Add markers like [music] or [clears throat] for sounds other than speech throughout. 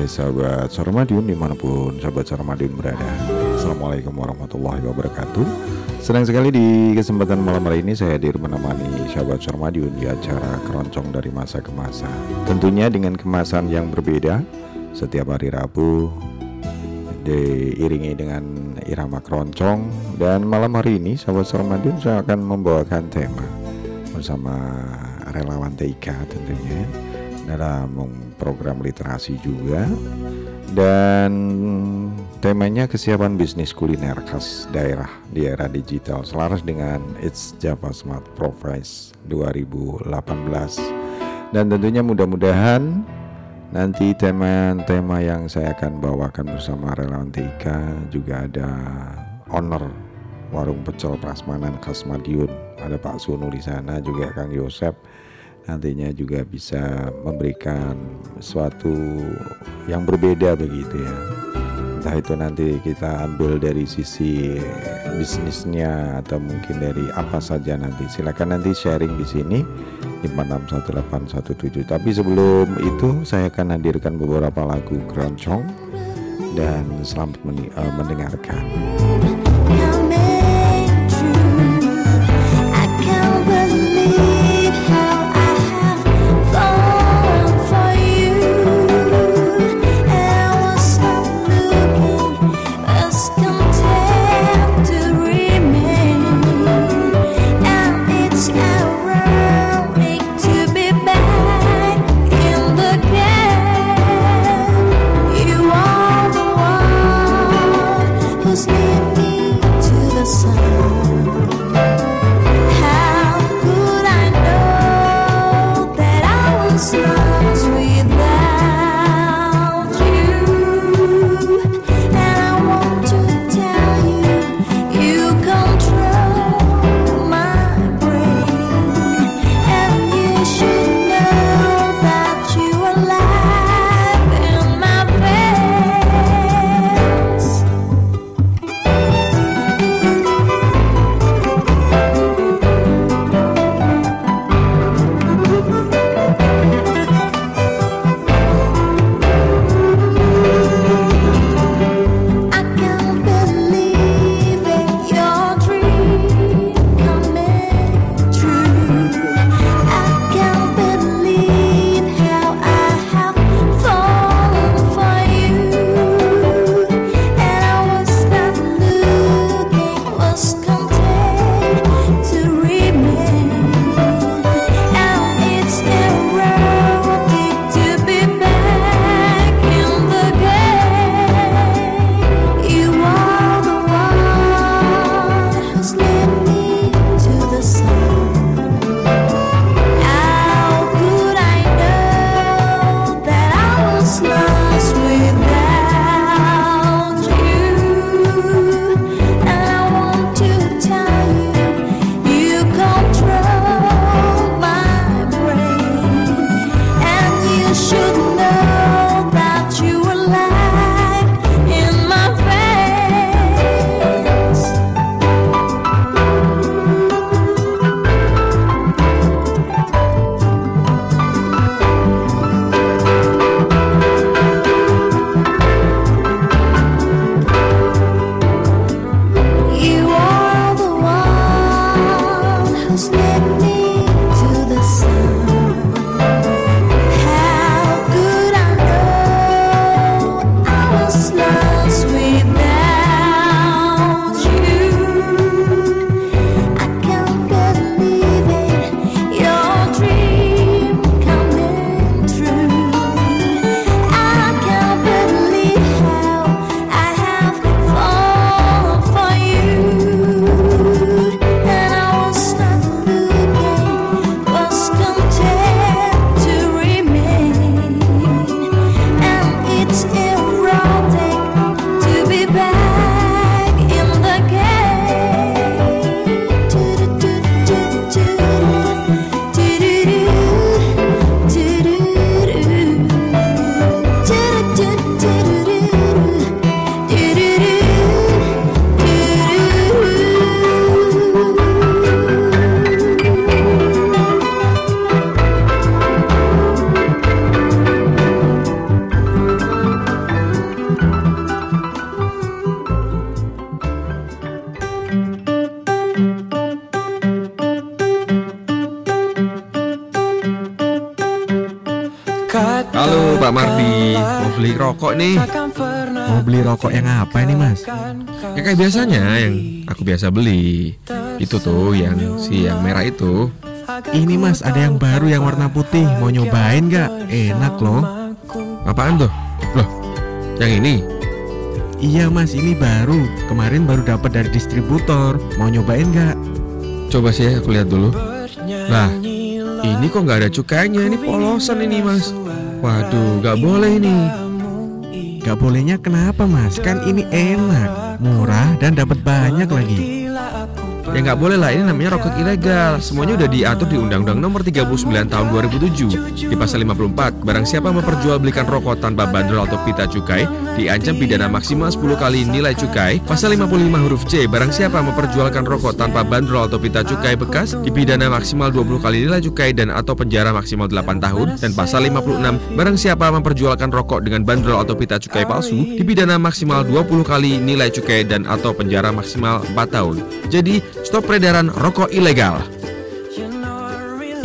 93 MHz sahabat Sarmadiun di mana pun sahabat Sarmadiun berada. Assalamualaikum warahmatullahi wabarakatuh. Senang sekali di kesempatan malam hari ini saya hadir menemani sahabat Sarmadiun di acara keroncong dari masa ke masa. Tentunya dengan kemasan yang berbeda Setiap hari Rabu diiringi dengan irama keroncong. Dan malam hari ini sahabat Sarmadiun saya akan membawakan tema bersama relawan TIK tentunya dalam program literasi juga. Dan temanya kesiapan bisnis kuliner khas daerah di era digital selaras dengan It's Java Smart Profiles 2018 dan tentunya mudah-mudahan nanti tema-tema yang saya akan bawakan bersama relawan TIK juga ada owner warung pecel prasmanan khas Madiun. Ada Pak Sunu di sana juga Kang Yosep nantinya juga bisa memberikan suatu yang berbeda begitu ya. Entah itu nanti kita ambil dari sisi bisnisnya atau mungkin dari apa saja nanti. Silakan nanti sharing di sini 561817 tapi sebelum itu saya akan hadirkan beberapa lagu keroncong dan selamat eh, mendengarkan. Rokok yang apa ini mas? Ya kayak biasanya yang aku biasa beli. Itu tuh yang si yang merah itu. Ini mas ada yang baru yang warna putih Mau nyobain gak? Enak loh Apaan tuh? Loh, yang ini? Iya mas ini baru Kemarin baru dapat dari distributor Mau nyobain gak? Coba sih aku lihat dulu. Lah, ini kok nggak ada cukainya? Ini polosan ini mas. Waduh, nggak boleh ini. Gak bolehnya kenapa mas? Kan ini enak Murah dan dapat banyak lagi Ya nggak boleh lah, ini namanya rokok ilegal. Semuanya udah diatur di Undang-Undang Nomor 39 Tahun 2007 di pasal 54. Barang siapa memperjualbelikan rokok tanpa bandrol atau pita cukai diancam pidana maksimal 10 kali nilai cukai. Pasal 55 huruf C. Barang siapa memperjualkan rokok tanpa bandrol atau pita cukai bekas dipidana maksimal 20 kali nilai cukai dan atau penjara maksimal 8 tahun. Dan pasal 56 barang siapa memperjualkan rokok dengan bandrol atau pita cukai palsu dipidana maksimal 20 kali nilai cukai dan atau penjara maksimal 4 tahun. Jadi Stop peredaran rokok ilegal.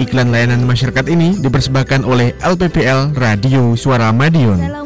Iklan layanan masyarakat ini dipersembahkan oleh LPPL Radio Suara Madiun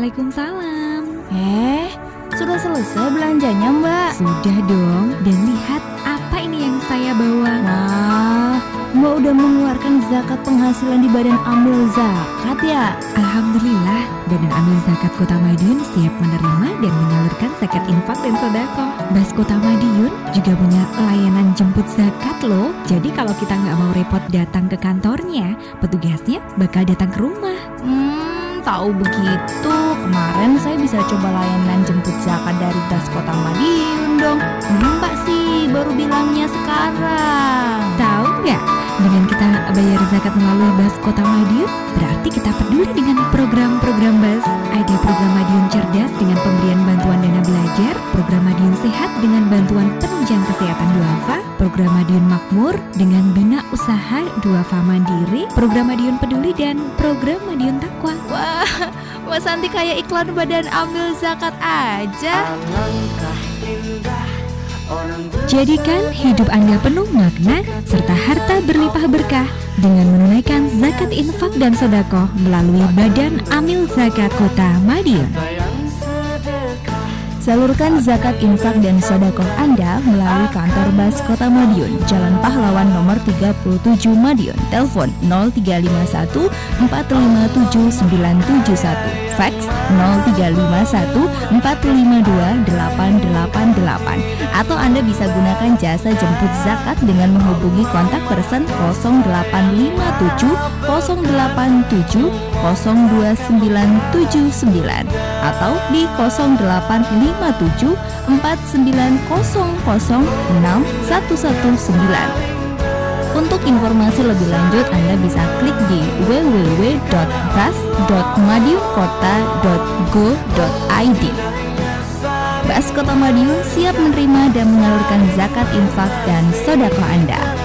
Waalaikumsalam. Eh, sudah selesai belanjanya mbak? Sudah dong. Dan lihat apa ini yang saya bawa. Wah, mbak udah mengeluarkan zakat penghasilan di badan amil zakat ya? Alhamdulillah, Badan Amil Zakat Kota Madiun siap menerima dan menyalurkan zakat infak dan sodako. Bas Kota Madiun juga punya layanan jemput zakat loh. Jadi kalau kita nggak mau repot datang ke kantornya, petugasnya bakal datang ke rumah. Hmm, tahu begitu. Kemarin saya bisa coba layanan jemput zakat dari Das Kota Madiun dong. Mbak sih baru bilangnya sekarang. Tahu nggak? Dengan kita bayar zakat melalui Bas Kota Madiun, berarti kita peduli dengan program-program Bas. Ada program Madiun Cerdas dengan pemberian bantuan dana belajar, program Madiun Sehat dengan bantuan penunjang kesehatan duafa, program Madiun Makmur dengan bina usaha duafa mandiri, program Madiun Peduli dan program Madiun Takwa. Wah, Mbak Santi kayak iklan badan ambil zakat aja. Jadikan hidup Anda penuh makna serta harta berlimpah berkah dengan menunaikan zakat infak dan sodako melalui Badan Amil Zakat Kota Madiun. Salurkan zakat infak dan sodakoh Anda melalui kantor Bas Kota Madiun, Jalan Pahlawan nomor 37 Madiun. Telepon 0351 457971, fax 0351 452 888 atau Anda bisa gunakan jasa jemput zakat dengan menghubungi kontak person 0857 087 02979 atau di 0857 4900 Untuk informasi lebih lanjut Anda bisa klik di www.bas.madiunkota.go.id Bas Kota Madiun siap menerima dan menyalurkan zakat infak dan sodako Anda.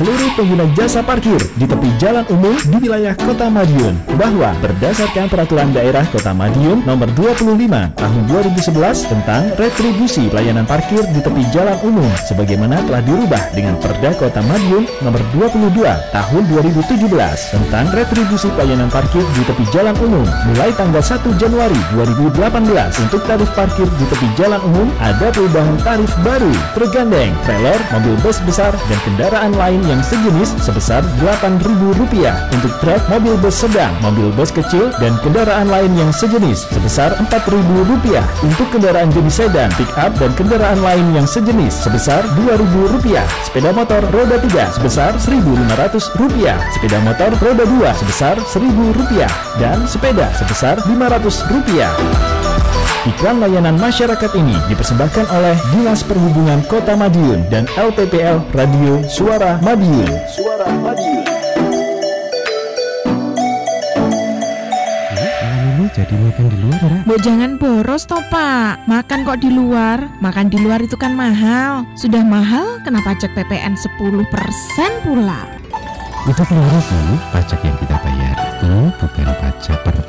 Seluruh pengguna jasa parkir di tepi jalan umum di wilayah Kota Madiun bahwa berdasarkan peraturan daerah Kota Madiun nomor 25 tahun 2011 tentang retribusi pelayanan parkir di tepi jalan umum sebagaimana telah dirubah dengan Perda Kota Madiun nomor 22 tahun 2017 tentang retribusi pelayanan parkir di tepi jalan umum mulai tanggal 1 Januari 2018 untuk tarif parkir di tepi jalan umum ada perubahan tarif baru tergandeng trailer, mobil bus besar dan kendaraan lain yang sejenis sebesar Rp8.000 untuk truk, mobil bus sedang, mobil bus kecil dan kendaraan lain yang sejenis sebesar Rp4.000 untuk kendaraan jenis sedan, pick up dan kendaraan lain yang sejenis sebesar Rp2.000 sepeda motor roda 3 sebesar Rp1.500 sepeda motor roda 2 sebesar Rp1.000 dan sepeda sebesar Rp500 Iklan layanan masyarakat ini dipersembahkan oleh Dinas Perhubungan Kota Madiun dan LPPL Radio Suara Madiun. Suara Madiun. Jadi makan di luar ya? Mbok jangan boros toh pak Makan kok di luar Makan di luar itu kan mahal Sudah mahal kenapa pajak PPN 10% pula Itu keliru Bu, pajak yang kita bayar itu bukan pajak nilai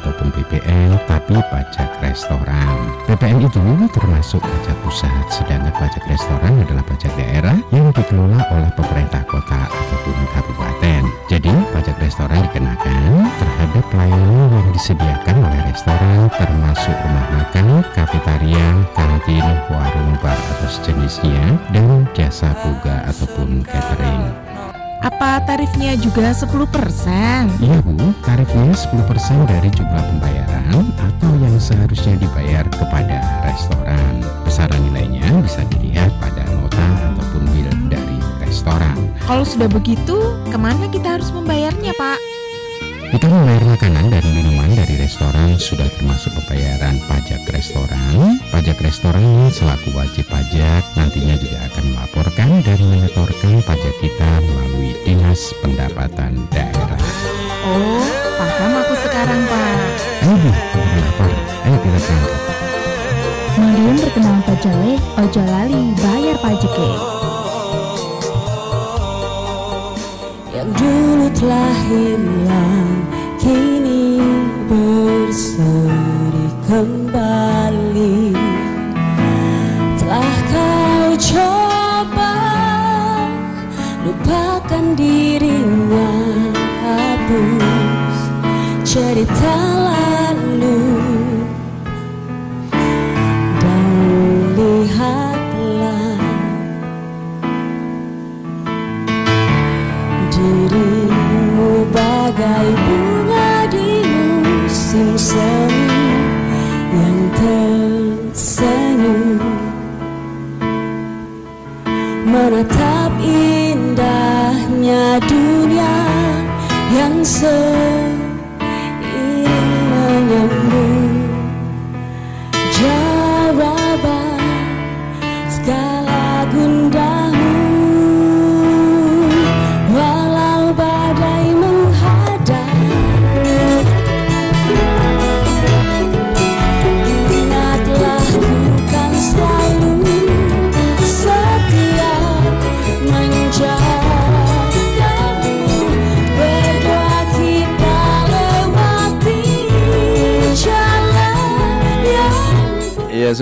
ataupun PPN, tapi pajak restoran. PPN itu termasuk pajak pusat, sedangkan pajak restoran adalah pajak daerah yang dikelola oleh pemerintah kota ataupun kabupaten. Jadi, pajak restoran dikenakan terhadap pelayanan yang disediakan oleh restoran termasuk rumah makan, kafetaria, kantin, warung bar atau sejenisnya, dan jasa buga ataupun catering. Apa tarifnya juga 10%? Iya Bu, tarifnya 10% dari jumlah pembayaran atau yang seharusnya dibayar kepada restoran. Besaran nilainya bisa dilihat pada nota ataupun bill dari restoran. Kalau sudah begitu ke mana kita harus membayarnya pak? Kita membayar makanan dan minuman dari restoran sudah termasuk pembayaran pajak restoran. Pajak restoran selaku wajib pajak nantinya juga akan melaporkan dan menyetorkan pajak kita melalui Dinas Pendapatan Daerah. Oh paham aku sekarang pak Ayo Bu, lapar. Ayo kita berangkat. Madiun terkenal pajale, ojo lali bayar pajeke. yang dulu telah hilang kini berseri kembali cerita lalu dan lihatlah dirimu bagai bunga di musim semi yang tersenyum. Menatap indahnya dunia yang seiring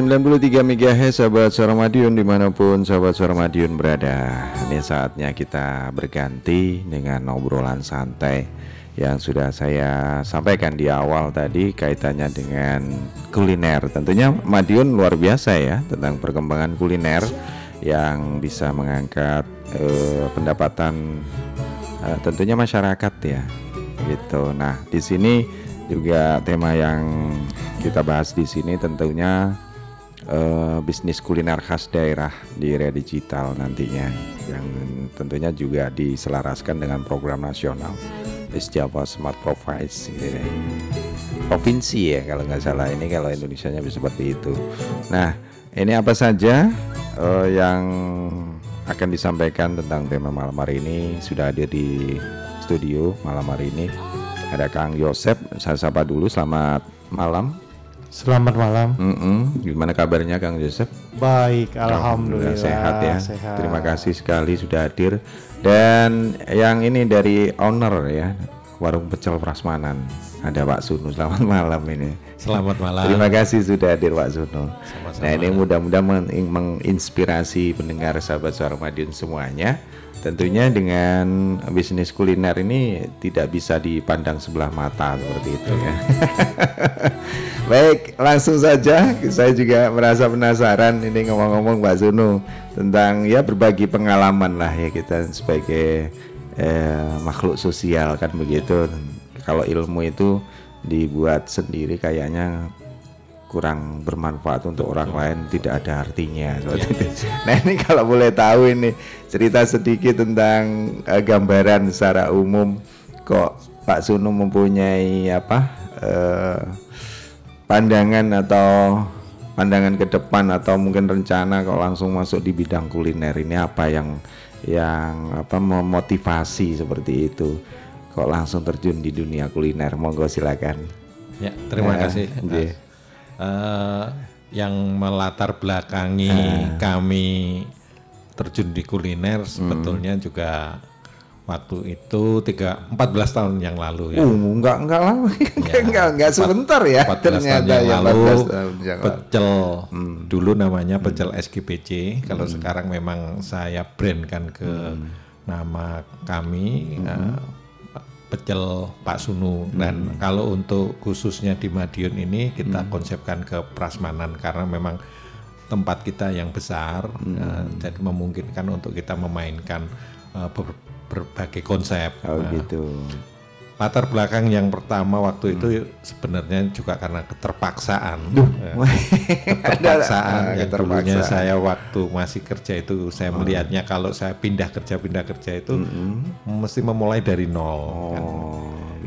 93 MHz sahabat suara Madiun di mana pun sahabat suara Madiun berada. Ini saatnya kita berganti dengan obrolan santai Yang sudah saya sampaikan di awal tadi kaitannya dengan kuliner. Tentunya Madiun luar biasa ya tentang perkembangan kuliner Yang bisa mengangkat eh, pendapatan eh, tentunya masyarakat ya gitu. Nah di sini juga tema yang kita bahas di sini tentunya eh, bisnis kuliner khas daerah di era digital nantinya yang tentunya juga diselaraskan dengan program nasional East Java Smart Province gitu provinsi ya kalau nggak salah. Ini kalau Indonesia nya seperti itu. Nah ini apa saja eh, yang akan disampaikan tentang tema malam hari ini? Sudah ada di studio malam hari ini. Ada Kang Yosep saya sapa dulu. Selamat malam Selamat malam. Mm-mm. Gimana kabarnya Kang Joseph? Baik, alhamdulillah. sehat ya. sehat. Terima kasih sekali sudah hadir. Dan yang ini dari owner ya, warung pecel Prasmanan. Ada Pak Sunu. Selamat malam ini. Selamat malam. Terima kasih sudah hadir Pak Sunu. Sama-sama. Nah ini mudah-mudahan men- menginspirasi pendengar sahabat suara Madiun semuanya. Tentunya dengan bisnis kuliner ini tidak bisa dipandang sebelah mata seperti itu ya. [laughs] Baik, langsung saja saya juga merasa penasaran ini ngomong-ngomong Mbak Zunu tentang ya berbagi pengalaman lah ya kita sebagai eh, makhluk sosial kan begitu. Kalau ilmu itu dibuat sendiri kayaknya kurang bermanfaat untuk orang lain tidak ada artinya. Seperti itu. Nah ini kalau boleh tahu ini cerita sedikit tentang eh, gambaran secara umum kok Pak Sunu mempunyai apa eh, pandangan atau pandangan ke depan atau mungkin rencana kok langsung masuk di bidang kuliner ini? Apa yang yang apa memotivasi seperti itu? Kok langsung terjun di dunia kuliner? Monggo silakan. Ya, terima Eh, kasih. nggih. Eh, yang melatar belakangi Eh. kami terjun di kuliner Hmm. sebetulnya juga waktu itu tiga 14 tahun yang lalu ya. Uh, enggak enggak lama, enggak enggak, enggak sebentar ya 14 tahun ternyata yang ya lalu 14 tahun yang lalu. pecel Hmm. dulu namanya pecel SGPC kalau sekarang memang saya brandkan ke Hmm. nama kami eh, pecel Pak Sunu Hmm. dan kalau untuk khususnya di Madiun ini kita konsepkan ke prasmanan karena memang tempat kita yang besar Hmm. eh, jadi memungkinkan untuk kita memainkan eh, ber- berbagai konsep Oh Nah, gitu. Latar belakang yang pertama waktu itu sebenarnya juga karena keterpaksaan. Ya. [laughs] keterpaksaan Ada, ah, yang dulunya keterpaksaan. saya waktu masih kerja itu saya melihatnya kalau saya pindah kerja pindah kerja itu mesti memulai dari nol. kan.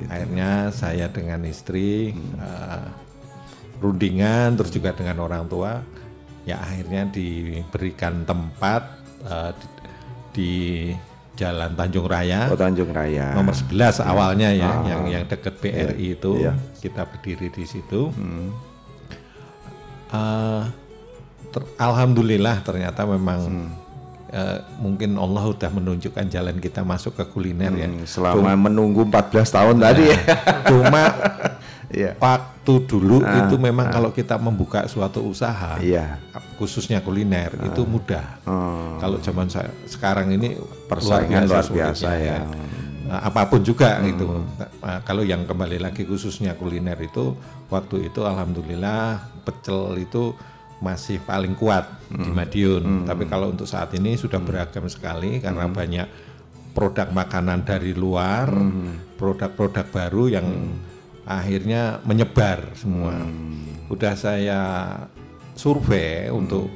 Akhirnya saya dengan istri eh, rundingan terus juga dengan orang tua ya akhirnya diberikan tempat eh, di, di Jalan Tanjung Raya Oh Tanjung Raya. nomor 11 awalnya ya Ah. yang yang dekat BRI itu Iya. kita berdiri di situ Eh, ter- alhamdulillah ternyata memang eh, mungkin Allah udah menunjukkan jalan kita masuk ke kuliner ya Hmm, selama menunggu 14 tahun tadi ya. cuma [laughs] Iya. waktu dulu Ah, itu memang kalau kita membuka suatu usaha Iya. khususnya kuliner itu mudah Oh. kalau zaman saya sekarang ini Persaingan luar sulitnya, biasa ya. Nah, apa pun juga gitu. Nah, kalau yang kembali lagi khususnya kuliner itu waktu itu alhamdulillah pecel itu masih paling kuat di Madiun. Tapi kalau untuk saat ini sudah beragam sekali karena banyak produk makanan dari luar, produk-produk baru yang akhirnya menyebar semua. Udah saya survei untuk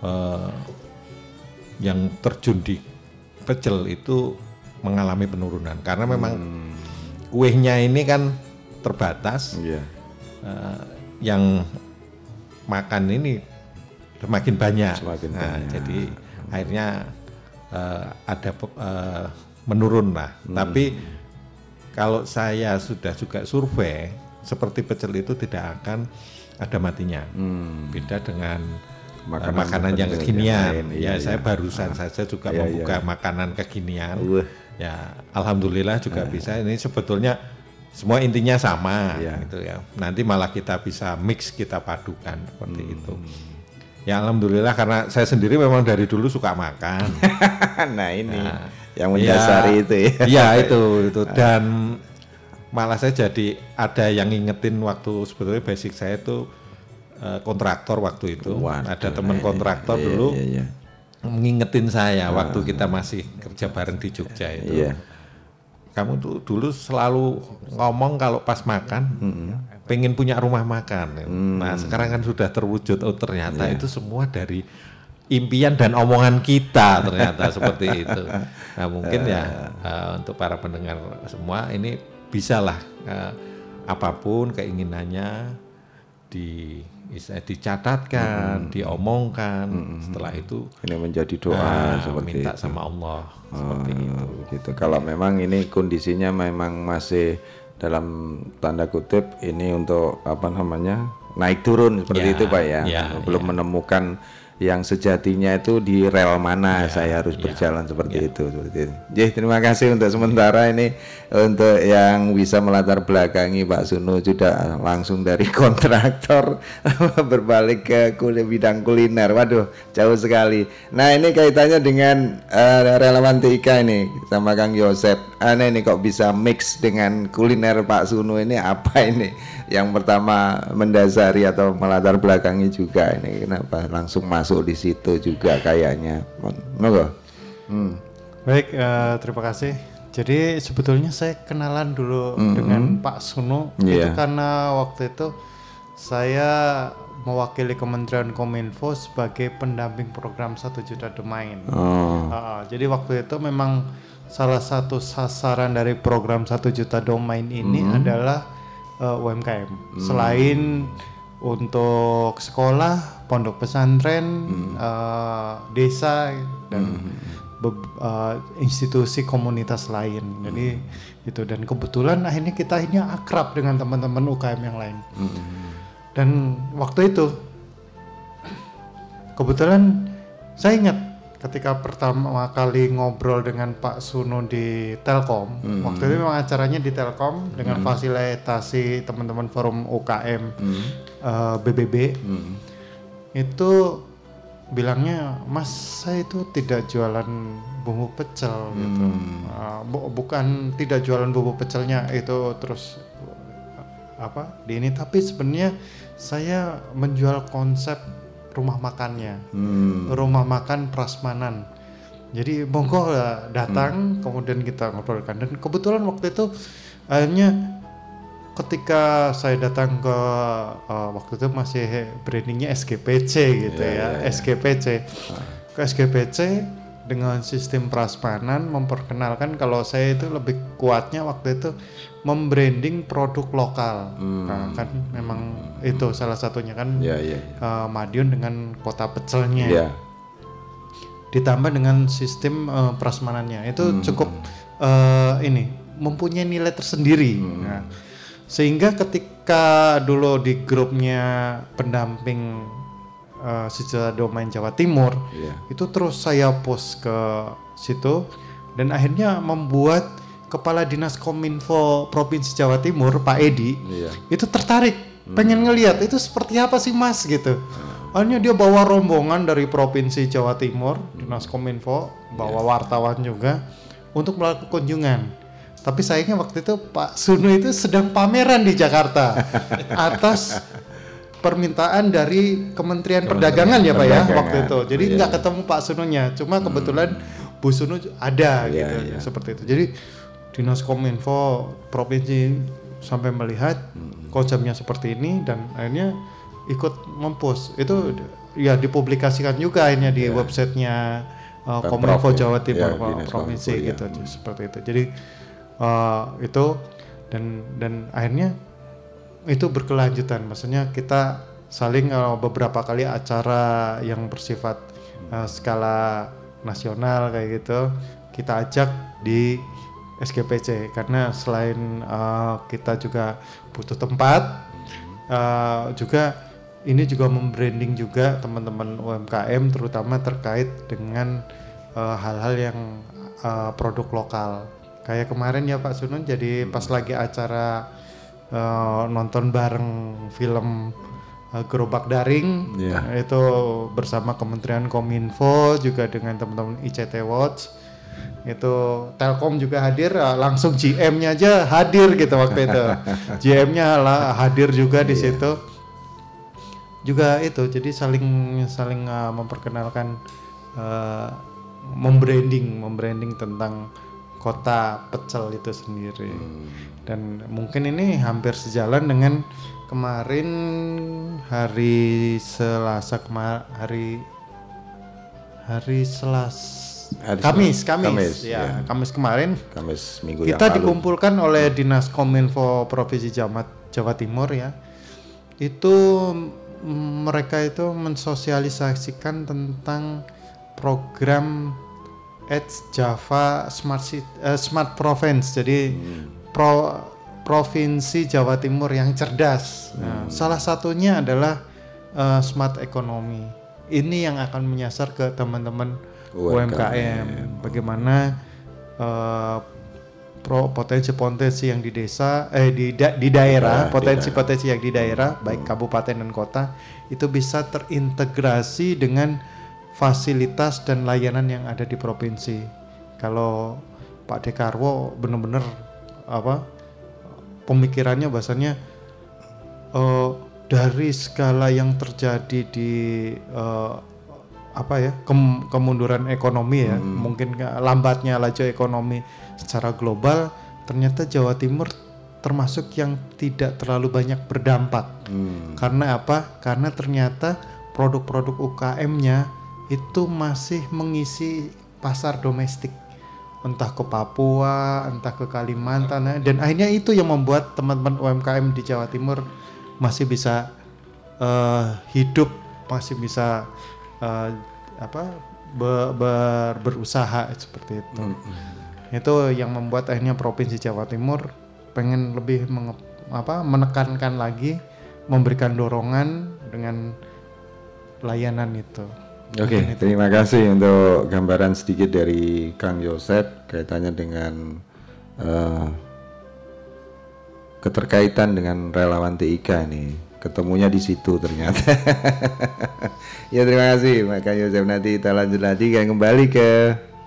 eh, yang terjun di pecel itu mengalami penurunan karena memang kuehnya ini kan terbatas Iya. Eh, yang makan ini semakin banyak, Semakin Nah, banyak. jadi akhirnya eh, ada eh, menurun lah Hmm. tapi kalau saya sudah juga survei seperti pecel itu tidak akan ada matinya. Beda dengan eh, Makanan makanan, yang kekinian. yang lain, ya iya, saya iya. barusan saja juga Iya, membuka iya. makanan kekinian. Wah. ya alhamdulillah juga bisa. Ini sebetulnya semua intinya sama Iya. gitu ya. Nanti malah kita bisa mix kita padukan seperti Hmm. itu. Ya alhamdulillah karena saya sendiri memang dari dulu suka makan. [laughs] Nah ini. Nah, yang mendasari ya, itu ya. iya itu itu. Dan malah saya jadi ada yang ngingetin waktu sebetulnya basic saya itu eh, kontraktor waktu itu. Waduh, ada teman iya, kontraktor iya, dulu iya, iya. ngingetin saya waktu kita masih kerja bareng di Jogja itu. Iya. kamu tuh dulu selalu ngomong kalau pas makan pengen punya rumah makan. Nah sekarang kan sudah terwujud. Oh ternyata Iya. itu semua dari impian dan omongan kita ternyata seperti itu nah mungkin ya eh, untuk para pendengar semua ini bisalah eh, apa pun keinginannya di dicatatkan, diomongkan. Setelah itu Ini menjadi doa nah, seperti minta itu. sama Allah seperti itu. gitu. Kalau memang ini kondisinya memang masih dalam tanda kutip ini untuk apa namanya naik turun seperti Ya, itu Pak ya. ya, Belum menemukan yang sejatinya itu di rel mana saya harus berjalan seperti itu seperti itu. Jadi terima kasih untuk sementara ini untuk yang bisa melatar belakangi Pak Suno sudah langsung dari kontraktor [laughs] berbalik ke kuliah bidang kuliner. Waduh, jauh sekali. Nah, ini kaitannya dengan eh, relawan TIK ini sama Kang Yosep. Aneh ini kok bisa mix dengan kuliner Pak Suno ini apa ini? Yang pertama mendasari atau melatar belakangi juga ini kenapa langsung masuk di situ juga kayaknya. Monggo. Hmm. Baik, eh, terima kasih. Jadi sebetulnya saya kenalan dulu Mhm. dengan Pak Suno Iya. itu karena waktu itu saya mewakili Kementerian Kominfo sebagai pendamping program satu juta domain. Oh. Ah, jadi waktu itu memang salah satu sasaran dari program satu juta domain ini Mhm. adalah eh, UMKM. Selain untuk sekolah, pondok pesantren, eh, desa dan be- eh, institusi komunitas lain. Jadi itu dan kebetulan akhirnya kita ini akrab dengan teman-teman UKM yang lain. Dan waktu itu kebetulan saya ingat ketika pertama kali ngobrol dengan Pak Suno di Telkom, Hmm. waktu itu memang acaranya di Telkom dengan fasilitasi teman-teman forum UKM eh, BBB. Itu bilangnya, Mas saya itu tidak jualan bumbu pecel gitu, Eh, bu- bukan tidak jualan bumbu pecelnya itu terus apa di ini. Tapi sebenarnya saya menjual konsep rumah makannya. Hmm. rumah makan prasmanan. Jadi monggo lah datang kemudian kita ngobrolkan. Dan kebetulan waktu itu akhirnya ketika saya datang ke eh, waktu itu masih brandingnya SGPC gitu ya, SGPC ke SGPC dengan sistem prasmanan memperkenalkan kalau saya itu lebih kuatnya waktu itu membranding produk lokal. Nah, kan memang itu salah satunya kan Ya, ya, eh, Madiun dengan kota pecelnya. Ya. ditambah dengan sistem eh, prasmanannya. Itu Hmm. cukup eh, ini mempunyai nilai tersendiri. Hmm. Nah, sehingga ketika dulu di grupnya pendamping eh, sejarah domain Jawa Timur Iya. itu terus saya post ke situ dan akhirnya membuat kepala dinas kominfo provinsi Jawa Timur Pak Edi Iya. itu tertarik pengen ngelihat itu seperti apa sih mas gitu. Akhirnya dia bawa rombongan dari provinsi Jawa Timur dinas kominfo bawa wartawan juga untuk melakukan kunjungan. Tapi sayangnya waktu itu Pak Sunu itu sedang pameran di Jakarta [laughs] atas permintaan dari Kementerian Perdagangan ya Pak ya waktu itu jadi Iya. nggak ketemu Pak Sununya cuma kebetulan Bu Sunu ada Iya, gitu iya. seperti itu jadi dinas kominfo provinsi sampai melihat Hmm. konsepnya seperti ini dan akhirnya ikut mempost itu ya dipublikasikan juga akhirnya di websitenya uh, kominfo ya. Jawa Timur Dinas provinsi Kominfo, ya. gitu seperti itu jadi uh, itu dan dan akhirnya itu berkelanjutan. Maksudnya kita saling uh, beberapa kali acara yang bersifat uh, skala nasional kayak gitu kita ajak di SGPC karena selain uh, kita juga butuh tempat uh, juga ini juga membranding juga teman-teman UMKM terutama terkait dengan hal-hal yang uh, produk lokal. Kayak kemarin ya Pak Sunun jadi pas lagi acara uh, nonton bareng film uh, gerobak daring. Iya. itu bersama Kementerian Kominfo juga dengan teman-teman ICT Watch. Itu Telkom juga hadir uh, langsung GM-nya aja hadir gitu waktu itu. [laughs] GM-nya lah hadir juga di situ. Juga itu jadi saling saling uh, memperkenalkan uh, membranding membranding tentang kota pecel itu sendiri dan mungkin ini hampir sejalan dengan kemarin hari Selasa kemar hari hari Selas Hari Kamis, Kamis, Kamis, ya, ya. Kamis kemarin Kamis minggu yang kita lalu. dikumpulkan oleh Dinas Kominfo Provinsi Jawa, Jawa Timur ya. Itu mereka itu mensosialisasikan tentang program Edge Java Smart City- eh, Smart Province. Jadi pro provinsi Jawa Timur yang cerdas. Nah, salah satunya adalah eh, smart economy. Ini yang akan menyasar ke teman-teman UMKM. UMKM. Bagaimana eh, pro potensi-potensi yang di desa eh di da- di daerah, potensi-potensi yang di daerah baik kabupaten dan kota itu bisa terintegrasi dengan fasilitas dan layanan yang ada di provinsi. Kalau Pak Dekarwo benar-benar apa pemikirannya bahasanya eh, dari segala yang terjadi di eh, apa ya kem- kemunduran ekonomi ya mungkin ke- lambatnya laju ekonomi secara global ternyata Jawa Timur termasuk yang tidak terlalu banyak berdampak. Karena apa? Karena ternyata produk-produk UKM-nya itu masih mengisi pasar domestik. Entah ke Papua entah ke Kalimantan ya. dan akhirnya itu yang membuat teman-teman UMKM di Jawa Timur masih bisa eh, hidup masih bisa eh, apa be- ber- berusaha seperti itu. Itu yang membuat akhirnya provinsi Jawa Timur pengen lebih menge- apa menekankan lagi memberikan dorongan dengan layanan itu Oke, terima kasih untuk gambaran sedikit dari Kang Yosep kaitannya dengan eh, keterkaitan dengan relawan TIK ini. Ketemunya di situ ternyata. [laughs] ya terima kasih Pak Kang Yosep. Nanti kita lanjut lagi kayak kembali ke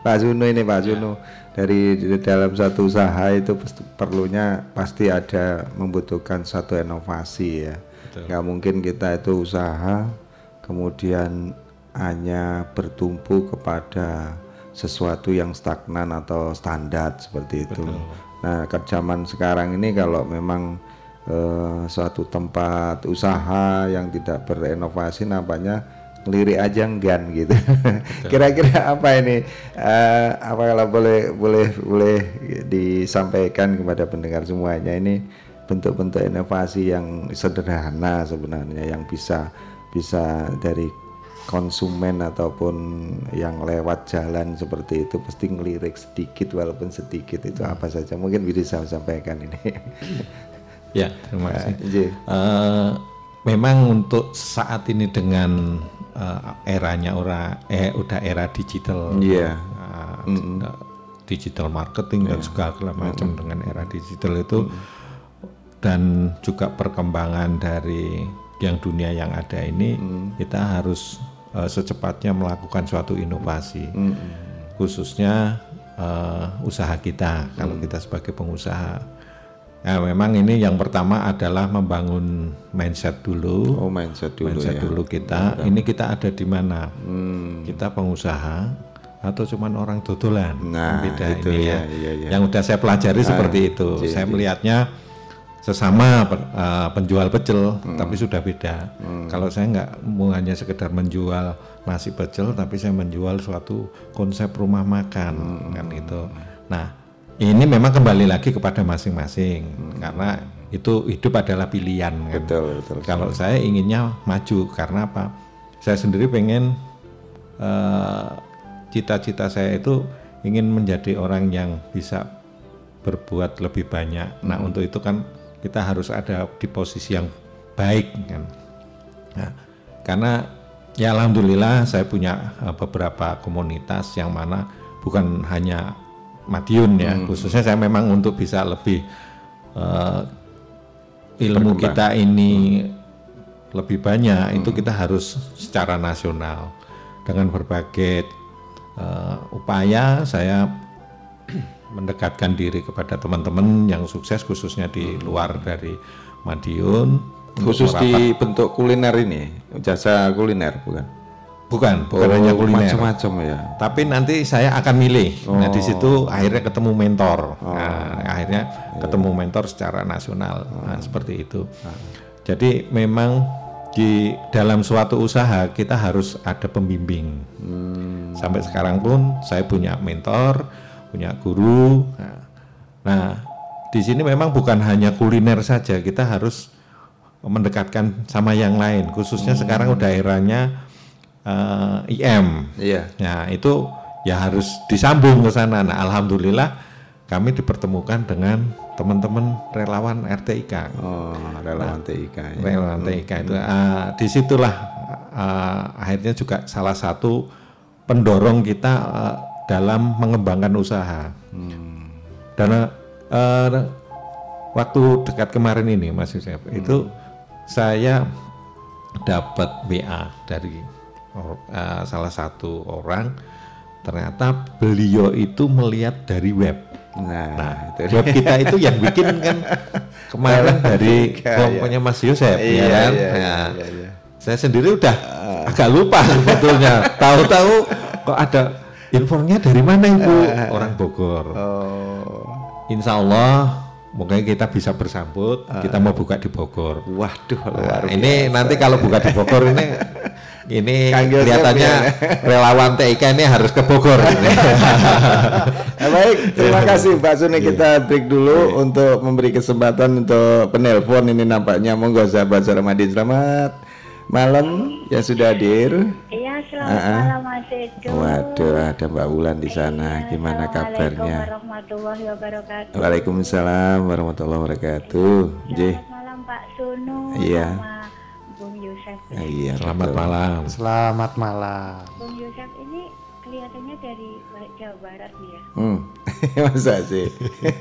Pak Zuno ini Pak Zuno. Dari di dalam satu usaha itu perlunya pasti ada membutuhkan satu inovasi ya. Nggak mungkin kita itu usaha kemudian hanya bertumpu kepada sesuatu yang stagnan atau standar seperti itu. Nah, ke zaman sekarang ini kalau memang eh, suatu tempat usaha yang tidak berinovasi nampaknya ngelirik aja enggan gitu. [laughs] Kira-kira apa ini? Eh, apa kalau boleh boleh boleh disampaikan kepada pendengar semuanya ini bentuk-bentuk inovasi yang sederhana sebenarnya yang bisa bisa dari konsumen ataupun yang lewat jalan seperti itu pasti ngelirik sedikit walaupun sedikit itu apa saja mungkin bisa sampaikan ini Ya, terima kasih. Ji. Eh, memang untuk saat ini dengan eh, eranya ora eh udah era digital. Iya. eh, Digital marketing dan segala macam dengan era digital itu dan juga perkembangan dari yang dunia yang ada ini kita harus eh, secepatnya melakukan suatu inovasi khususnya eh, usaha kita kalau kita sebagai pengusaha Nah, memang ini yang pertama adalah membangun mindset dulu. Oh, mindset dulu Mindset ya. dulu kita. Ini kita ada di mana? Kita pengusaha atau cuman orang dodolan? Nah, beda itu ini ya, ya. iya, iya. Yang udah saya pelajari Ah, seperti itu. iya, saya iya. melihatnya sesama eh, penjual pecel, Hmm. tapi sudah beda. Kalau saya nggak mau hanya sekedar menjual nasi pecel, tapi saya menjual suatu konsep rumah makan Hmm. kan itu. Nah, ini memang kembali lagi kepada masing-masing karena itu hidup adalah pilihan kan. Hmm. Betul, betul. Kalau saya inginnya maju karena apa? Saya sendiri pengen eh, cita-cita saya itu ingin menjadi orang yang bisa berbuat lebih banyak. Nah, untuk itu kan kita harus ada di posisi yang baik kan. Nah, karena ya alhamdulillah saya punya eh, beberapa komunitas yang mana bukan hanya Madiun ya, khususnya saya memang untuk bisa lebih eh, ilmu Berkembang. kita ini lebih banyak itu kita harus secara nasional dengan berbagai eh, upaya saya mendekatkan diri kepada teman-teman yang sukses khususnya di luar dari Madiun khusus di bentuk kuliner ini jasa kuliner bukan? Bukan bukan Oh, hanya kuliner. macam-macam ya. Tapi nanti saya akan milih. Nah di Oh. situ akhirnya ketemu mentor. Nah, akhirnya ketemu mentor secara nasional. Nah seperti itu. Jadi memang di dalam suatu usaha kita harus ada pembimbing. Sampai sekarang pun saya punya mentor punya guru nah, nah di sini memang bukan hanya kuliner saja kita harus mendekatkan sama yang lain khususnya sekarang udah eranya eh, IM iya Nah itu ya harus disambung ke sana. Nah alhamdulillah kami dipertemukan dengan teman-teman relawan RTIK. Oh, relawan TIK. ya. Relawan TIK itu ah, di situlah ah, akhirnya juga salah satu pendorong kita ah, dalam mengembangkan usaha. Dan eh, waktu dekat kemarin ini Mas Yusuf itu saya dapat WA dari eh, salah satu orang ternyata beliau itu melihat dari web. Nah, itu web kita itu yang bikin kan [laughs] kemarin dari [laughs] Iya, kelompoknya Mas Yosef Iya, ya kan. iya, Nah, iya, iya. Saya sendiri udah agak lupa sebetulnya. [laughs] Tahu-tahu kok ada infonya dari mana Ibu? Orang Bogor. Oh. Insya Allah mungkin kita bisa bersambut. Kita mau buka di Bogor. Waduh, Nah, luar ini biasa. nanti kalau buka di Bogor ini ini Kang Yosef kelihatannya ya. relawan TIK ini harus ke Bogor. ini. [laughs] Eh, baik, terima kasih Pak Suni. Kita break dulu untuk memberi kesempatan untuk penelpon ini nampaknya. Monggo sahabat Sarmadi selamat malam yang sudah hadir. Iya, selamat Ah, ah. malam Mas Edo. Waduh, ada Mbak Wulan di sana. Gimana Assalamualaikum kabarnya? warahmatullahi wabarakatuh. Waalaikumsalam warahmatullahi wabarakatuh. Jih. Selamat malam Pak Sunu Iya. Bung Yusef. Iya, Selamat betul. malam. Selamat malam. Bung Yusef ini kelihatannya dari Jawa Barat nih ya. Hmm. [laughs] Masa sih?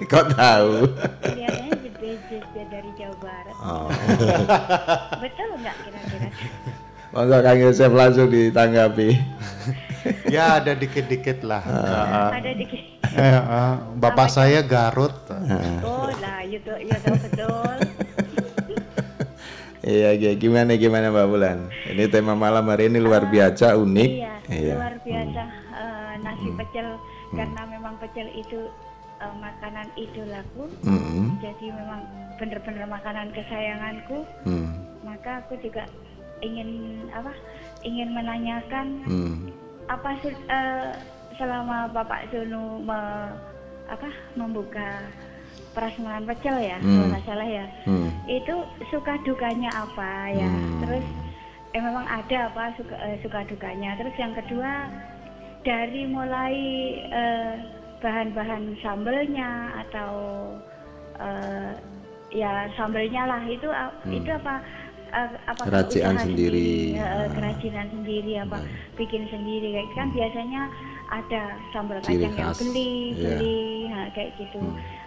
Kok tahu? Kelihatannya dari Jawa Barat. Oh. [laughs] Betul nggak kira-kira? Monggo Kang Yosef langsung ditanggapi. Ya ada dikit-dikit lah. Ah, Ada dikit. eh, ah, bapak saya Garut. Oh lah, itu ya tahu betul. [laughs] Iya, iya. gimana gimana Mbak Bulan? Ini tema malam hari ini luar biasa, unik. Iya, luar biasa eh, nasi pecel karena memang pecel itu eh, makanan idolaku. Mm-mm. Jadi memang benar-benar makanan kesayanganku. Hmm. Maka aku juga ingin apa? Ingin menanyakan Hmm. apa eh, selama Bapak Sunu me- apa membuka prasmanan pecel ya, Hmm. kalau nggak salah ya. Hmm. Itu suka dukanya apa ya? Hmm. Terus eh memang ada apa suka eh, suka dukanya. Terus yang kedua dari mulai eh, bahan-bahan sambelnya atau eh, ya sambelnya lah itu a- Hmm. itu apa eh, apa Kerajinan usaha sendiri. eh, Ah. kerajinan sendiri apa bikin sendiri kayak kan biasanya ada sambal kacang yang beli Iya. beli nah, kayak gitu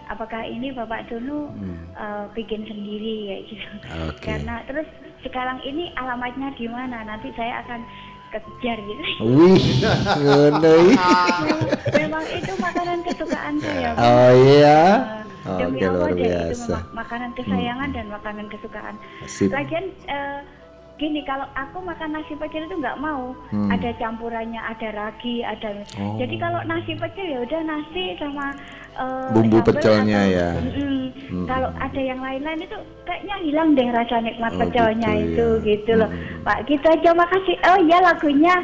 apakah ini bapak Dunu Hmm. eh, bikin sendiri kayak gitu Oke. karena terus sekarang ini alamatnya di mana nanti saya akan kejar gitu Wih, [laughs] ngono memang itu makanan kesukaan saya Oh iya. Demi Allah luar deh, itu biasa. memang makanan kesayangan dan makanan kesukaan Sip. lagian eh, gini kalau aku makan nasi pecel itu nggak mau Hmm. ada campurannya ada ragi ada Oh. jadi kalau nasi pecel ya udah nasi sama eh, Bumbu pecelnya atau- ya. Mm-mm. Hmm. kalau ada yang lain-lain itu kayaknya hilang deh rasa nikmat Oh, pecelnya gitu itu ya. gitu loh pak gitu aja makasih oh iya lagunya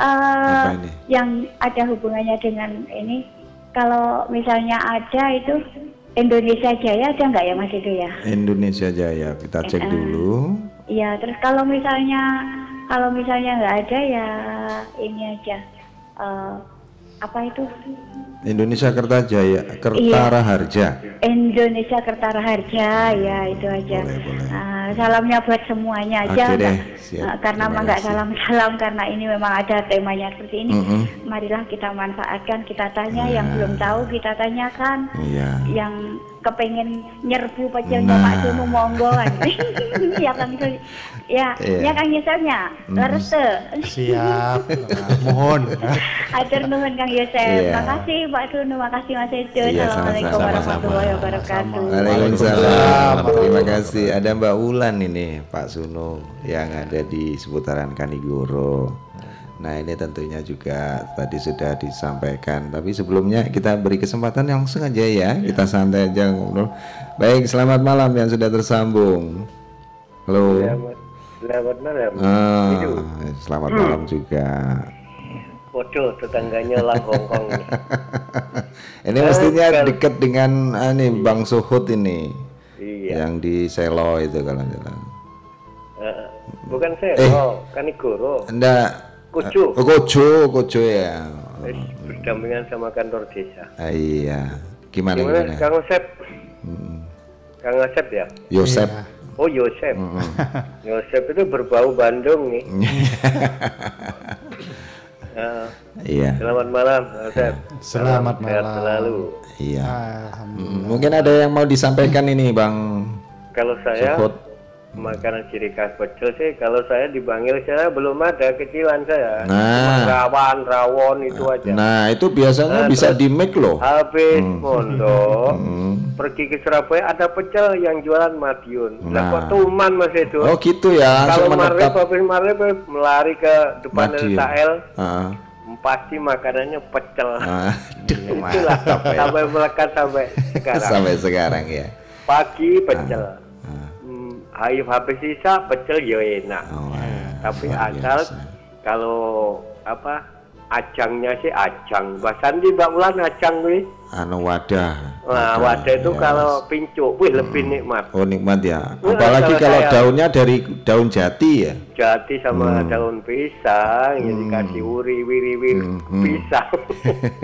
Ah, Apa ini? yang ada hubungannya dengan ini kalau misalnya ada itu Indonesia Jaya ada nggak ya mas itu ya Indonesia Jaya, kita cek Eh, eh. dulu. Iya, terus kalau misalnya kalau misalnya nggak ada ya ini aja eh, apa itu Indonesia Kertajaya, Iya. Kertara Harja. Indonesia Kertara Harja ya itu aja. Eh, salamnya buat semuanya aja. Oke deh, siap. eh, karena mah nggak salam-salam karena ini memang ada temanya seperti ini. Mm-mm. Marilah kita manfaatkan, kita tanya yang Iya. belum tahu kita tanyakan. Iya. Yang kepengen nyerbu pecelnya Nah. Pak Sunu monggo [laughs] kan. ya Kang Yusuf. Ya, Iya. ya Kang Yusufnya. Leres tuh. Siap. Nah, [laughs] mohon. Atur nuhun Kang Yusuf. Iya. Makasih Pak Sunu, makasih Mas Edo. Iya, Assalamualaikum warahmatullahi wabarakatuh. Waalaikumsalam. Terima kasih. Ada Mbak Wulan ini, Pak Suno yang ada di seputaran Kanigoro. Nah ini tentunya juga tadi sudah disampaikan. Tapi sebelumnya kita beri kesempatan yang sengaja ya. Kita santai aja ngobrol. Baik, selamat malam yang sudah tersambung. Halo. Selamat malam. Ah, selamat Hmm. malam juga. Foto tetangganya lah Hongkong. [laughs] Ini mestinya dekat dengan ah, ini Bang Suhut ini. Iya. Yang di Selo itu kalau jalan. Eh, bukan saya, Eh. Kanigoro. Enggak. Kojo. Oh, Kojo, Kojo ya. Eh, berdampingan sama kantor desa. Ah, iya. Gimana Gimana, gimana? Kang Asep? Mm. Kang Asep ya? Yosep. Iya. Oh Yosep. [laughs] Yosep itu berbau Bandung nih. [laughs] Ah, Iya. selamat malam, Kang Asep. Selamat Sehat malam. selalu. Iya. Alhamdulillah. Mm, Mungkin ada yang mau disampaikan ini Bang Kalau saya Sukut. Makanan ciri khas pecel sih, kalau saya di Bangil saya belum ada kecilan saya. Nah. Cuma rawan, rawon itu aja. Nah, itu biasanya Nah, bisa di make loh. Habis Hmm. mondok, Hmm. pergi ke Surabaya ada pecel yang jualan Madiun. Lah Nah. kok tuman Mas itu? Oh gitu ya, Kalau menetap habis Marley melari ke depan Madiun. RTL, Ah, pasti makanannya pecel. Aduh, Itulah mantap ya. sampai melekat sampai [laughs] sekarang. Sampai sekarang ya. Pagi pecel. Hmm, Ayo habis sisa pecel ya enak. Oh, Tapi luar asal biasa. kalau apa ajangnya sih ajang. Bahkan di Mbak Ulan ajang wih. Anu wadah. Nah, wadah itu ya. kalau pincuk, wih lebih nikmat. Oh nikmat ya. Nah, Apalagi kalau kalau saya- daunnya dari daun jati ya. Jati sama Hmm. daun pisang yang dikasih uri wiri wiri hmm. pisang.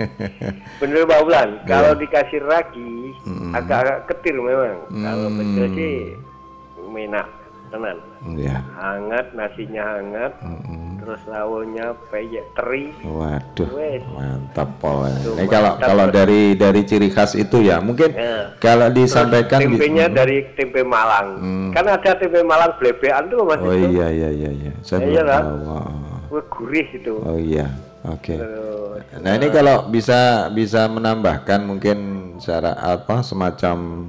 [laughs] Bener Mbak Ulan, Iya. kalau dikasih ragi Hmm. agak-agak ketir memang. Kalau Hmm. pecel sih enak, tenan. Ya. Hangat, nasinya hangat, terus lauknya peyek teri. Waduh, Wes. mantap Pol. Ini kalau mantap, kalau dari dari ciri khas itu ya, mungkin Ya. kalau disampaikan Terus tempenya dari tempe Malang. Hmm. Kan ada tempe Malang blebean tuh Mas Oh itu. iya iya iya iya. Saya Iya belum kan? tahu. Wah, gurih itu. Oh iya. Oke. Terus, Nah ini kalau bisa bisa menambahkan mungkin cara apa semacam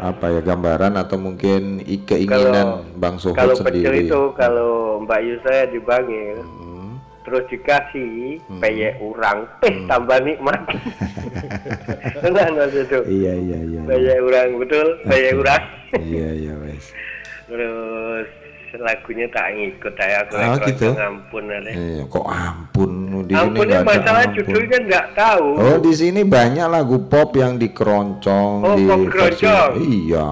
apa ya gambaran atau mungkin keinginan Bang Suhut kalau sendiri. itu kalau Mbak Yu saya di Bangil, Hmm. terus dikasih peyek urang, eh tambah nikmat. Tenan Mas itu. Iya iya iya. Peyek urang betul, peyek urang. Iya iya wes. Terus lagunya tak ngikut saya aku lagi gitu? ampun ada. Iya, kok ampun di sini Ampunnya ada masalah ampun. judulnya nggak tahu. Oh di sini banyak lagu pop yang dikeroncong Oh, di pop keroncong. Iya.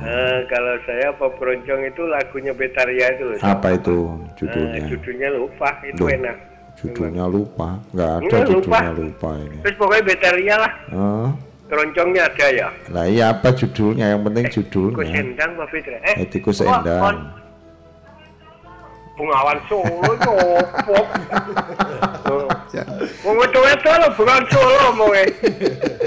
Eh, kalau saya pop keroncong itu lagunya Betaria itu. loh. Apa itu Eh, judulnya? judulnya lupa, itu Loh, enak. Judulnya lupa. Nggak ada Enggak, judulnya lupa ini. Terus pokoknya Betaria lah, keroncongnya ada ya. Lah iya apa judulnya? Yang penting Tikus judulnya. Endang Pak Fitra. Eh, Eh, tikus endang. Bengawan Solo nyopok. Wong wedo-wedo lho Bengawan Solo moe.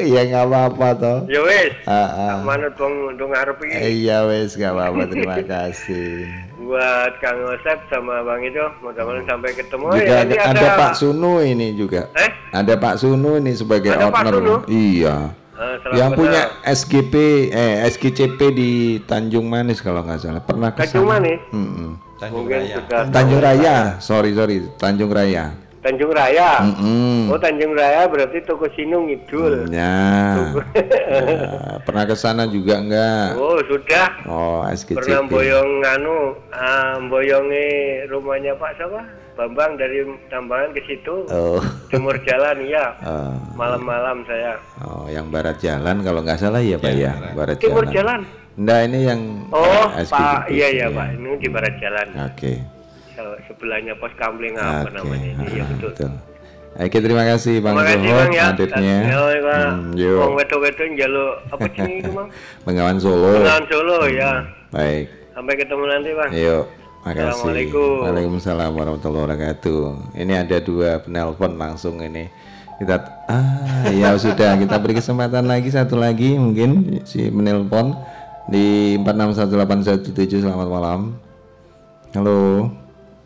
Iya nggak apa-apa toh. Ya wis. Ah, ah. Manut wong ndung arep iki. Eh, Iya wes nggak apa-apa. Terima kasih. Buat Kang Osep sama Bang Ido, mudah-mudahan sampai ketemu. Juga ya, ada, ada Pak Sunu ini juga. Eh? Ada Pak Sunu ini sebagai Ada Pak owner. Sunu? Iya. Eh, selamat yang punya datang. SGP eh SGCP di Tanjung Manis kalau nggak salah pernah ke Tanjung. Manis? Mungkin sudah Tanjung Raya sorry sorry Tanjung Raya Tanjung Raya. Mm-mm. Oh Tanjung Raya berarti toko Sinung Ngidul. ya, Ya, pernah ke sana juga enggak Oh sudah. oh Pernah SGCP boyong anu, ah, boyongi rumahnya Pak siapa? Bambang dari Tambangan ke situ. oh Timur jalan iya. Oh, Malam-malam saya. oh yang barat jalan kalau nggak salah ya pak ya, barat Timur jalan jalan. Enggak ini yang Oh SGCP Pak, iya iya ya. Pak. Ini di barat jalan. oke Se- Sebelahnya pos Kamling apa Oke, namanya? Iya ah, betul. betul. Oke, terima kasih Bang Terima kasih Bang ya. adiknya. Yo, Pak. Hmm. Wong wedo-wedo njaluk apa sih itu Bang? [laughs] Bengawan Solo. Bengawan Solo ya. Baik, Sampai ketemu nanti Bang. yuk. Makasih. Assalamualaikum. Waalaikumsalam warahmatullahi wabarakatuh. Ini ada dua penelpon langsung ini. Kita ah ya sudah kita beri kesempatan lagi satu lagi mungkin si menelpon di 461817 selamat malam. Halo.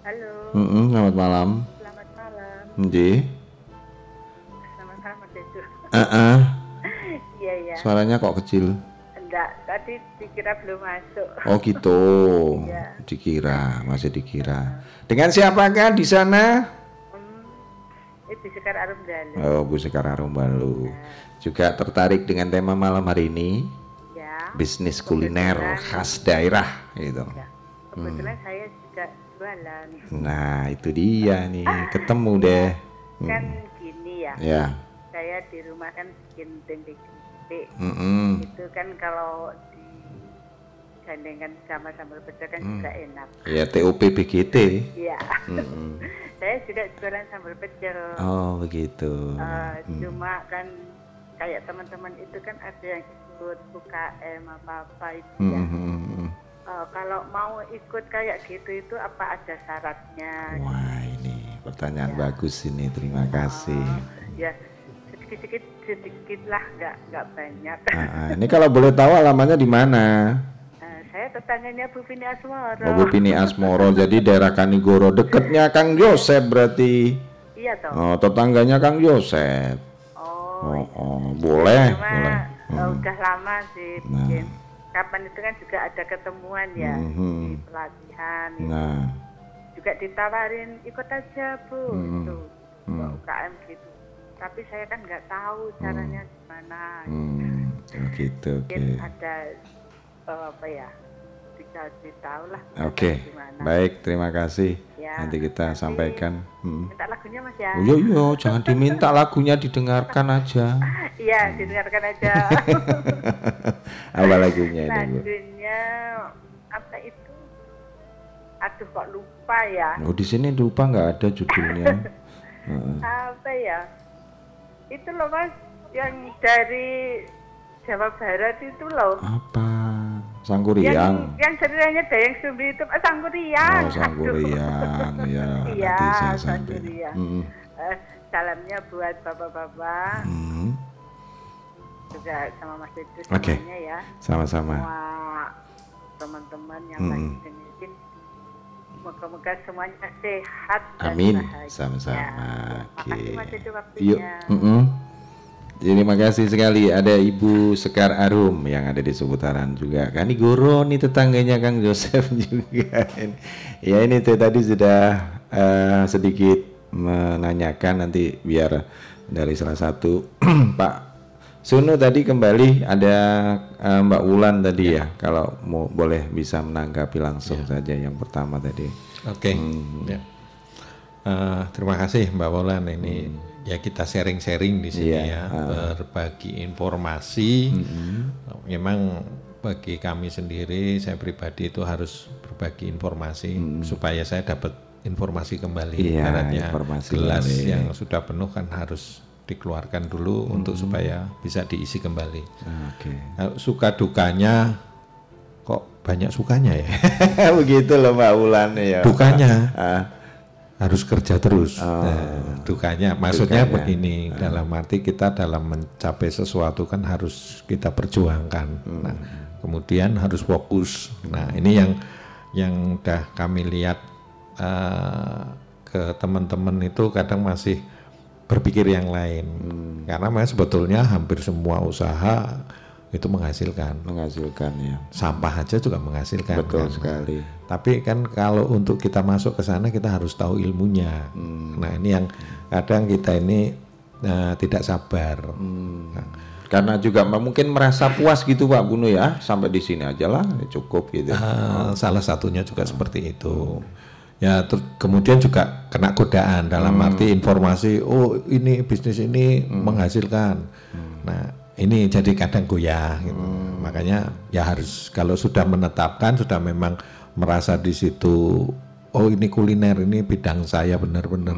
Halo, Mm-mm, selamat malam. selamat malam. Nji. Selamat malam Mas Edu. Ah, [laughs] Iya, iya. Suaranya kok kecil? Enggak, tadi dikira belum masuk. Oh gitu, [laughs] Iya. dikira, masih dikira. Dengan siapakah di sana? Itu Sekar Arum Dalu. Oh, Bu Sekar Arumbalu. Juga tertarik dengan tema malam hari ini? Ya. Bisnis kuliner khas daerah gitu. Kebetulan saya juga jualan. Nah, itu dia nih, ketemu deh. Kan Hmm. gini ya. Ya. Saya di rumah kan bikin tempe keripik. Mm-mm. Itu kan kalau digandengkan sama sambal pecel kan Hmm. juga enak. Ya TOP BGT. Iya. Mm-mm. [laughs] saya juga jualan sambal pecel. Oh begitu. Eh, Hmm. Cuma kan kayak teman-teman itu kan ada yang ikut UKM apa apa itu Hmm, ya. hmm. Eh, kalau mau ikut kayak gitu itu apa ada syaratnya? Wah ini pertanyaan bagus ini. Terima kasih. Ya sedikit-sedikit sedikit lah, nggak nggak banyak. Ah, ah. ini kalau boleh tahu alamannya di mana? Eh, saya tetangganya Bu Vini Asmoro. Oh, Bu Pini Asmoro. Jadi daerah Kanigoro deketnya Kang Yosep berarti. Iya toh. Oh, tetangganya Kang Yosep. Oh, oh, boleh, Cuma boleh. Eh, udah lama sih Nah. bikin. Kapan itu kan juga ada ketemuan ya Mhm. di pelatihan. Nah, Juga ditawarin ikut aja bu, Mhm. tuh Hmm. UKM gitu. Tapi saya kan nggak tahu caranya gimana. hmm, oh gitu. Mungkin ada eh, apa ya? Dikasih tahu lah. Oke, gimana. baik, terima kasih. Ya, Nanti kita sampaikan. Hmm. Minta lagunya mas ya? Oh, iya, iya, jangan diminta lagunya, didengarkan aja. [laughs] Iya, didengarkan aja. [laughs] Apa lagunya ini? Lagunya apa itu? Aduh kok lupa ya. Oh, di sini lupa nggak ada judulnya. [laughs] Apa ya? Itu loh mas, yang dari Jawa Barat itu loh. Apa? Yang, Sangkuriang. yang ceritanya Dayang Sumbi itu eh, Sangguriang. Oh, Sangkuriang, ya. Iya. Sangguriang. Hmm. Eh, salamnya buat bapak-bapak, Hmm. juga sama Mas Idris Oke. semuanya ya. Sama-sama. Semua teman-teman yang Hmm. lagi dengerin. Moga-moga semuanya sehat dan Amin. Sama-sama. Oke. Makasih Mas itu Yuk. waktunya. mm-mm. Terima kasih sekali ada Ibu Sekar Arum yang ada di seputaran juga. Kan Igoro nih tetangganya Kang Joseph [laughs] juga. ya ini tadi sudah eh, sedikit menanyakan nanti biar dari salah satu [clears throat] Pak Sunu tadi kembali ada eh, Mbak Wulan tadi ya. Kalau mau boleh bisa menanggapi langsung saja yang pertama tadi. Oke. Hmm. Ya. Eh, terima kasih Mbak Wolan ini ya kita sharing-sharing di sini Iya, ya ah. berbagi informasi. Memang bagi kami sendiri saya pribadi itu harus berbagi informasi supaya saya dapat informasi kembali. Ibaratnya informasi gelas kembali. yang sudah penuh kan harus dikeluarkan dulu untuk supaya bisa diisi kembali. Kalau suka dukanya kok banyak sukanya ya? [laughs] Begitu loh Mbak Wulan ya. Dukanya Ah. Harus kerja terus. Oh. Nah, dukanya, maksudnya Dukanya. begini, dalam arti kita dalam mencapai sesuatu kan harus kita perjuangkan. Hmm. Nah, kemudian harus fokus. Nah, ini yang yang udah kami lihat eh, ke teman-teman itu kadang masih berpikir yang lain. Hmm. Karena memang sebetulnya hampir semua usaha itu menghasilkan. Menghasilkan ya. Sampah aja juga menghasilkan. Betul kan. sekali. Tapi kan kalau untuk kita masuk ke sana kita harus tahu ilmunya. Hmm. Nah ini yang kadang kita ini eh, tidak sabar. Hmm. Nah, Karena juga mungkin merasa puas gitu Pak Bunu ya, sampai di sini aja lah cukup gitu. eh, salah satunya juga seperti itu. Ya ter- kemudian juga kena godaan dalam Hmm. arti informasi. Oh ini bisnis ini menghasilkan. Nah ini jadi kadang goyah. Gitu. Makanya ya harus kalau sudah menetapkan sudah memang merasa di situ. Oh ini kuliner ini bidang saya benar-benar.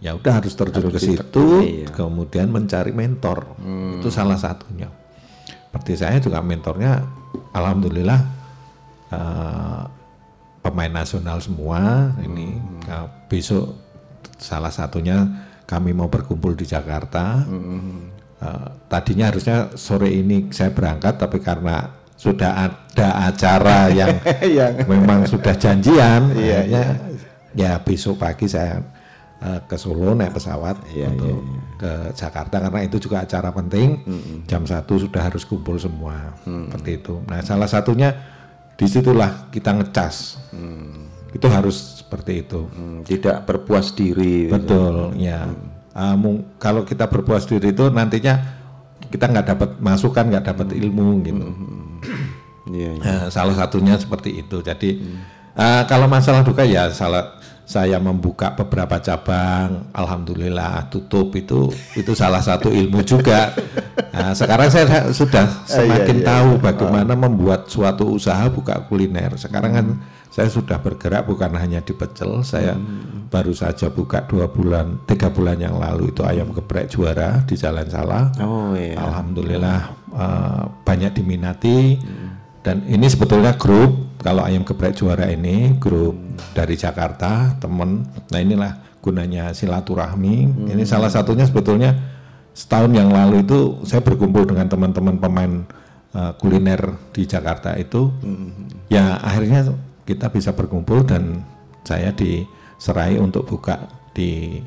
Ya udah harus terjun ke situ, ya. kemudian mencari mentor. Itu salah satunya. Seperti saya juga mentornya, alhamdulillah eh, pemain nasional semua. Ini eh, besok salah satunya kami mau berkumpul di Jakarta. Eh, tadinya harusnya sore ini saya berangkat, tapi karena sudah ada acara [laughs] yang, Yang- memang sudah janjian, Iya, akhirnya ya besok pagi saya eh, ke Solo naik pesawat Iya, untuk ke Jakarta karena itu juga acara penting. Jam satu sudah harus kumpul semua seperti itu. Nah salah satunya di situlah kita ngecas. Itu harus seperti itu. Hmm, tidak berpuas diri. Betul, ya. Ah, mung- kalau kita berpuas diri itu nantinya kita nggak dapat masukan, nggak dapat ilmu gitu. Iya, iya. Eh, salah satunya seperti itu. Jadi eh, kalau masalah duka ya salah saya membuka beberapa cabang, alhamdulillah tutup itu itu salah satu ilmu juga. Nah, sekarang saya sudah Eh, iya, semakin iya. tahu bagaimana membuat suatu usaha buka kuliner. Sekarang kan saya sudah bergerak bukan hanya di pecel, saya baru saja buka dua bulan, tiga bulan yang lalu itu ayam geprek juara di Jalan Salah. Oh iya. Alhamdulillah eh, banyak diminati dan ini sebetulnya grup kalau ayam geprek juara ini grup dari Jakarta temen. Nah inilah gunanya silaturahmi. Ini salah satunya sebetulnya setahun yang lalu itu saya berkumpul dengan teman-teman pemain eh, kuliner di Jakarta itu. Ya akhirnya kita bisa berkumpul dan saya diserai untuk buka di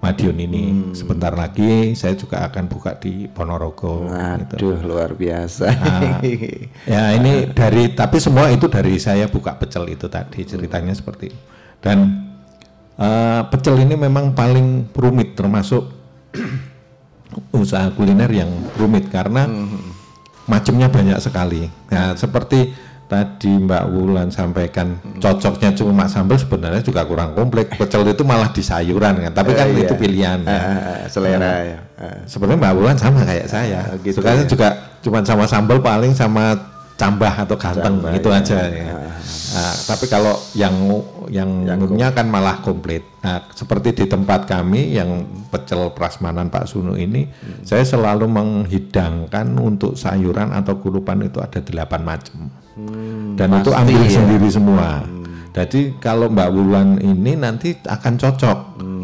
Madiun ini sebentar lagi saya juga akan buka di Ponorogo. gitu. Aduh luar biasa. Nah, ya ini [laughs] dari tapi semua itu dari saya buka pecel itu tadi ceritanya seperti itu. Dan eh, pecel ini memang paling rumit termasuk [clears throat] usaha kuliner yang rumit karena macamnya banyak sekali. Nah seperti tadi Mbak Wulan sampaikan cocoknya cuma sambal sebenarnya juga kurang kompleks. Pecel itu malah di sayuran kan, tapi kan Eh, iya. itu pilihan. Ah, ah, selera Nah, ya. Ah. Sebenarnya Mbak Wulan sama kayak saya. gitu Sukanya ya. juga cuma sama sambal paling sama cambah atau ganteng Cambah, itu ya. aja ya. Nah, tapi kalau yang yang umumnya kan malah komplit. Nah, seperti di tempat kami yang pecel prasmanan Pak Sunu ini, Hmm. saya selalu menghidangkan untuk sayuran atau kurupan itu ada delapan macam. Dan itu pasti ambil ya. sendiri semua. Jadi kalau Mbak Wulan ini nanti akan cocok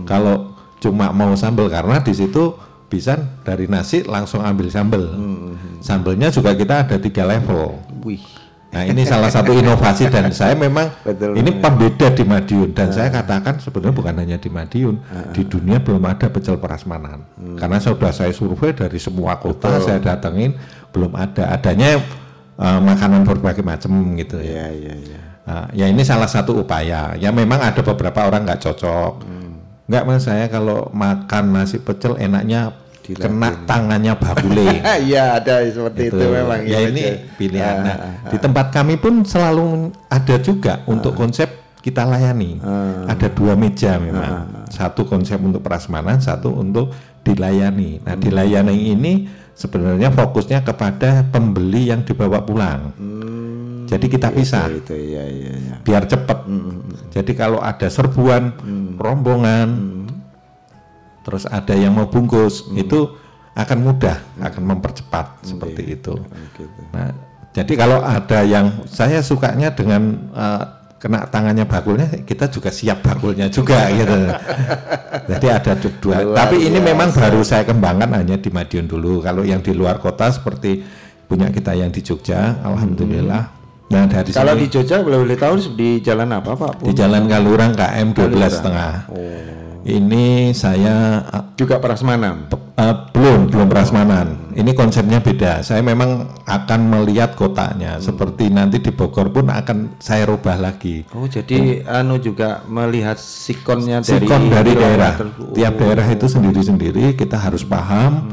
kalau cuma mau sambal karena di situ bisa dari nasi langsung ambil sambal. Sambelnya juga kita ada tiga level. Wih. Nah ini salah satu inovasi dan saya memang [laughs] Betul, ini betul. pembeda di Madiun dan saya katakan sebenarnya bukan hanya di Madiun, di dunia belum ada pecel prasmanan. Karena sudah saya survei dari semua kota Betul. saya datengin belum ada. Adanya eh, makanan berbagai macam gitu ya. Iya, iya. Nah, ya ini salah satu upaya. Ya memang ada beberapa orang nggak cocok. Nggak mas saya kalau makan nasi pecel enaknya kena tangannya bakule. [laughs] Iya ada seperti itu, Gitu. memang. Ya iya, ini betul. pilihan. Ah, Nah, ah, di tempat kami pun selalu ada juga untuk konsep kita layani. Ada dua meja memang. Satu konsep untuk prasmanan, satu untuk dilayani. Nah, dilayani ini sebenarnya fokusnya kepada pembeli yang dibawa pulang. Jadi kita pisah. Hmm, Itu iya iya iya. Biar cepat. Jadi kalau ada serbuan, rombongan, terus ada yang mau bungkus, itu akan mudah, akan mempercepat seperti itu. Nah, jadi kalau ada yang saya sukanya dengan eh, kena tangannya bakulnya, kita juga siap bakulnya juga [laughs] gitu. Jadi ada du- dua. Luar Tapi ini memang baru saya kembangkan hanya di Madiun dulu. Kalau yang di luar kota seperti punya kita yang di Jogja, alhamdulillah. Nah dari Kalau sini di Jogja boleh boleh tahu di jalan apa Pak? di Jalan Kalurang KM 12 Kalurang. setengah. Ini saya juga prasmanan. belum belum prasmanan. Ini konsepnya beda. Saya memang akan melihat kotanya. Seperti nanti di Bogor pun akan saya rubah lagi. Oh jadi anu juga melihat sikonnya dari Sikon dari daerah. tersebut. Tiap daerah itu sendiri-sendiri. Kita harus paham.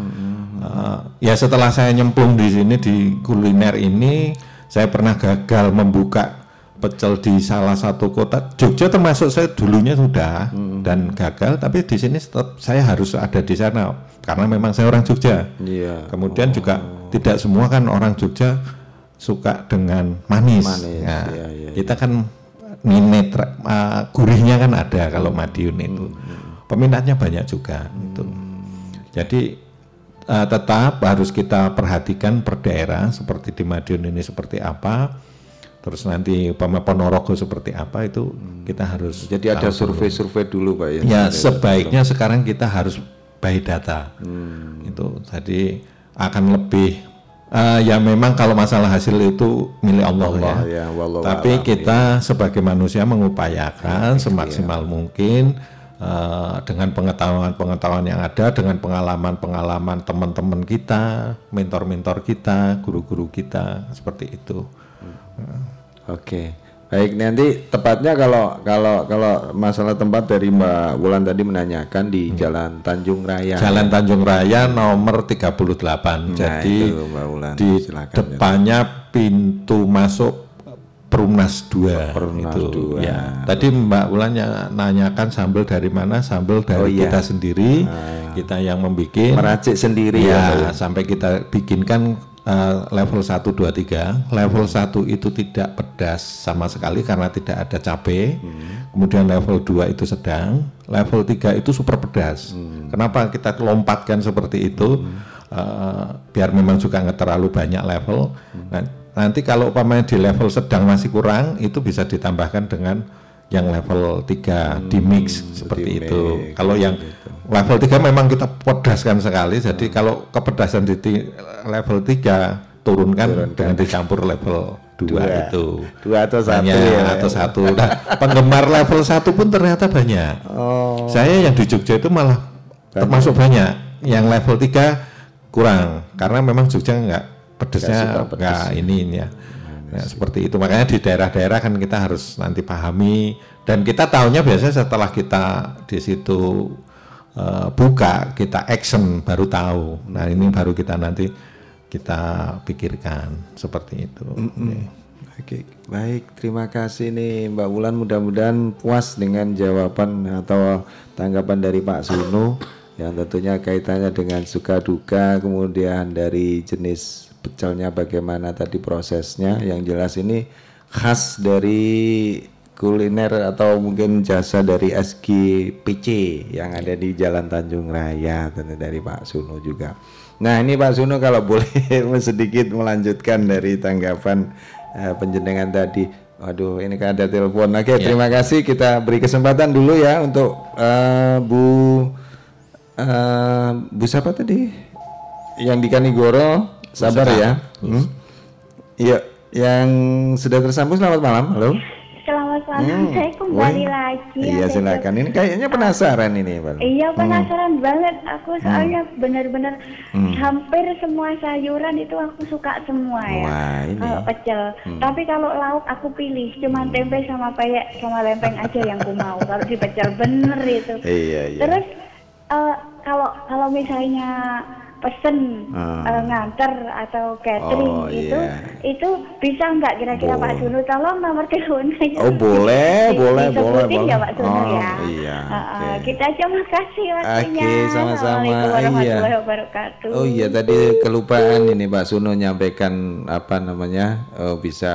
Uh, ya setelah saya nyemplung di sini di kuliner ini, saya pernah gagal membuka pecel di salah satu kota. Jogja termasuk saya dulunya sudah dan gagal tapi di sini tetap saya harus ada di sana karena memang saya orang Jogja. Iya. kemudian juga tidak semua kan orang Jogja suka dengan manis, Manis, Nah, iya, iya, kita kan minat uh, gurihnya kan ada kalau Madiun itu. Peminatnya banyak juga itu jadi uh, tetap harus kita perhatikan per daerah seperti di Madiun ini seperti apa terus nanti umpama Ponorogo seperti apa itu kita harus Jadi ada dulu. survei-survei dulu Pak ya. Ya sebaiknya sekarang kita harus by data. Hmm. Itu jadi akan lebih eh, ya memang kalau masalah hasil itu milik Allah, Allah ya. ya, Tapi a'lam, kita sebagai manusia mengupayakan semaksimal mungkin eh, dengan pengetahuan-pengetahuan yang ada, dengan pengalaman-pengalaman teman-teman kita, mentor-mentor kita, guru-guru kita seperti itu. Oke. Baik, nanti tepatnya kalau kalau kalau masalah tempat dari Mbak Wulan tadi menanyakan di Jalan Tanjung Raya. Hmm. Jalan Tanjung Raya nomor 38. Nah, Jadi itu, Mbak Wulan. di Silakan, depannya pintu masuk Perumnas 2 Perumnas itu dua. ya. Tadi Mbak Ulan ya- nanyakan sambal dari mana? Sambal dari Oh, iya. kita sendiri, kita yang membuat Meracik sendiri ya, Pak, ya? ya, sampai kita bikinkan eh, level 1 2 3. Level 1 itu tidak pedas sama sekali karena tidak ada cabai. Kemudian level 2 itu sedang, level 3 itu super pedas. Kenapa kita lompatkan seperti itu? Eh, biar memang juga nggak terlalu banyak level. Nah, nanti kalau umpamanya di level sedang masih kurang, itu bisa ditambahkan dengan yang level 3 di mix seperti itu. Kalau yang level 3 memang kita pedaskan sekali. Jadi kalau kepedasan di level 3 turunkan, dengan dicampur level 2 Dua. itu. Dua atau satu Banyak, ya. atau satu. Nah, penggemar level 1 pun ternyata banyak. Oh. Saya yang di Jogja itu malah termasuk banyak. Yang level 3 kurang karena memang Jogja nggak pedesnya suka pedes. nggak ini ya. Nah, seperti itu makanya di daerah-daerah kan kita harus nanti pahami dan kita tahunya biasanya setelah kita di situ eh, buka kita action baru tahu. Nah ini baru kita nanti kita pikirkan seperti itu. Oke, baik. Terima kasih nih Mbak Wulan. Mudah-mudahan puas dengan jawaban atau tanggapan dari Pak Suno yang tentunya kaitannya dengan suka duka, kemudian dari jenis pecelnya bagaimana tadi prosesnya. Yang jelas ini khas dari kuliner atau mungkin jasa dari SGPC yang ada di Jalan Tanjung Raya tentu dari Pak Suno juga. Nah ini Pak Suno kalau [laughs] boleh sedikit melanjutkan dari tanggapan eh, penjenengan tadi. Waduh ini kan ada telepon. Oke terima kasih kita beri kesempatan dulu ya untuk eh, Bu eh, Bu siapa tadi? Yang di Kanigoro sabar Seka. ya. Hmm? Iya yang sudah tersambung selamat malam. Halo. Selamat malam, Hmm. saya kembali lagi. Iya silakan. Ini kayaknya penasaran ini, Pak. Iya Hmm. penasaran banget aku soalnya benar-benar Hmm. hampir semua sayuran itu aku suka semua ya. Wah, ini. Kalau pecel. Hmm. Tapi kalau lauk aku pilih cuma tempe sama peyek sama lempeng aja yang ku mau. [laughs] Kalau di pecel bener itu. Iya, iya. Terus eh, kalau kalau misalnya pesen Ah. eh, nganter atau catering Oh, itu iya. itu bisa nggak kira-kira Pak Sunu tolong nomor teleponnya Oh boleh, [laughs] Di- boleh, boleh, boleh. ya Pak Sunu oh, ya. Iya. Uh, uh, kita aja makasih waktunya. Oke, sama-sama. Iya. wabarakatuh. Oh iya tadi kelupaan ini Pak Suno nyampaikan apa namanya eh, bisa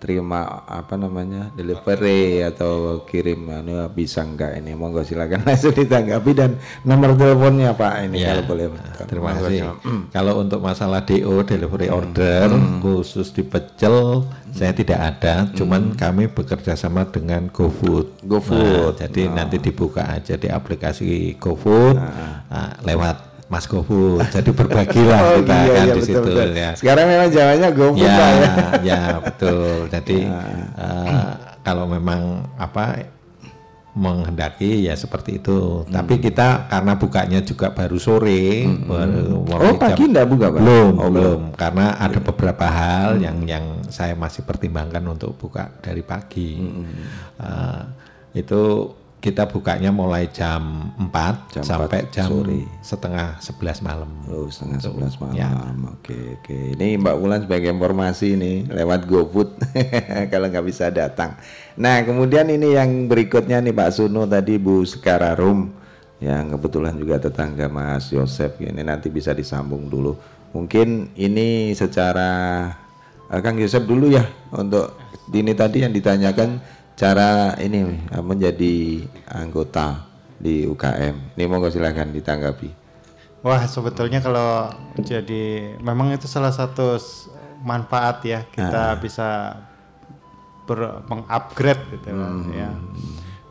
terima apa namanya delivery atau kirim anu bisa enggak ini? Monggo silakan. [laughs] Langsung ditanggapi dan nomor teleponnya Pak ini Ya, kalau boleh. Terima kasih. silakan. Kalau untuk masalah DO delivery order khusus di pecel saya tidak ada, cuman kami bekerja sama dengan GoFood. GoFood. Nah, jadi nanti dibuka aja di aplikasi GoFood. Nah, lewat Mas GoFood. Jadi berbagilah [laughs] Oh, kita iya, kan iya, di betul, situ betul. ya. Sekarang memang jalannya GoFood ya, ya. [laughs] ya betul. Jadi eh, kalau memang apa menghendaki ya seperti itu. Hmm. Tapi kita karena bukanya juga baru sore, baru mulai Oh, pagi enggak buka, Pak? Belum, Oh, belum. Karena ada beberapa hal yang yang saya masih pertimbangkan untuk buka dari pagi. Eh, itu kita bukanya mulai jam 4 Jam sampai 4 jam sore. setengah 11 malam. Oh, setengah sebelas malam. Ya. Oke, oke. Ini Mbak Wulan sebagai informasi nih lewat GoFood [laughs] kalau nggak bisa datang. Nah, kemudian ini yang berikutnya nih Pak Suno tadi Bu Sekararum yang kebetulan juga tetangga Mas Yosef ini nanti bisa disambung dulu. Mungkin ini secara eh, Kang Yosef dulu ya untuk ini tadi yang ditanyakan cara ini eh, menjadi anggota di UKM. Ini monggo silakan ditanggapi. Wah sebetulnya kalau jadi memang itu salah satu manfaat ya kita Ah. bisa ber, mengupgrade gitu kan, Hmm. ya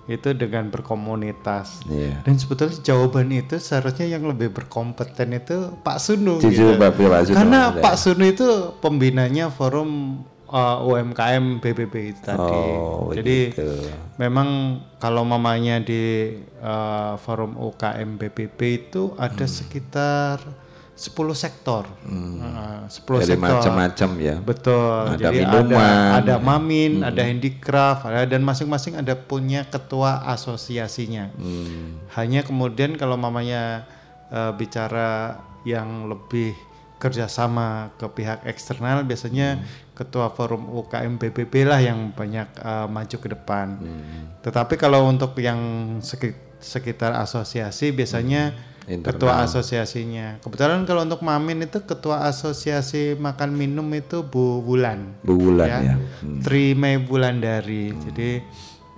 itu dengan berkomunitas Iya. dan sebetulnya jawaban itu seharusnya yang lebih berkompeten itu Pak Sunu Jujur, gitu. Pak- Pak Sunu, karena ada. Pak Sunu itu pembinanya forum uh, UMKM BBB itu tadi Oh, jadi begitu. memang kalau mamanya di uh, forum UKM BBB itu ada Hmm. sekitar 10 sektor. Uh, 10 Jadi sektor. macam-macam ya. Betul. Ada Jadi minuman. ada ada mamin, Hmm. ada handicraft, ada dan masing-masing ada punya ketua asosiasinya. Hmm. Hanya kemudian kalau mamanya uh, bicara yang lebih kerjasama ke pihak eksternal biasanya ketua forum UKM PBB lah yang banyak eh, maju ke depan. Tetapi kalau untuk yang seki- sekitar asosiasi biasanya ketua Internal. asosiasinya. Kebetulan kalau untuk Mamin itu ketua asosiasi makan minum itu Bu Wulan. Bu Wulan, ya. Hmm. Tri Mei Wulandari. Jadi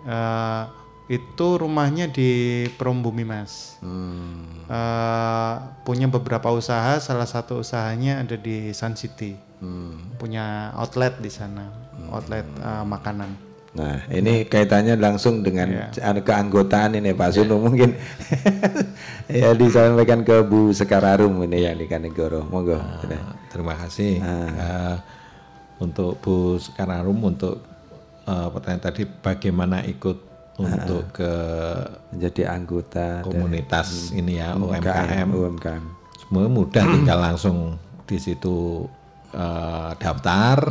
eh, itu rumahnya di Perumbumi Mas. Hmm. Eh, punya beberapa usaha, salah satu usahanya ada di Sun City. Hmm. Punya outlet di sana, outlet eh, makanan. Nah, ini kaitannya langsung dengan Iya. anu keanggotaan ini Pak Sunu mungkin [laughs] ya disampaikan ke Bu Sekararum ini ya di Kanegoro. Monggo. Ah, terima kasih Eh, untuk Bu Sekararum untuk eh, pertanyaan tadi bagaimana ikut untuk ke menjadi anggota komunitas dari- ini ya Hmm, UMKM. UMKM. Semua mudah tinggal langsung di situ eh, daftar.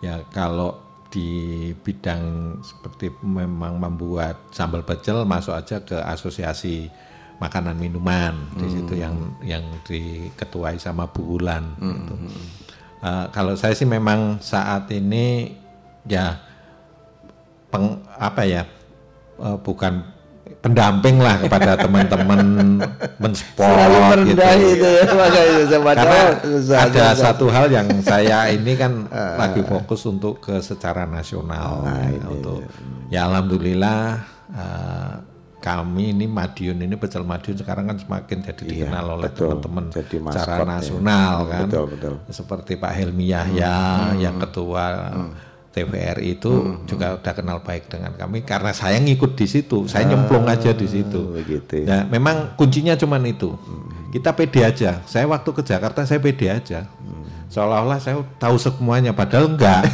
Ya kalau di bidang seperti memang membuat sambal pecel masuk aja ke asosiasi makanan minuman di situ yang yang diketuai sama Bu Wulan gitu. Eh, kalau saya sih memang saat ini ya peng, apa ya eh, bukan pendamping lah kepada [laughs] teman-teman mensport Selalu gitu. itu ya, makanya. Karena Susah, ada susah. satu hal yang saya ini kan lagi fokus untuk ke secara nasional untuk ya alhamdulillah eh, kami ini Madiun ini pecel Madiun sekarang kan semakin jadi dikenal oleh teman-teman secara ya. nasional Hmm, kan betul, betul. seperti Pak Helmi Yahya Hmm. yang ketua TVRI itu juga udah kenal baik dengan kami karena saya ngikut di situ. Saya nyemplung aja di situ. begitu. Ya memang kuncinya cuman itu. Kita pede aja. Saya waktu ke Jakarta saya pede aja seolah-olah saya tahu semuanya padahal enggak. [laughs]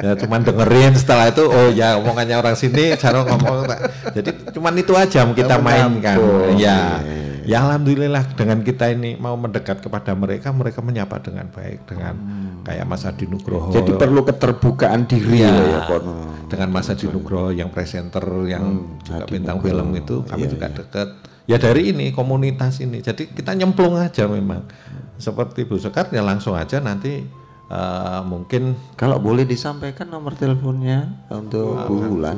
Ya cuman dengerin setelah itu oh ya omongannya orang sini cara ngomong jadi cuman itu aja kita mainkan. Ya. Ya alhamdulillah dengan kita ini mau mendekat kepada mereka mereka menyapa dengan baik dengan kayak Mas Adi Nugroho. Jadi perlu keterbukaan diri loh ya Kon. dengan Mas Adi Nugroho yang presenter yang juga Adi bintang Nugroho. film itu kami Iya, juga dekat ya dari ini komunitas ini. Jadi kita nyemplung aja memang seperti Bu Sekar ya langsung aja nanti eh, mungkin Kalau boleh disampaikan nomor teleponnya untuk Ah, Bu Wulan.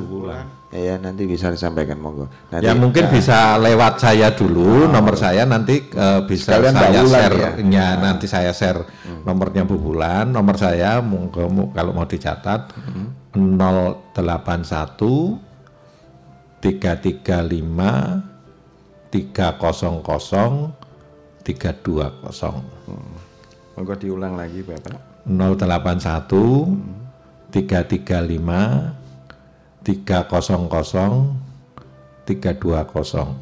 Ya nanti bisa disampaikan monggo. Nanti, ya mungkin nah, bisa lewat saya dulu nomor saya nanti eh, bisa Sekalian saya share ya? ya nanti saya share nomornya Bu Bulan nomor saya monggo kalau mau dicatat 081 335 300 320 Monggo diulang lagi Bapak. 081 335 300 320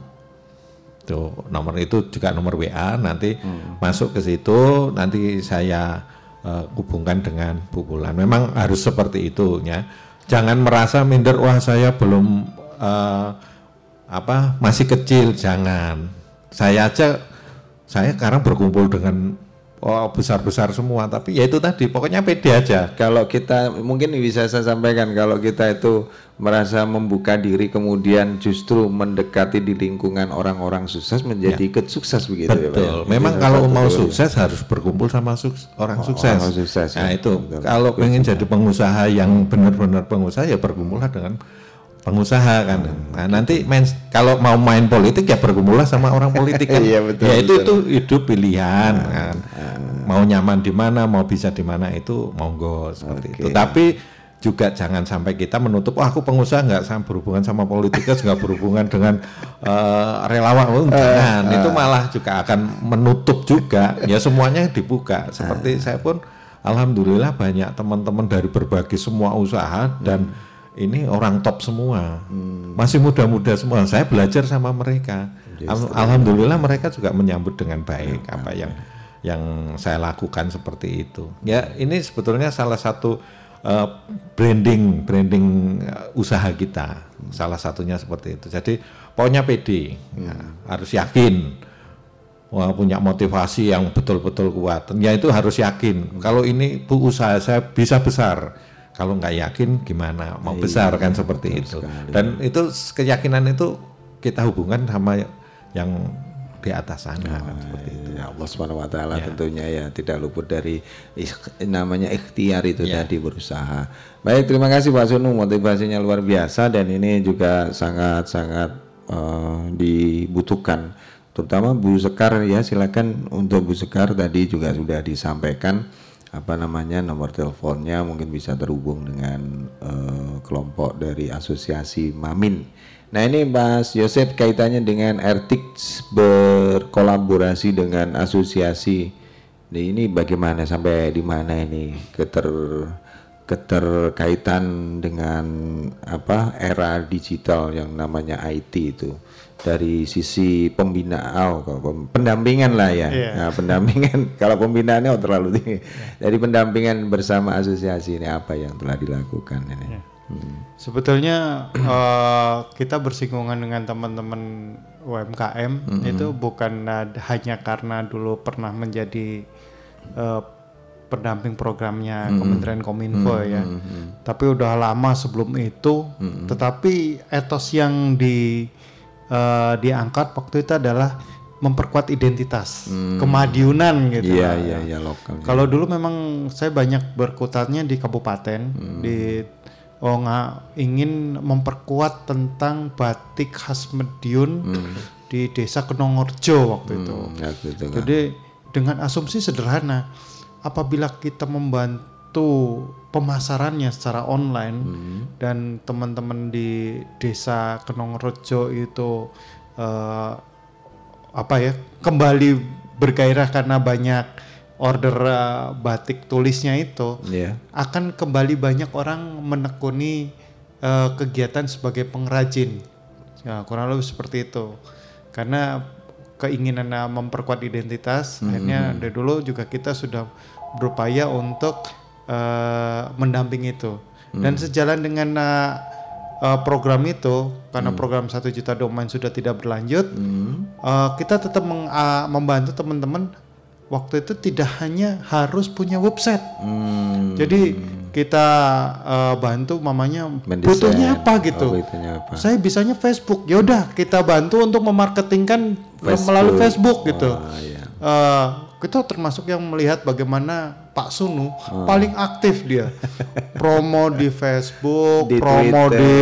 Tuh, nomor itu juga nomor WA nanti masuk ke situ nanti saya eh, hubungkan dengan Bu Bulan. Memang harus seperti itu ya. Jangan merasa minder wah saya belum eh, apa masih kecil jangan. Saya aja saya sekarang berkumpul dengan oh besar-besar semua tapi ya itu tadi pokoknya pede aja. Kalau kita mungkin bisa saya sampaikan kalau kita itu merasa membuka diri kemudian justru mendekati di lingkungan orang-orang sukses menjadi ikut sukses begitu ya Pak. ya? Ya. Betul. Memang salah kalau satu mau betul. sukses harus berkumpul sama suks- orang Oh, sukses. orang sukses, Nah ya. itu Betul. kalau pengen jadi pengusaha yang benar-benar pengusaha ya berkumpullah dengan pengusaha kan. Nah nanti main kalau mau main politik ya berkumpullah sama orang politik kan. [laughs] Iya, betul, Ya itu betul. itu hidup pilihan kan. Mau nyaman di mana, mau bisa di mana itu monggo seperti itu. Oke. Tapi juga jangan sampai kita menutup, wah aku pengusaha nggak sama berhubungan sama politikus, nggak berhubungan dengan eh, relawan, Oh, jangan. itu malah juga akan menutup juga. Ya semuanya dibuka. Seperti saya pun, alhamdulillah banyak teman-teman dari berbagai semua usaha dan ini orang top semua, masih muda-muda semua. Saya belajar sama mereka. Al- Alhamdulillah mereka juga menyambut dengan baik apa yang yang saya lakukan seperti itu. Ya ini sebetulnya salah satu eh, branding branding eh, usaha kita. Salah satunya seperti itu. Jadi pokoknya PD Ya, harus yakin. Wah, punya motivasi yang betul-betul kuat. Ya itu harus yakin. Kalau ini bu usaha saya bisa besar. Kalau nggak yakin gimana? Mau Iya, besar kan seperti itu. Dan itu keyakinan itu kita hubungkan sama yang di atas sana kan seperti itu. Ya Allah Subhanahu wa taala Ya. tentunya ya tidak luput dari ikh- namanya ikhtiar itu Ya. tadi berusaha. Baik, terima kasih Pak Sunu motivasinya luar biasa dan ini juga sangat-sangat eh, dibutuhkan terutama Bu Sekar ya silakan untuk Bu Sekar tadi juga sudah disampaikan apa namanya nomor teleponnya mungkin bisa terhubung dengan eh, kelompok dari asosiasi Mamin. Nah ini Mas Yosef kaitannya dengan Ertix berkolaborasi dengan asosiasi. Nah, ini bagaimana sampai di mana ini keter keterkaitan dengan apa era digital yang namanya IT itu dari sisi pembinaan oh, pendampingan lah ya Iya. Nah, pendampingan [laughs] kalau pembinaannya oh, terlalu tinggi dari pendampingan bersama asosiasi ini apa yang telah dilakukan ini Hmm. Sebetulnya eh, kita bersinggungan dengan teman-teman UMKM Mm-mm. itu bukan hanya karena dulu pernah menjadi eh, pendamping programnya Mm-mm. Kementerian Kominfo ya, Mm-mm. tapi udah lama sebelum itu. Tetapi etos yang di eh, diangkat waktu itu adalah memperkuat identitas, kemadiunan gitu. Hmm. Iya, iya, iya, lokal. Kalau dulu memang saya banyak berkutatnya di kabupaten Hmm. di oh nggak ingin memperkuat tentang batik khas Mediun di desa Kenongorjo waktu itu. Hmm, waktu itu kan. Jadi dengan asumsi sederhana, apabila kita membantu pemasarannya secara online dan teman-teman di desa Kenongorjo itu eh, apa ya kembali bergairah karena banyak order eh, batik tulisnya itu Iya. akan kembali banyak orang menekuni eh, kegiatan sebagai pengrajin ya kurang lebih seperti itu karena keinginan memperkuat identitas Mhm. akhirnya dari dulu juga kita sudah berupaya untuk eh, mendampingi itu dan Mhm. sejalan dengan eh, program itu karena program satu juta domain sudah tidak berlanjut eh, kita tetap meng- ah, membantu teman-teman waktu itu tidak hanya harus punya website Hmm. jadi kita eh, bantu mamanya Mendesain. butuhnya apa gitu Oh, butuhnya apa. saya bisanya Facebook ya udah kita bantu untuk memarketingkan Facebook. melalui Facebook gitu Wah, iya. Eh, kita termasuk yang melihat bagaimana Pak Sunu Oh. paling aktif dia [laughs] promo di Facebook Di promo Twitter. di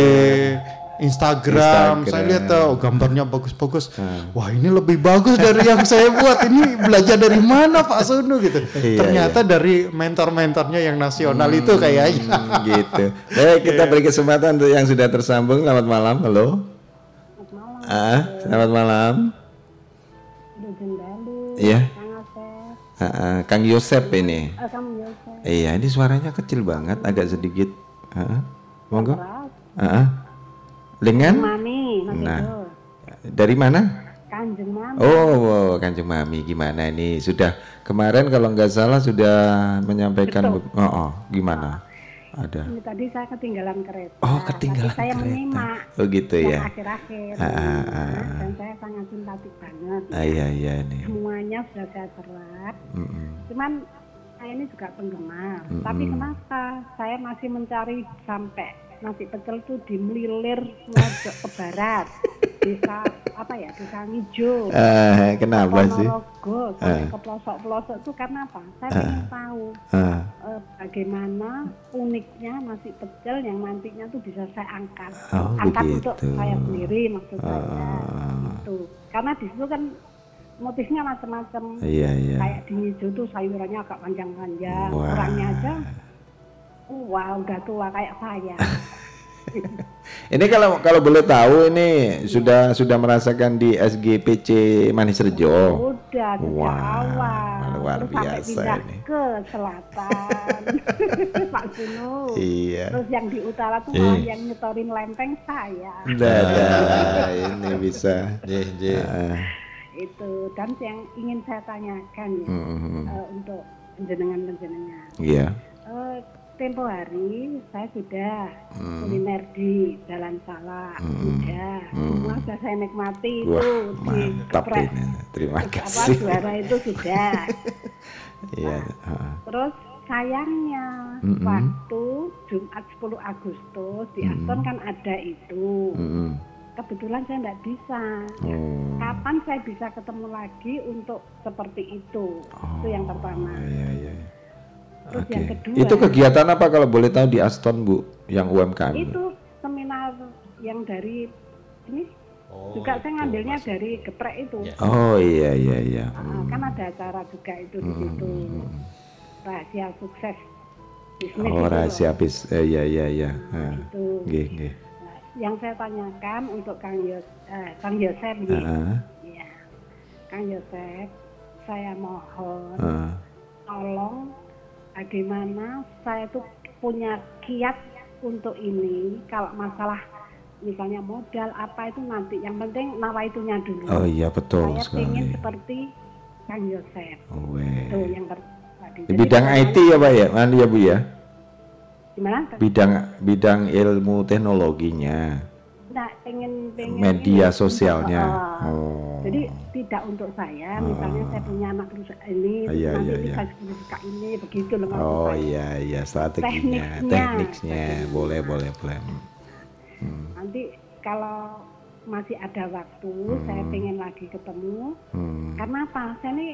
Instagram. Instagram. saya lihat tuh gambarnya bagus-bagus Hmm. wah ini lebih bagus dari yang saya buat ini belajar dari mana Pak Sunu gitu [laughs] Iya, ternyata dari mentor-mentornya yang nasional itu kayaknya Hmm, [laughs] gitu. Baik, kita beri kesempatan untuk yang sudah tersambung. Selamat malam. Halo. Ah, selamat malam. Iya. Ah, ah, Kang Yosep ini. Iya, ini suaranya kecil banget, agak sedikit. Ah. Monggo. Ah. Dengan? Mami, Nah, dari mana? Kanjeng Mami. Oh, oh, Kanjeng Mami gimana ini? Sudah kemarin kalau nggak salah sudah menyampaikan. Betul. Oh, oh, gimana? Ada. Ini tadi saya ketinggalan kereta. Oh, ketinggalan Tapi saya kereta. menyimak. Oh, gitu yang ya. akhir-akhir. Ah, ah, ah. Dan saya sangat simpatik banget. Ah, iya iya ini. Semuanya sudah saya serap. Mm-mm. Cuman saya ini juga penggemar. Mm-mm. Tapi kenapa saya masih mencari sampai nasi pecel itu di Melilir mojok ke barat. [laughs] Desa apa ya? Desa Ngijo. Ah, kenapa sih? Sampai Ah. ke pelosok-pelosok itu karena apa? Saya Ah. ingin tahu Ah. eh, bagaimana uniknya nasi pecel yang nantinya tuh bisa saya angkat. Oh, angkat begitu. untuk saya sendiri maksud saya. Ah. Itu. Karena di situ kan motifnya macam-macam. Iya, iya. Kayak di Ngijo tuh sayurannya agak panjang-panjang. Orangnya aja Wah, udah tua kayak saya. [laughs] [laughs] Ini kalau kalau boleh tahu ini sudah sudah merasakan di SGPC Manis Rejo. Udah sejak Wah, awal. luar Terus sampai biasa pindah ini. ke selatan. [laughs] Pak Sunu. Iya. Terus yang di utara tuh malah Eh. yang nyetorin lempeng saya. Dadah, ini bisa. Ah. Itu dan yang ingin saya tanyakan ya Mhm. eh, untuk penjenengan-penjenengan. Iya. Eh, tempo hari saya sudah Hmm. kuliner di Jalan Salak, sudah Hmm. semua sudah saya nikmati Wah, itu di mantap geprek. ini. Terima apa kasih. juara itu sudah. [laughs] Iya. ah. Terus sayangnya Mm-mm. waktu Jumat 10 Agustus di Mm-mm. Aston kan ada itu. Mm-mm. kebetulan saya nggak bisa. Hmm. Kapan saya bisa ketemu lagi untuk seperti itu? itu yang pertama. Iya, iya. Terus Oke. yang kedua. Itu kegiatan apa kalau boleh tahu di Aston Bu, yang UMKM? Itu seminar yang dari ini Oh, juga saya ngambilnya dari geprek itu. Oh iya iya iya. Ah, kan ada acara juga itu di Hmm, situ. Rahasia sukses bisnis Oh rahasia bis, eh, iya iya iya. Ah, Itu. Nggih nggih. Yang saya tanyakan untuk Kang Yos, eh, Kang Yosef ini. Heeh. Iya. Kang Yosef, saya mohon Heeh. tolong bagaimana saya tuh punya kiat untuk ini kalau masalah misalnya modal apa itu nanti yang penting nawaitunya dulu. Oh iya betul saya sekali. ingin seperti Kang Yosef. Oh. Itu yang tadi. Di Jadi bidang kalau IT ya Pak ya, Mandi ya Bu ya. Gimana? Bidang bidang ilmu teknologinya, Nah, pengen pengen media ini, sosialnya. uh, Oh. Jadi tidak untuk saya, misalnya saya punya anak perusahaan ini, Ah, terus iya, nanti iya, ini iya. suka ini, begitu loh Oh iya iya strateginya, Tekniknya. tekniknya, boleh boleh boleh. Nanti kalau masih ada waktu, saya pengen lagi ketemu. Hmm. Karena apa? Saya ini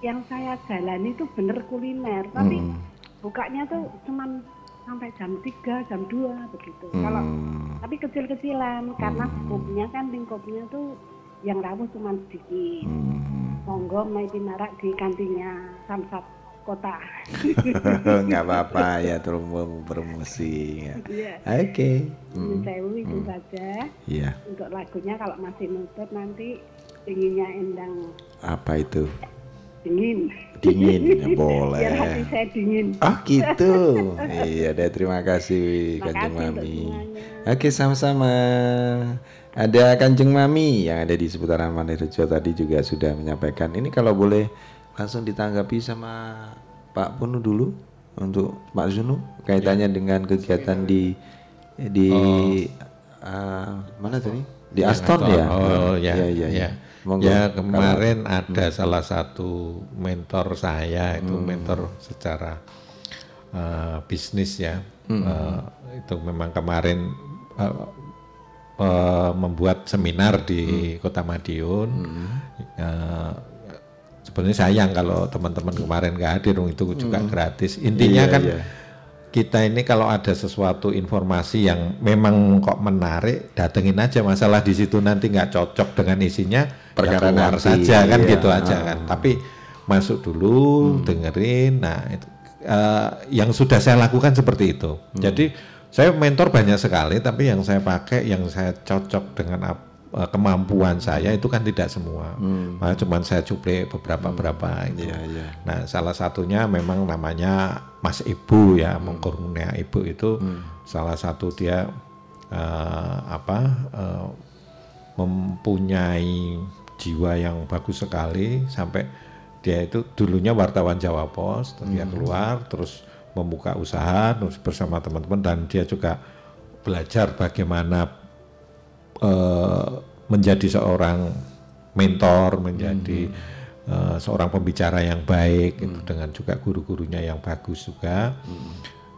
yang saya jalani itu bener kuliner, tapi Hmm. bukanya tuh cuman sampai jam 3, jam 2 begitu. Kalau Hmm. tapi kecil-kecilan karena skupnya kan lingkupnya tuh yang rawuh cuma sedikit. Hmm. Monggo main marak di kantinnya Samsat Kota. [laughs] Nggak apa-apa [laughs] ya terus promosi. ya. Iya. Oke. Nyun Hmm. sewu itu Hmm. saja. Iya. Untuk lagunya kalau masih nutup nanti dinginnya endang Apa itu? Dingin. Dingin, ya [laughs] boleh. Biar hati saya dingin. Oh gitu. [laughs] iya deh terima kasih Kanjeng Mami. Oke sama-sama. Ada Kanjeng Mami yang ada di seputaran Manirejo tadi juga sudah menyampaikan. Ini kalau boleh langsung ditanggapi sama Pak Punu dulu untuk Pak Zunu kaitannya dengan kegiatan di di ah, mana tadi? Di Aston ya? Oh ya, Iya, ya, iya, Monggo. Ya Kalau- kemarin ada salah satu mentor saya itu Hmm. mentor secara uh, bisnis ya. Hmm. Uh, itu memang kemarin uh, uh, membuat seminar di Hmm. Kota Madiun. Uh, sebenarnya sayang kalau teman-teman kemarin nggak hadir itu juga Hmm. gratis. Intinya Iya, kan iya. Kita ini kalau ada sesuatu informasi yang memang kok menarik, datengin aja. Masalah di situ nanti nggak cocok dengan isinya, Perkara ya keluar nanti, saja kan iya. gitu aja kan. Tapi masuk dulu, dengerin. Nah, itu, eh, yang sudah saya lakukan seperti itu. Jadi saya mentor banyak sekali, tapi yang saya pakai, yang saya cocok dengan ap- eh, kemampuan saya itu kan tidak semua. Malah cuman saya cuplik beberapa beberapa itu. Nah, salah satunya memang namanya Mas Ibu ya, Mengkurnia Ibu itu. Salah satu dia eh, apa eh, mempunyai jiwa yang bagus sekali sampai dia itu dulunya wartawan Jawa Pos, terus dia keluar terus membuka usaha terus bersama teman-teman dan dia juga belajar bagaimana eh, menjadi seorang mentor, menjadi eh, seorang pembicara yang baik gitu, dengan juga guru-gurunya yang bagus juga.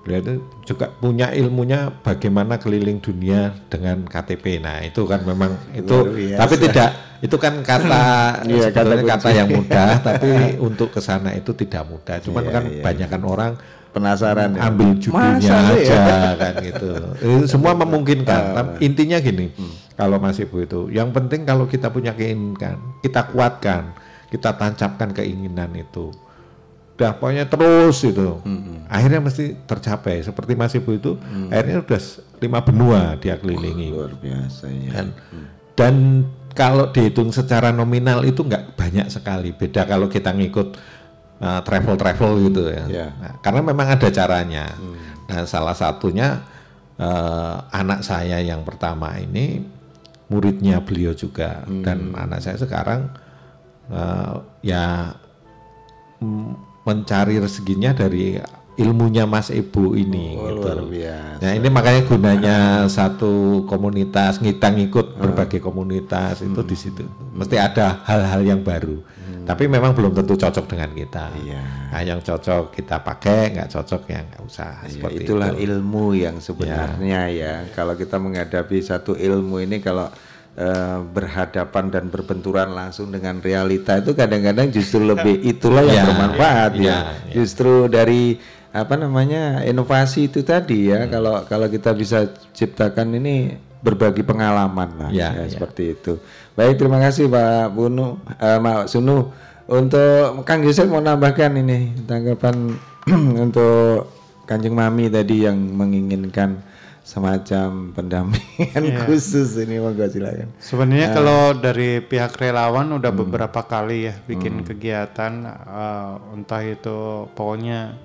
Beliau itu juga punya ilmunya bagaimana keliling dunia dengan KTP. Nah, itu kan memang [laughs] itu biasa. tapi tidak itu kan kata [clears throat] Iya, kata sebetulnya kata, yang mudah tapi [laughs] untuk ke sana itu tidak mudah. Cuman Iya, kan iya. banyakan orang penasaran ya? ambil judulnya Masa aja ya? kan gitu. Itu semua memungkinkan. Tapi intinya gini, kalau Mas Ibu itu, yang penting kalau kita punya keinginan, kita kuatkan, kita tancapkan keinginan itu. Udah pokoknya terus itu. Akhirnya mesti tercapai. Seperti Mas Ibu itu, akhirnya udah lima benua dia kelilingi. Luar biasa ya. Dan, dan kalau dihitung secara nominal itu nggak banyak sekali. Beda kalau kita ngikut uh, travel-travel gitu ya. Ya. Nah, karena memang ada caranya. Nah, salah satunya uh, anak saya yang pertama ini muridnya beliau juga dan anak saya sekarang uh, ya mencari rezekinya dari ilmunya Mas Ibu ini Oh, gitu. luar biasa. Nah, ini makanya gunanya [laughs] satu komunitas kita ngikut berbagai komunitas itu di situ. Mesti ada hal-hal yang baru. Tapi memang belum tentu cocok dengan kita. Nah, yang cocok kita pakai, nggak cocok ya nggak usah. Ya, seperti itulah itu. ilmu yang sebenarnya ya. Kalau kita menghadapi satu ilmu ini kalau eh, berhadapan dan berbenturan langsung dengan realita itu kadang-kadang justru lebih [laughs] itulah yang Ya, bermanfaat ya, ya, ya. justru dari apa namanya inovasi itu tadi ya kalau kalau kita bisa ciptakan ini berbagi pengalaman lah Ya, ya, ya. seperti itu baik terima kasih Pak Bunu eh, Mak Sunu untuk Kang Yusuf mau nambahkan ini tanggapan [clears throat] untuk Kanjeng Mami tadi yang menginginkan semacam pendampingan Iya. khusus ini monggo silakan. Sebenarnya Ah. kalau dari pihak relawan udah Hmm. beberapa kali ya bikin kegiatan eh, entah itu pokoknya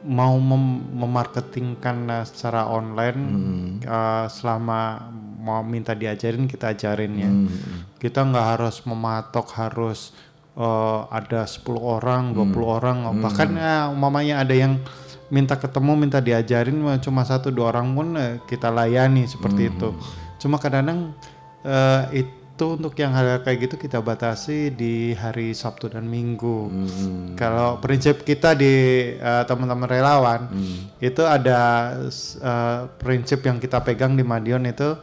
mau mem- memarketingkan secara online Hmm. eh, selama mau minta diajarin kita ajarin ya. Hmm. Kita nggak harus mematok harus eh, ada 10 orang, 20 orang, bahkan eh, umpamanya ada yang minta ketemu, minta diajarin cuma satu dua orang pun eh, kita layani seperti itu. Cuma kadang-kadang eh, itu untuk yang hal kayak gitu kita batasi di hari Sabtu dan Minggu. Kalau prinsip kita di eh, teman-teman relawan itu ada eh, prinsip yang kita pegang di Madiun itu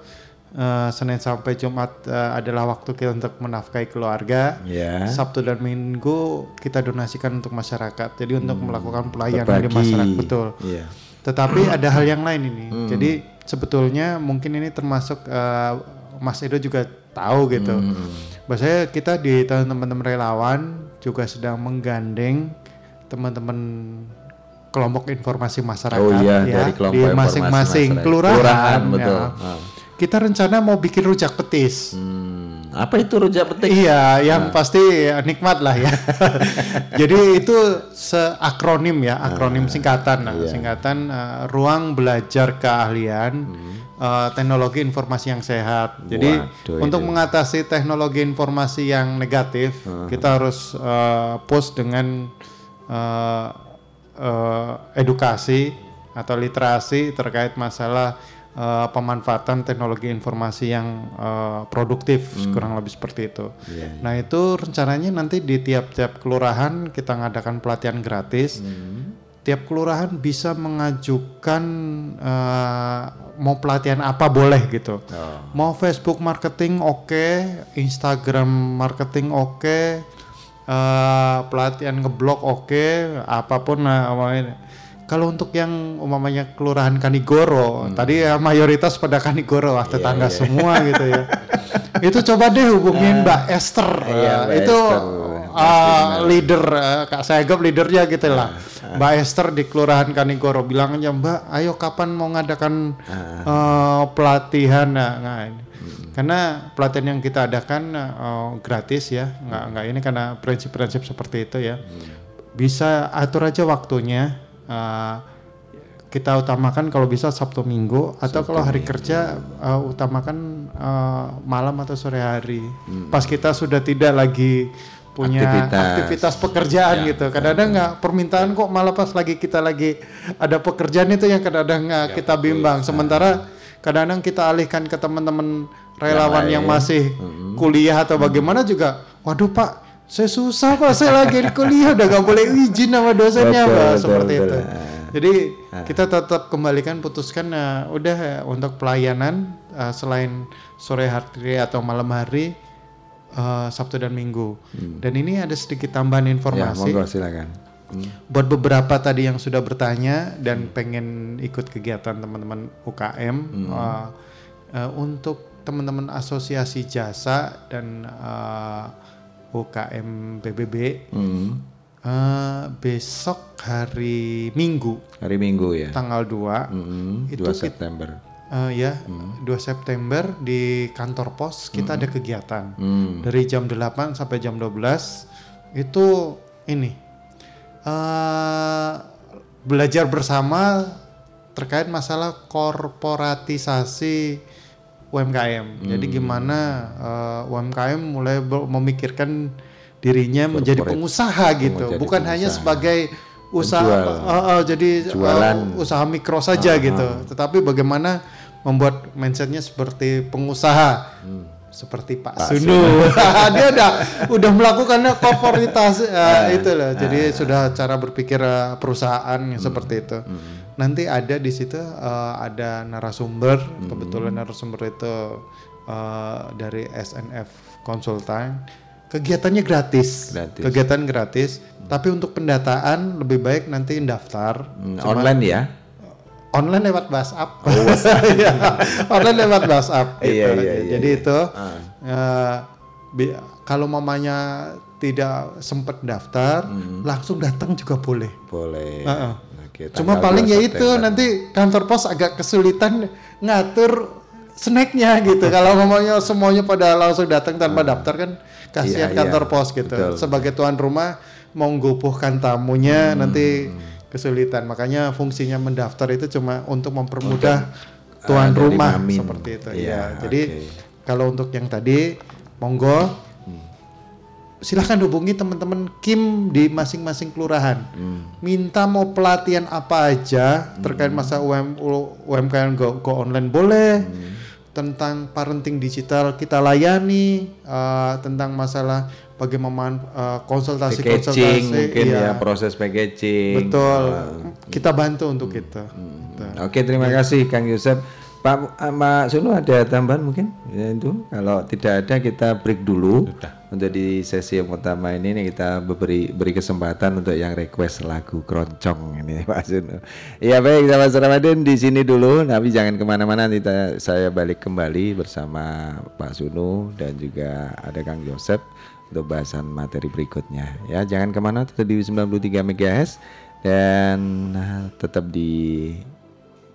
eh, Senin sampai Jumat eh, adalah waktu kita untuk menafkahi keluarga. Ya. Sabtu dan Minggu kita donasikan untuk masyarakat. Jadi untuk melakukan pelayanan di Berbagi. masyarakat betul. Iya. Tetapi ada hal yang lain ini. Hmm. Jadi sebetulnya mungkin ini termasuk eh, Mas Edo juga tahu gitu. Hmm. Bahwasanya kita di teman-teman relawan juga sedang menggandeng teman-teman kelompok informasi masyarakat Oh iya, ya dari kelompok di masing-masing kelurahan. Kelurahan, ya. betul. Ah. Kita rencana mau bikin rujak petis. Hmm. Apa itu rujak petis? Iya, yang pasti ya, nikmat lah ya. [laughs] Jadi itu seakronim ya, akronim singkatan. Nah, iya. Singkatan eh, ruang belajar keahlian eh, teknologi informasi yang sehat. Jadi Waduh, untuk itu. mengatasi teknologi informasi yang negatif, kita harus eh, post dengan eh, eh, edukasi atau literasi terkait masalah eh, pemanfaatan teknologi informasi yang eh, produktif kurang lebih seperti itu. Iya, Nah itu rencananya nanti di tiap-tiap kelurahan kita ngadakan pelatihan gratis. Tiap kelurahan bisa mengajukan eh, mau pelatihan apa boleh gitu. Mau Facebook marketing oke, Instagram marketing oke, eh, pelatihan ngeblog oke, apa pun nah, namanya. Kalau untuk yang umpamanya kelurahan Kanigoro, tadi ya mayoritas pada Kanigoro, ah, tetangga semua gitu ya. [laughs] itu coba deh hubungin Mbak Esther, Iya, Mbak itu Esther. uh, leader, eh, Kak saya anggap leadernya gitu lah. Mbak Esther di kelurahan Kanigoro bilang aja Mbak, ayo kapan mau ngadakan eh, pelatihan? Nah, nah, ini. Karena pelatihan yang kita adakan eh, gratis ya, nggak nggak ini karena prinsip-prinsip seperti itu ya. Bisa atur aja waktunya. Eh, kita utamakan kalau bisa Sabtu Minggu atau kalau hari kerja eh, utamakan eh, malam atau sore hari. Pas kita sudah tidak lagi punya Aktivitas. aktivitas, pekerjaan gitu. Kadang-kadang nggak permintaan kok malah pas lagi kita lagi ada pekerjaan itu yang kadang-kadang nggak kita bimbang. Sementara kadang-kadang kita alihkan ke teman-teman relawan yang, lain. masih kuliah atau bagaimana juga. Waduh Pak, saya susah Pak, saya lagi di kuliah udah nggak boleh izin sama dosennya Betul, Pak, betul, seperti betul. itu. Jadi kita tetap kembalikan putuskan eh, udah eh, untuk pelayanan eh, selain sore hari atau malam hari eh, Sabtu dan Minggu. Dan ini ada sedikit tambahan Ya, informasi monggo silakan. Hmm. buat beberapa tadi yang sudah bertanya dan pengen ikut kegiatan teman-teman UKM eh, eh, untuk teman-teman asosiasi jasa dan eh, UKM PBB Hmm. eh, besok hari Minggu Hari Minggu ya. tanggal 2 Hmm, itu 2 kit- September. eh, ya 2 September di kantor pos kita ada kegiatan Hmm. dari jam 8 sampai jam 12 itu ini eh belajar bersama terkait masalah korporatisasi UMKM. Jadi gimana eh, UMKM mulai memikirkan dirinya menjadi Corporate. pengusaha gitu, Menjadi bukan hanya pengusaha. sebagai usaha eh, eh, jadi Jualan. usaha mikro saja Ah, gitu. ah. Tetapi bagaimana membuat mindsetnya seperti pengusaha. Hmm. Seperti Pak, Pak Sunu, [laughs] dia udah udah melakukan korporatitas eh, Ah, itu loh. Jadi sudah cara berpikir perusahaan yang seperti itu. Nanti ada di situ eh, ada narasumber, kebetulan narasumber itu eh, dari SNF Konsultan kegiatannya gratis, Gratis. kegiatan gratis. Tapi untuk pendataan lebih baik nanti daftar Hmm, online ya? online lewat WhatsApp. [laughs] Iya, online lewat WhatsApp. gitu. Iya, iya, iya, Jadi iya. itu eh, bi- kalau mamanya tidak sempat daftar, langsung datang juga boleh. Hmm. Boleh. Heeh. Oke, Cuma paling 2 ya itu nanti kantor pos agak kesulitan ngatur snacknya gitu. Kalau [laughs] mamanya semuanya pada langsung datang tanpa daftar kan kasihan Ah. Iya, kantor iya. pos gitu. Betul. Sebagai tuan rumah mau nggupuhkan tamunya nanti kesulitan. Makanya fungsinya mendaftar itu cuma untuk mempermudah Untuk, tuan dari rumah seperti itu. Iya, ya. Jadi oke. kalau untuk yang tadi monggo silahkan hubungi teman-teman Kim di masing-masing kelurahan. Minta mau pelatihan apa aja terkait masa UM, UMKM go, go online boleh. Tentang parenting digital kita layani. eh, tentang masalah bagaimana eh, konsultasi packaging konsultasi. mungkin iya. ya proses packaging. Betul. Ah, Kita bantu untuk itu. Oke, terima kasih Kang Yusuf. Pak eh, Mak Sunu ada tambahan mungkin? Ya, itu kalau tidak ada kita break dulu. Untuk di sesi yang pertama ini nih kita beri beri kesempatan untuk yang request lagu keroncong ini [laughs] Pak Sunu. Iya baik, sahabat Ramadan di sini dulu. Tapi jangan ke mana-mana. Nanti saya balik kembali bersama Pak Sunu dan juga ada Kang Yosep untuk bahasan materi berikutnya. Ya jangan ke mana, tetap di 93 MHz dan tetap di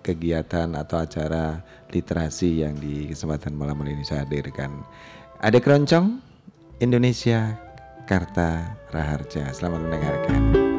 kegiatan atau acara literasi yang di kesempatan malam ini saya hadirkan. Ada keroncong Indonesia Karta Raharja. Selamat mendengarkan.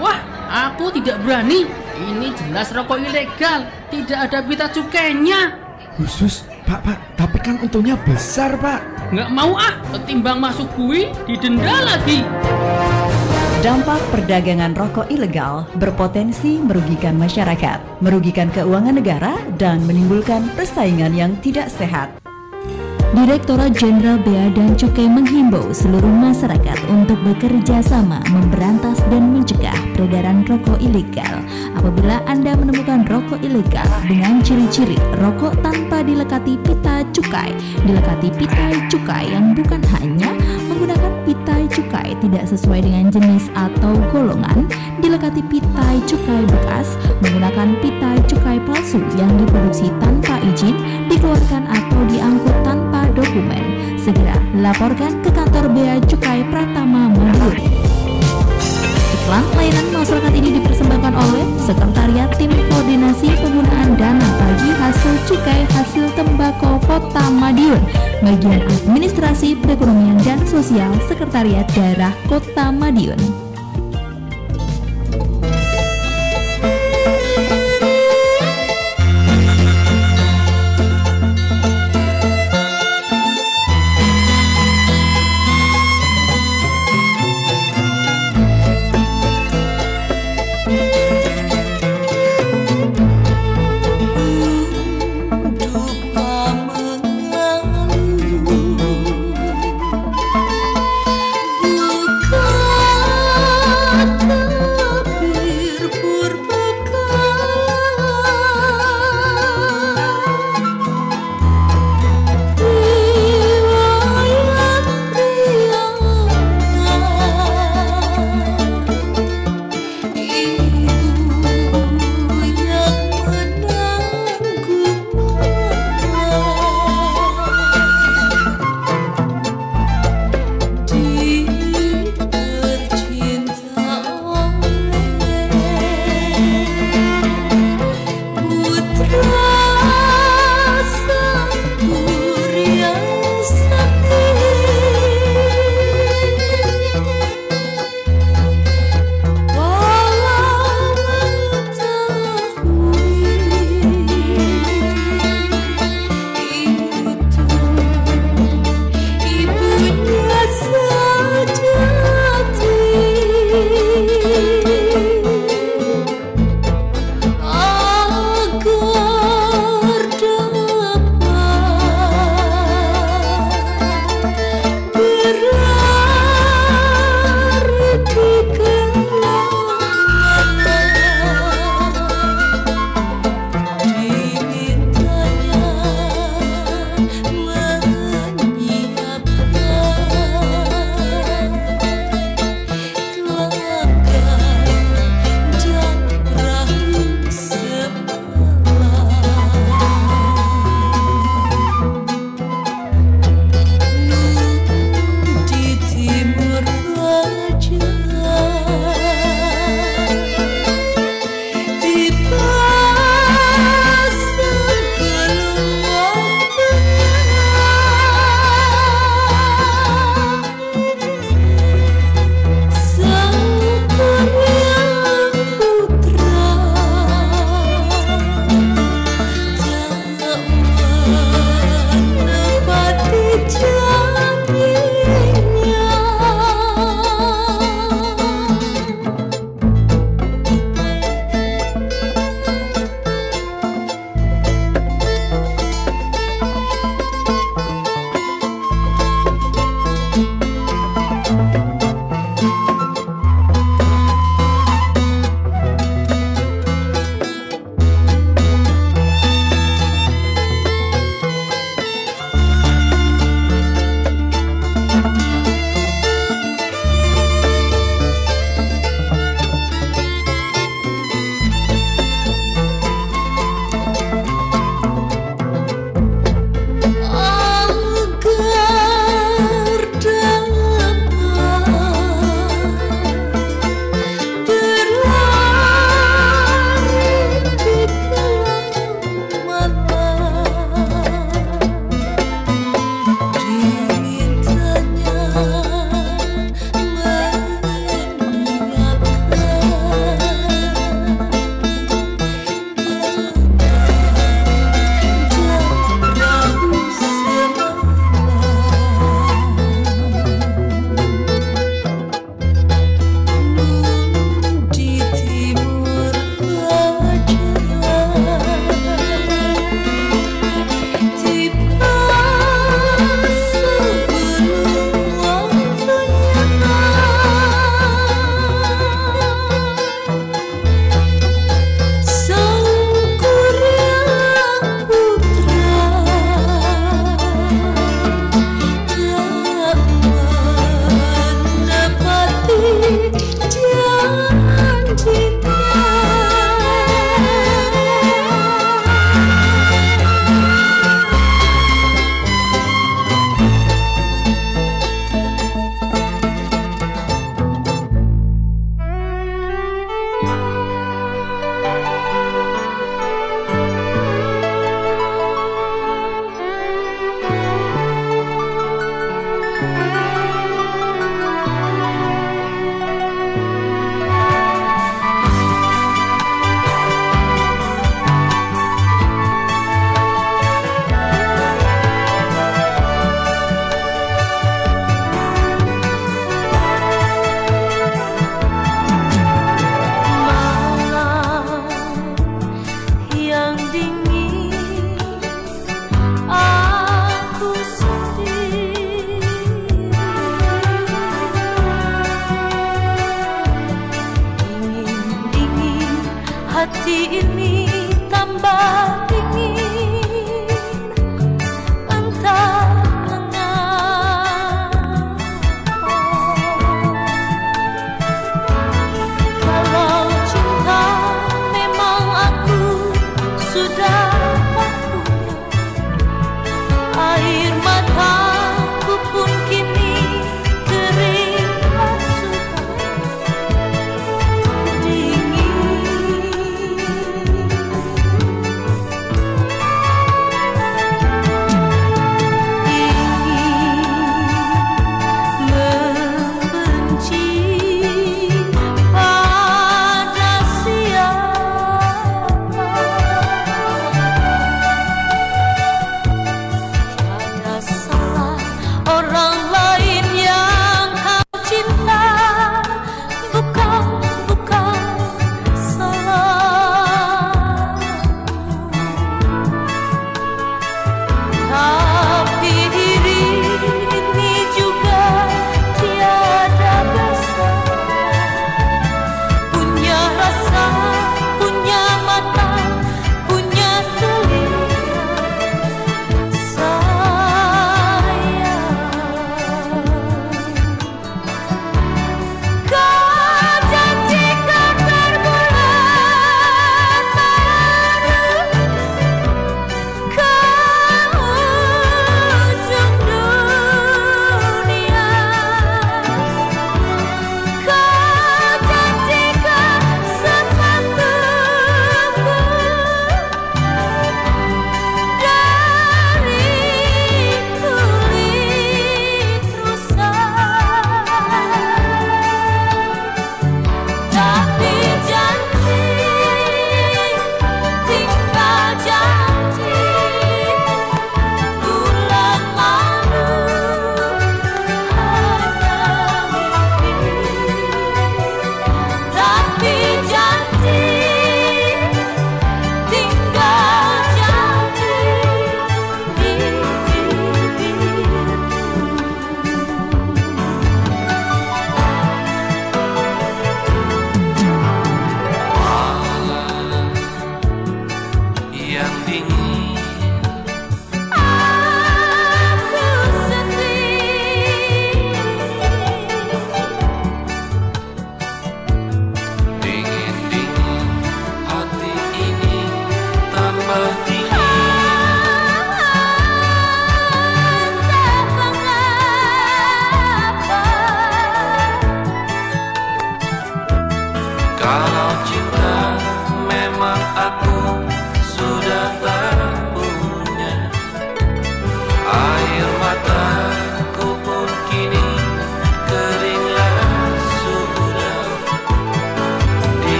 Wah, aku tidak berani. Ini jelas rokok ilegal. Tidak ada pita cukainya. Khusus, Pak, Pak, tapi kan untungnya besar, Pak. Nggak mau ah, ketimbang masuk bui, didenda lagi. Dampak perdagangan rokok ilegal berpotensi merugikan masyarakat, merugikan keuangan negara, dan menimbulkan persaingan yang tidak sehat. Direktorat Jenderal Bea dan Cukai menghimbau seluruh masyarakat untuk bekerja sama memberantas dan mencegah peredaran rokok ilegal. Apabila Anda menemukan rokok ilegal dengan ciri-ciri rokok tanpa dilekati pita cukai, dilekati pita cukai yang bukan hanya menggunakan pitai cukai tidak sesuai dengan jenis atau golongan, dilekati pitai cukai bekas, menggunakan pitai cukai palsu yang diproduksi tanpa izin, dikeluarkan atau diangkut tanpa dokumen. Segera laporkan ke kantor Bea Cukai Pratama Madiun. Iklan layanan masyarakat ini dipersembahkan oleh Sekretariat Tim Koordinasi Penggunaan Dana Bagi Hasil Cukai Hasil Tembakau Kota Madiun Bagian Administrasi Perekonomian dan Sosial Sekretariat Daerah Kota Madiun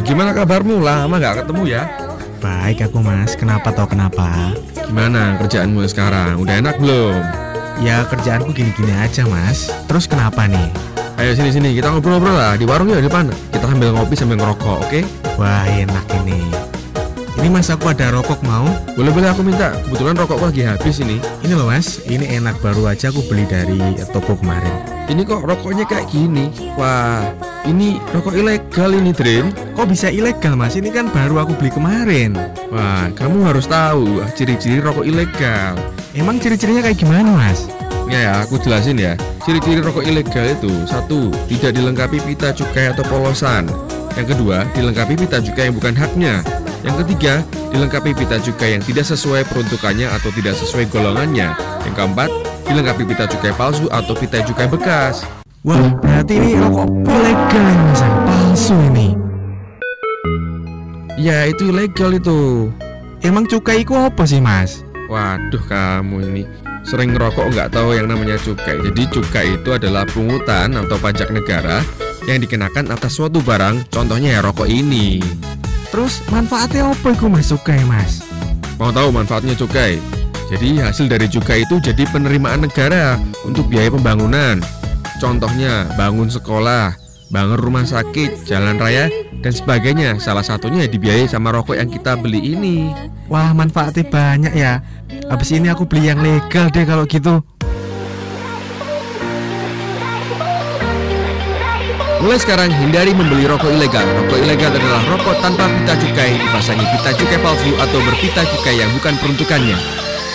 waduh gimana kabarmu? Lama nggak ketemu ya? Baik aku mas, kenapa tau kenapa? Gimana kerjaanmu sekarang? Udah enak belum? Ya kerjaanku gini-gini aja mas Terus kenapa nih? Ayo sini sini kita ngobrol-ngobrol lah di warung ya di depan. Kita sambil ngopi sambil ngerokok, oke? Wah enak ini Ini mas aku ada rokok mau. Boleh boleh aku minta. Kebetulan rokokku lagi habis ini. Ini loh mas, ini enak baru aja aku beli dari toko kemarin. Ini kok rokoknya kayak gini. Wah, ini rokok ilegal ini, Drin. Kok bisa ilegal mas? Ini kan baru aku beli kemarin. Wah, kamu harus tahu ah, ciri-ciri rokok ilegal. Emang ciri-cirinya kayak gimana mas? Ya, ya, aku jelasin ya. Ciri-ciri rokok ilegal itu satu, tidak dilengkapi pita cukai atau polosan. Yang kedua, dilengkapi pita cukai yang bukan haknya. Yang ketiga, dilengkapi pita cukai yang tidak sesuai peruntukannya atau tidak sesuai golongannya. Yang keempat, dilengkapi pita cukai palsu atau pita cukai bekas. Wah, berarti ini rokok ilegal ya mas, palsu ini. Ya, itu ilegal itu. Emang cukai itu apa sih mas? Waduh, kamu ini sering ngerokok nggak tahu yang namanya cukai. Jadi cukai itu adalah pungutan atau pajak negara yang dikenakan atas suatu barang, contohnya ya rokok ini. Terus manfaatnya apa itu mas cukai mas? Mau tahu manfaatnya cukai? Jadi hasil dari cukai itu jadi penerimaan negara untuk biaya pembangunan. Contohnya bangun sekolah, bangun rumah sakit, jalan raya, dan sebagainya. Salah satunya dibiayai sama rokok yang kita beli ini. Wah manfaatnya banyak ya. Habis ini aku beli yang legal deh kalau gitu. Mulai sekarang hindari membeli rokok ilegal. Rokok ilegal adalah rokok tanpa pita cukai, dipasangi pita cukai palsu atau berpita cukai yang bukan peruntukannya.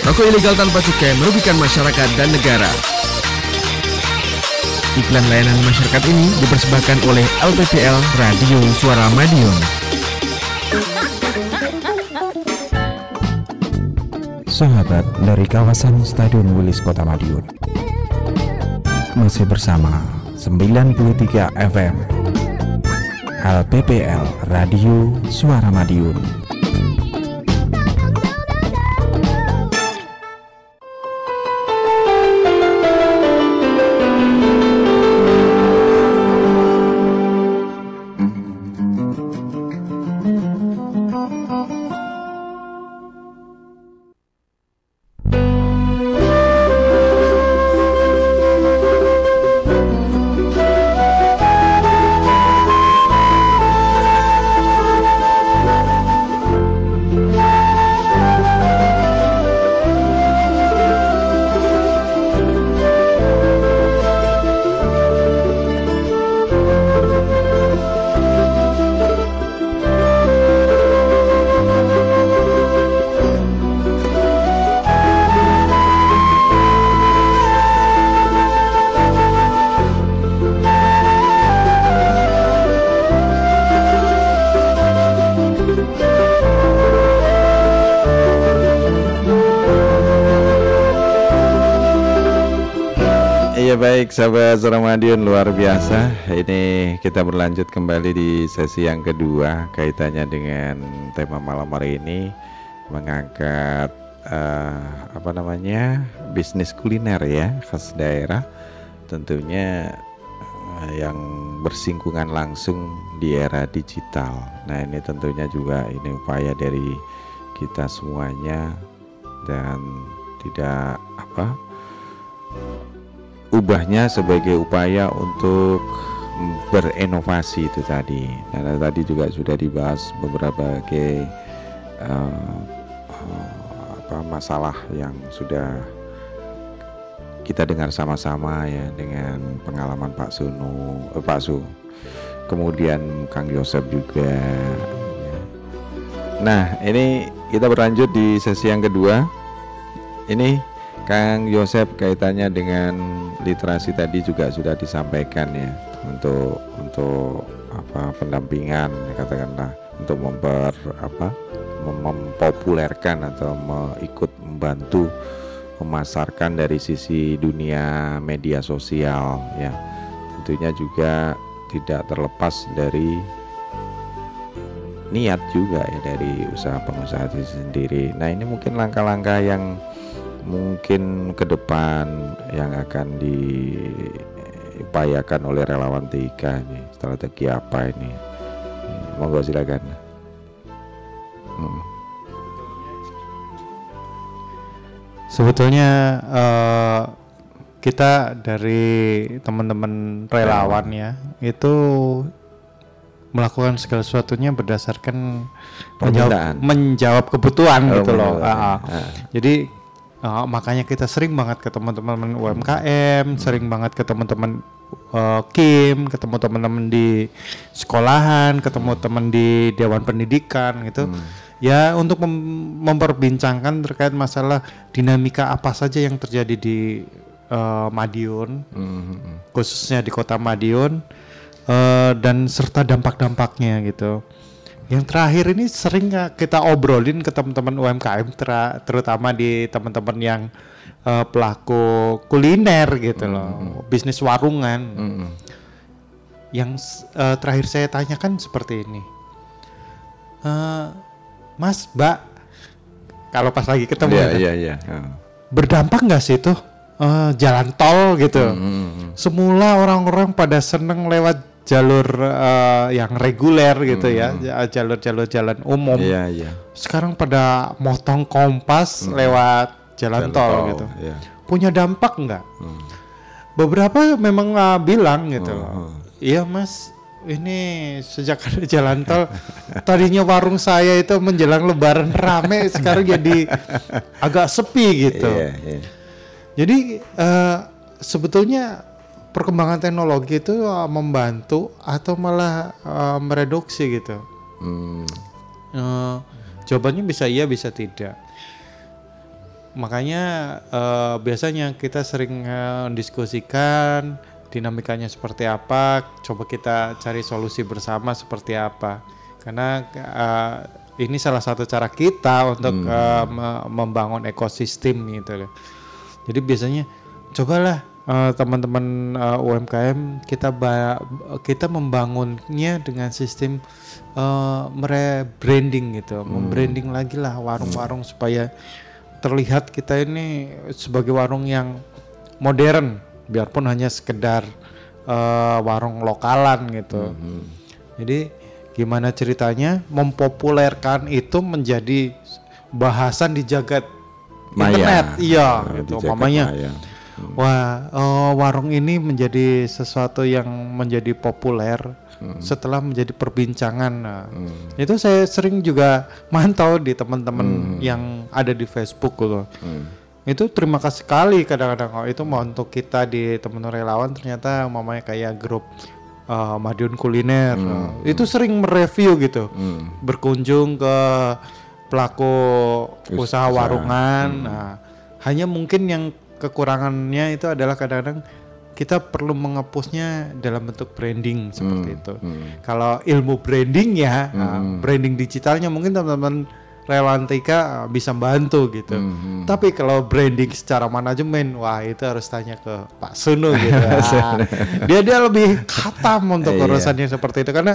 Rokok ilegal tanpa cukai merugikan masyarakat dan negara. Iklan layanan masyarakat ini dipersembahkan oleh LPPL Radio Suara Madiun. Sahabat dari kawasan Stadion Wilis Kota Madiun Masih bersama 93 FM LPPL Radio Suara Madiun sahabat Suara Madiun luar biasa. Ini kita berlanjut kembali di sesi yang kedua Kaitannya dengan tema malam hari ini Mengangkat eh, apa namanya bisnis kuliner ya khas daerah. Tentunya eh, yang bersinggungan langsung di era digital. Nah ini tentunya juga ini upaya dari kita semuanya Dan tidak apa ubahnya sebagai upaya untuk berinovasi itu tadi. Karena tadi juga sudah dibahas beberapa ke eh, apa masalah yang sudah kita dengar sama-sama ya dengan pengalaman Pak Sunu, eh, Pak Su, kemudian Kang Yosep juga. ya. Nah ini kita berlanjut di sesi yang kedua. Ini Kang Yosep kaitannya dengan literasi tadi juga sudah disampaikan ya untuk untuk apa pendampingan katakanlah untuk memper apa mem- mempopulerkan atau ikut membantu memasarkan dari sisi dunia media sosial ya tentunya juga tidak terlepas dari niat juga ya dari usaha pengusaha itu sendiri. Nah ini mungkin langkah-langkah yang mungkin ke depan yang akan diupayakan oleh relawan TIK ini strategi apa ini monggo silakan Hmm. Sebetulnya eh, kita dari teman-teman relawan ya itu melakukan segala sesuatunya berdasarkan menjawab, menjawab kebutuhan Oh, gitu loh. Ah, ah. ah. Jadi ah, makanya kita sering banget ke teman-teman UMKM, sering banget ke teman-teman eh, Kim, ketemu teman-teman di sekolahan, ketemu teman di dewan pendidikan gitu. Ya untuk mem- memperbincangkan terkait masalah dinamika apa saja yang terjadi di eh, Madiun, khususnya di kota Madiun eh, dan serta dampak-dampaknya gitu. Yang terakhir ini sering kita obrolin ke teman-teman UMKM tera- terutama di teman-teman yang eh, pelaku kuliner gitu loh, bisnis warungan. Yang s- eh, terakhir saya tanyakan seperti ini. Eh, Mas, Mbak, kalau pas lagi ketemu Iya, gitu, iya, iya. Ah. berdampak nggak sih itu eh, jalan tol gitu? Hmm, Semula orang-orang pada seneng lewat jalur eh, yang reguler gitu ya, ja- jalur-jalur jalan umum. Hmm. Iya, iya. Sekarang pada motong kompas lewat jalan, Jalan tol, tol, gitu. iya. Punya dampak nggak? Beberapa memang eh, bilang gitu. Hmm, Iya mas, ini sejak ada jalan tol, [laughs] tadinya warung saya itu menjelang Lebaran rame, sekarang jadi agak sepi gitu. Iya, iya. Jadi eh, sebetulnya perkembangan teknologi itu eh, membantu atau malah eh, mereduksi gitu. Hmm. Eh, jawabannya bisa iya bisa tidak. Makanya eh, biasanya kita sering eh, diskusikan dinamikanya seperti apa, coba kita cari solusi bersama seperti apa. Karena eh, ini salah satu cara kita untuk Hmm. me- membangun ekosistem gitu loh. Jadi biasanya cobalah eh, teman-teman eh, UMKM kita ba- kita membangunnya dengan sistem eh, merebranding gitu, membranding lagi lah warung-warung supaya terlihat kita ini sebagai warung yang modern, biarpun hanya sekedar eh, warung lokalan gitu. Jadi gimana ceritanya mempopulerkan itu menjadi bahasan di jagat Maya. internet, iya di gitu. jagat Mamanya, maya. Wah eh, warung ini menjadi sesuatu yang menjadi populer Hmm. setelah menjadi perbincangan. Nah, Itu saya sering juga mantau di teman-teman yang ada di Facebook gitu. Itu terima kasih sekali kadang-kadang oh, itu mau untuk kita di teman relawan ternyata mamanya kayak grup uh, Madiun Kuliner uh, itu sering mereview gitu. Berkunjung ke pelaku Us- usaha usaha. warungan. Nah, hanya mungkin yang kekurangannya itu adalah kadang-kadang kita perlu mengepusnya dalam bentuk branding seperti itu. Kalau ilmu branding ya, nah, branding digitalnya mungkin teman-teman relawan Tika uh, bisa bantu gitu. Tapi kalau branding secara manajemen, wah itu harus tanya ke Pak Suno gitu. [laughs] Ah, dia dia lebih katam untuk Iya. urusannya seperti itu karena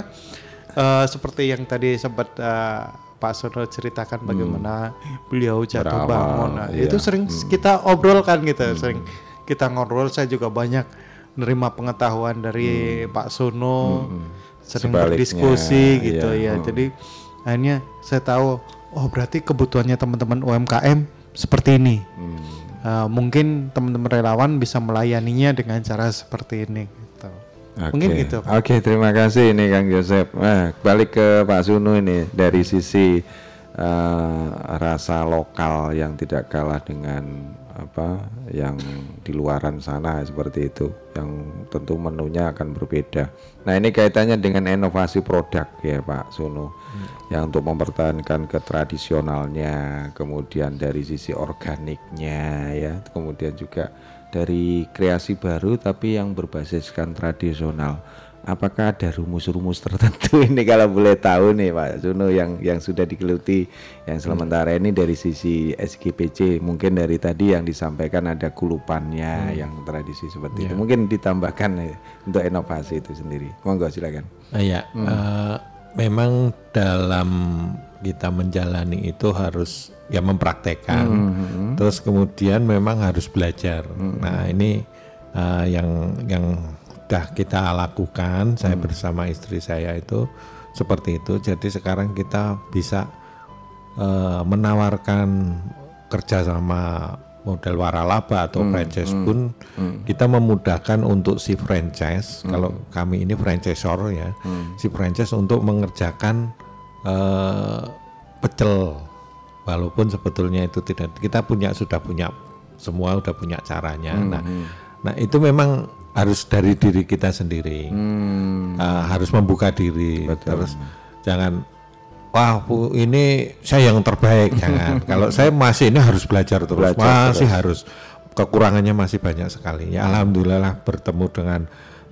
uh, seperti yang tadi sempat uh, Pak Suno ceritakan bagaimana beliau jatuh Berawal, bangun. Nah, iya. itu sering kita obrolkan gitu, sering kita ngobrol. Saya juga banyak nerima pengetahuan dari Pak Suno, sering Sebaliknya, berdiskusi gitu iya. ya. Jadi akhirnya saya tahu, oh berarti kebutuhannya teman-teman UMKM seperti ini. Uh, mungkin teman-teman relawan bisa melayaninya dengan cara seperti ini. Gitu. Mungkin Oke. gitu. Pak. Oke, terima kasih ini Kang Yosep. Nah, balik ke Pak Sunu ini dari sisi eh, rasa lokal yang tidak kalah dengan apa yang di luaran sana seperti itu yang tentu menunya akan berbeda. Nah, ini kaitannya dengan inovasi produk ya Pak Sunu. Yang untuk mempertahankan ketradisionalnya, kemudian dari sisi organiknya ya, kemudian juga dari kreasi baru tapi yang berbasiskan tradisional. Apakah ada rumus-rumus tertentu [laughs] ini kalau boleh tahu nih Pak Suno yang yang sudah digeluti yang sementara ini dari sisi SGPC mungkin dari tadi yang disampaikan ada kulupannya Hmm. yang tradisi seperti itu Ya. mungkin ditambahkan eh, untuk inovasi itu sendiri monggo silakan Ah, ya, Hmm. eh, memang dalam kita menjalani itu harus ya mempraktekkan, Hmm. terus kemudian memang harus belajar. Nah ini eh, yang yang sudah kita lakukan, saya Hmm. bersama istri saya itu seperti itu. Jadi sekarang kita bisa eh, menawarkan kerjasama model waralaba atau Hmm, franchise hmm, pun hmm. kita memudahkan untuk si franchise Hmm. kalau kami ini franchisor ya Hmm. si franchise untuk mengerjakan eh, pecel. Walaupun sebetulnya itu tidak kita punya sudah punya semua sudah punya caranya. Hmm, nah hmm. nah itu memang harus dari diri kita sendiri. Hmm. Eh, harus membuka diri. Terus jangan wah Bu, ini saya yang terbaik. Jangan. [laughs] Kalau saya masih ini harus belajar terus. Belajar masih terus. harus. Kekurangannya masih banyak sekali. Ya alhamdulillah bertemu dengan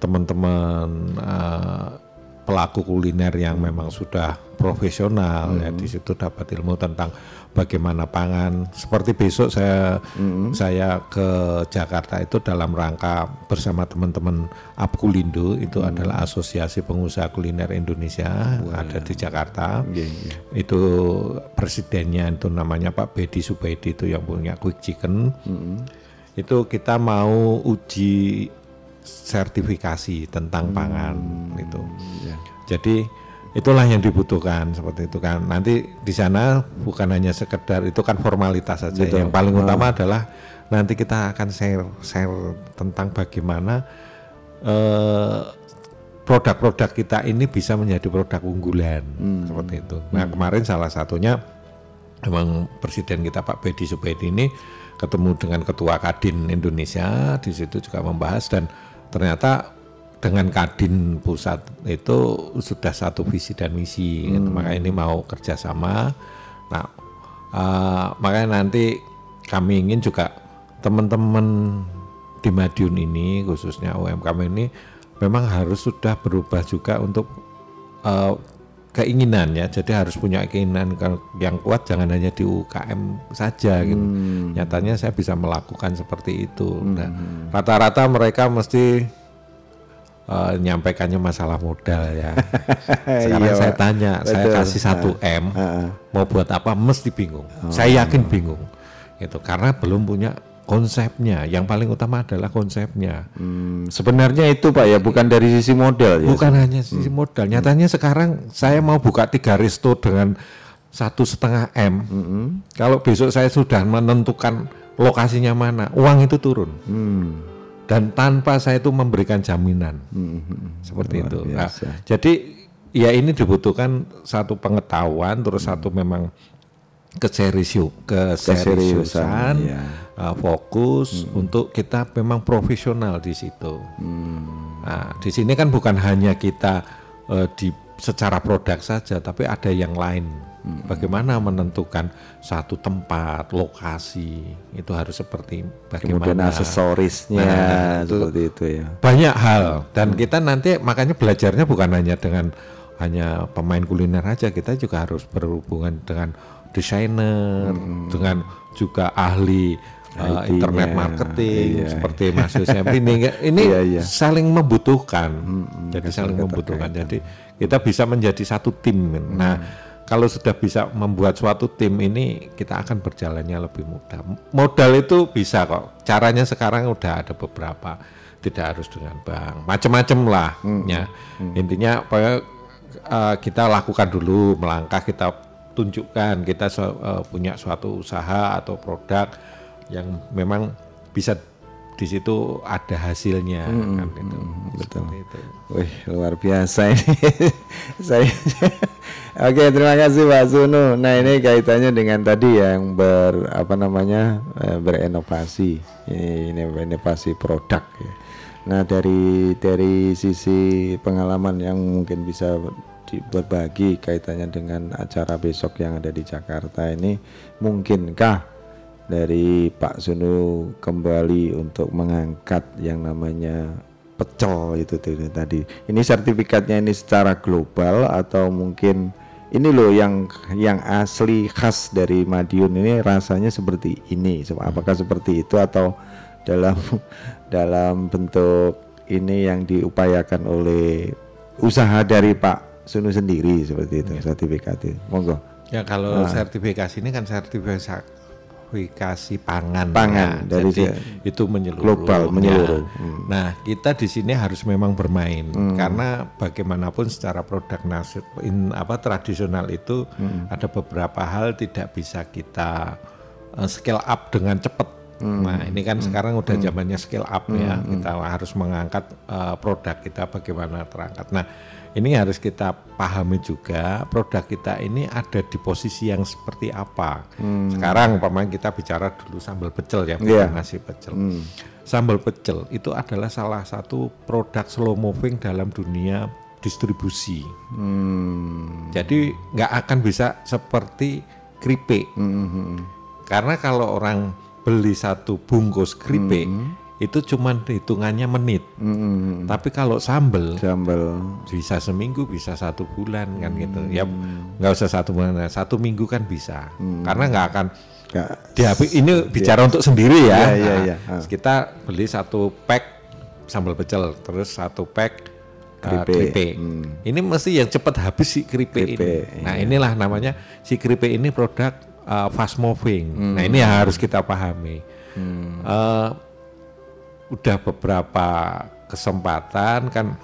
teman-teman eh, pelaku kuliner yang memang sudah profesional ya di situ dapat ilmu tentang bagaimana pangan. Seperti besok saya saya ke Jakarta itu dalam rangka bersama teman-teman Apkulindo itu adalah Asosiasi Pengusaha Kuliner Indonesia ada di Jakarta. itu presidennya itu namanya Pak Bedi Subaidi itu yang punya Quick Chicken. Itu kita mau uji sertifikasi tentang pangan itu. Jadi itulah yang dibutuhkan seperti itu kan. Nanti di sana bukan hanya sekedar itu kan formalitas saja. Betul. Yang paling Ah. utama adalah nanti kita akan share share tentang bagaimana eh, produk-produk kita ini bisa menjadi produk unggulan seperti itu. Nah kemarin salah satunya memang presiden kita Pak Bedi Subedi ini ketemu dengan ketua Kadin Indonesia di situ juga membahas dan ternyata dengan Kadin pusat itu sudah satu visi dan misi gitu. Hmm. makanya ini mau kerjasama nah eh, makanya nanti kami ingin juga teman-teman di Madiun ini khususnya UMKM ini memang harus sudah berubah juga untuk eh, keinginan ya. Jadi harus punya keinginan ke- yang kuat jangan hanya di UKM saja gitu. Nyatanya saya bisa melakukan seperti itu. Nah, rata-rata mereka mesti eh, nyampaikannya masalah modal ya. [laughs] Sekarang Iya, saya tanya saya Betul. kasih satu Ah, m ah, ah. mau buat apa mesti bingung. Oh. saya yakin bingung gitu. Karena belum punya konsepnya yang paling utama adalah konsepnya Hmm, sebenarnya itu Pak ya, bukan dari sisi modal ya. Bukan hanya sisi modal. Nyatanya sekarang saya mau buka tiga resto dengan satu setengah m. Kalau besok saya sudah menentukan lokasinya mana, uang itu turun. Hmm. Dan tanpa saya itu memberikan jaminan, seperti Luar itu. Nah, jadi ya ini dibutuhkan satu pengetahuan, terus satu memang keseriusan, keseriusan, ya. uh, fokus untuk kita memang profesional di situ. Nah, di sini kan bukan hanya kita uh, di secara produk saja, tapi ada yang lain. Bagaimana menentukan satu tempat, lokasi itu harus seperti bagaimana Kemudian aksesorisnya Nah, itu seperti itu ya. banyak hal dan kita nanti makanya belajarnya bukan hanya dengan hanya pemain kuliner aja kita juga harus berhubungan dengan desainer dengan juga ahli uh, internet marketing iya. seperti [laughs] Mas Yosef ini ini Iya, iya. saling membutuhkan. Jadi saling membutuhkan. jadi kita bisa menjadi satu tim nah kalau sudah bisa membuat suatu tim ini kita akan berjalannya lebih mudah. Modal itu bisa kok. Caranya sekarang udah ada beberapa. Tidak harus dengan bank. Macam-macam lah ya. intinya pokoknya uh, kita lakukan dulu melangkah kita tunjukkan kita uh, punya suatu usaha atau produk yang memang bisa di situ ada hasilnya kan itu betul. Seperti itu. Wih, luar biasa ini. [laughs] Saya Oke, terima kasih Pak Sunu. Nah, ini kaitannya dengan tadi yang ber apa namanya? eh, berinovasi. Ini, ini inovasi produk ya. Nah, dari dari sisi pengalaman yang mungkin bisa di- berbagi kaitannya dengan acara besok yang ada di Jakarta ini mungkinkah dari Pak Sunu kembali untuk mengangkat yang namanya pecel itu tadi. Ini sertifikatnya ini secara global atau mungkin ini loh yang yang asli khas dari Madiun ini rasanya seperti ini. Sep- Apakah seperti itu atau dalam [laughs] dalam bentuk ini yang diupayakan oleh usaha dari Pak Sunu sendiri seperti itu sertifikat itu. Monggo. Ya kalau Ah. sertifikasi ini kan sertifikasi pangan. Pangan, ya. dari Jadi itu menyeluruh. global, Ya. menyeluruh. Hmm. Nah kita di sini harus memang bermain Hmm. karena bagaimanapun secara produk nasi in- apa tradisional itu Hmm. ada beberapa hal tidak bisa kita uh, scale up dengan cepat. Hmm. Nah ini kan sekarang udah Hmm. zamannya scale up ya, Hmm. kita harus mengangkat eh, produk kita bagaimana terangkat. Nah ini harus kita pahami juga produk kita ini ada di posisi yang seperti apa. Hmm. Sekarang umpamanya kita bicara dulu sambal pecel ya, bukan nasi pecel. Hmm. Sambal pecel itu adalah salah satu produk slow moving dalam dunia distribusi. Hmm. Jadi nggak akan bisa seperti keripik. Hmm, Karena kalau orang beli satu bungkus keripik itu cuman hitungannya menit. Hmm. Tapi kalau sambel, sambel bisa seminggu, bisa satu bulan kan gitu. Ya nggak usah satu bulan, satu minggu kan bisa. Karena nggak akan HP ini bicara untuk sendiri ya. Iya, iya, Nah, iya. Ah. Kita beli satu pack sambal pecel, terus satu pack uh, Keripik. keripik. Ini mesti yang cepat habis si keripik, Keripik, ini. Nah inilah namanya si keripik ini produk uh, fast moving. Nah ini yang harus kita pahami. Uh, udah beberapa kesempatan kan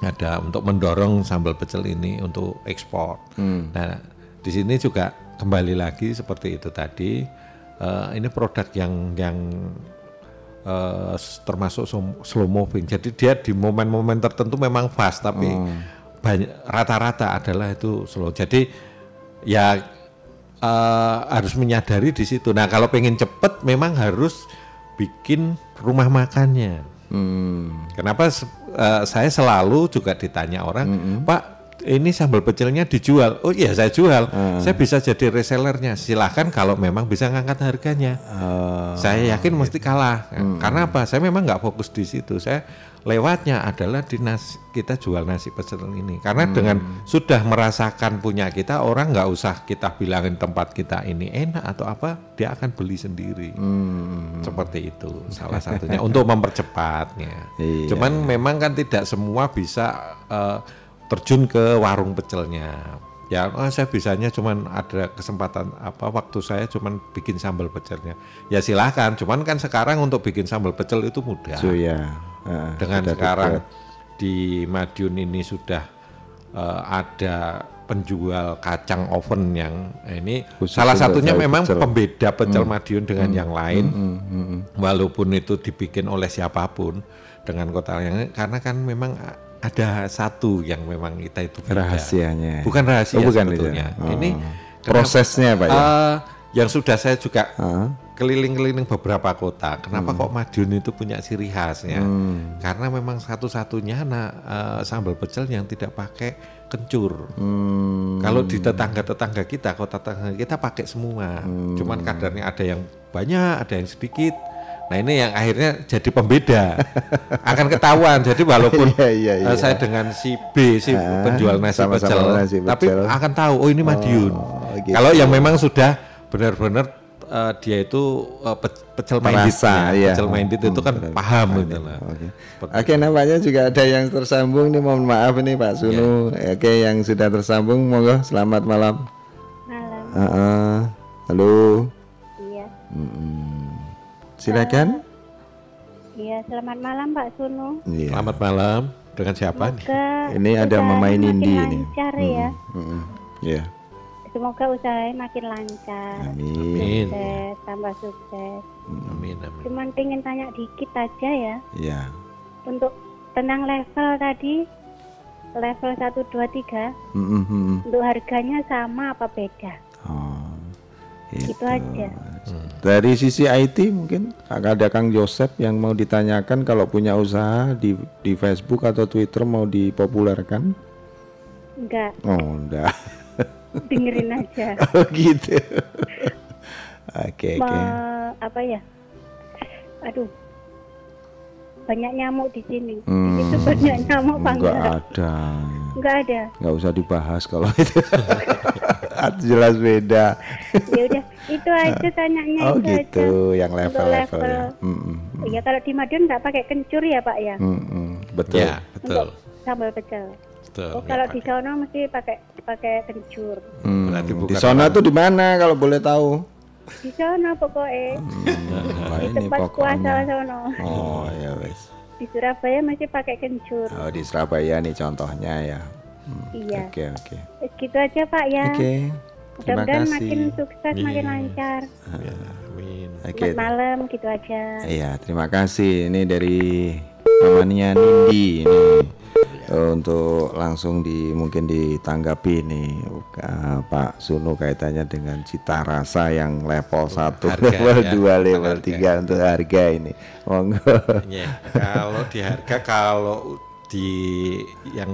ada untuk mendorong sambal pecel ini untuk ekspor. Hmm. Nah, di sini juga kembali lagi seperti itu tadi. eh, ini produk yang yang s- termasuk slow moving. Jadi dia di momen-momen tertentu memang fast, tapi banyak rata-rata adalah itu slow. Jadi ya eh, harus menyadari di situ. Nah, kalau pengen cepet memang harus bikin rumah makannya. Kenapa se- eh, saya selalu juga ditanya orang, Pak ini sambal pecelnya dijual. Oh iya saya jual. Saya bisa jadi resellernya. Silahkan kalau memang bisa ngangkat harganya. Saya yakin mesti kalah. Karena apa? Saya memang nggak fokus di situ. Saya lewatnya adalah di nasi, kita jual nasi pecel ini. Karena Hmm. dengan sudah merasakan punya kita, orang nggak usah kita bilangin tempat kita ini enak atau apa, dia akan beli sendiri. Hmm. Seperti itu salah satunya untuk mempercepatnya. Iya. Cuman memang kan tidak semua bisa eh, terjun ke warung pecelnya. Ya, oh, saya bisanya cuman ada kesempatan apa waktu saya cuman bikin sambal pecelnya. Ya silahkan, cuman kan sekarang untuk bikin sambal pecel itu mudah. So, ya. Ah, Dengan sudah sekarang dekat. di Madiun ini sudah eh, ada penjual kacang oven yang eh, ini Khusus salah satunya memang pecel. pembeda pecel Hmm. Madiun dengan Hmm. yang lain Hmm, hmm, hmm. walaupun itu dibikin oleh siapa pun dengan kota yang karena kan memang ada satu yang memang kita itu beda. Rahasianya. bukan rahasia Oh, bukan itu. sebetulnya Oh. ini Prosesnya, Pak, ya? Eh, yang sudah saya juga keliling-keliling beberapa kota kenapa Hmm. kok Madiun itu punya ciri khasnya Hmm. karena memang satu-satunya nah, eh, sambal pecel yang tidak pakai kencur Hmm. kalau di tetangga-tetangga kita, kota tetangga kita pakai semua. Hmm. Cuman kadarnya ada yang banyak, ada yang sedikit. Nah ini yang akhirnya jadi pembeda. Akan ketahuan. Jadi walaupun [laughs] Iya, iya, eh, iya. saya dengan si B, si Ah, penjual nasi sama-sama pecel, nasi tapi pecel. akan tahu, oh ini Madiun. gitu. Kalau yang memang sudah benar-benar eh, dia itu pe- pecel minded, Merasa, iya. pecel minded itu kan Hmm, paham gitu lah. Oke, nampaknya juga ada yang tersambung nih. Mohon maaf nih Pak Sunu. Oke, yang sudah tersambung, monggo. Selamat malam. Malam. Ah, halo. Iya. Mm-mm. Silakan. Iya, selamat malam Pak Sunu. Iya. Selamat malam. Dengan siapa nih? Semoga Ini ada Mama Nindi ini. lancar ya. Mm-mm. Iya. Semoga usahanya makin lancar. Amin. Sukses, tambah sukses. Amin, amin. Cuman pengen tanya dikit aja ya. Iya. Untuk tentang level tadi, level 1, 2, 3, Mm-mm, mm-mm. untuk harganya sama apa beda? Oh, Itu aja. Dari sisi IT mungkin ada Kang Joseph yang mau ditanyakan kalau punya usaha di di Facebook atau Twitter mau dipopulerkan? Enggak, Oh, enggak. [laughs] dengerin aja. oh, gitu. [laughs] Oke, oke. Me- apa ya? Aduh. Banyak nyamuk di sini. Hmm, Itu banyak nyamuk apa enggak enggak? ada. Enggak ada. Enggak usah dibahas kalau itu. [laughs] Jelas beda. Ya udah, itu aja [laughs] tanyanya Oh, itu gitu, aja. yang Untuk level-level ya. level. Mm-mm. Iya, kalau di Madiun nggak pakai kencur ya, Pak ya? Mm-mm. Betul. Ya, betul. Sambal pecel. Betul. Oh, kalau di sana mesti pakai pakai kencur. Hmm, Di sana tuh di mana kalau boleh tahu? Di sana pokoknya. Wah, di ini tempat pokoknya. puasa sana. Oh, ya wes. Di Surabaya masih pakai kencur. Oh, di Surabaya nih contohnya ya. Hmm, Iya. Oke, oke. Eh, Gitu aja Pak ya. Oke. Terima Mudah-mudahan kasih. makin sukses, makin Iya. lancar. Amin. Oke. Selamat malam, gitu aja. Iya, terima kasih. Ini dari namanya Nindi ini untuk langsung di mungkin ditanggapi nih eh, Pak Suno kaitannya dengan cita rasa yang level 1, Harga, level ya. 2, level Harga. 3 untuk harga ini. Monggo. Ya, kalau di harga kalau di yang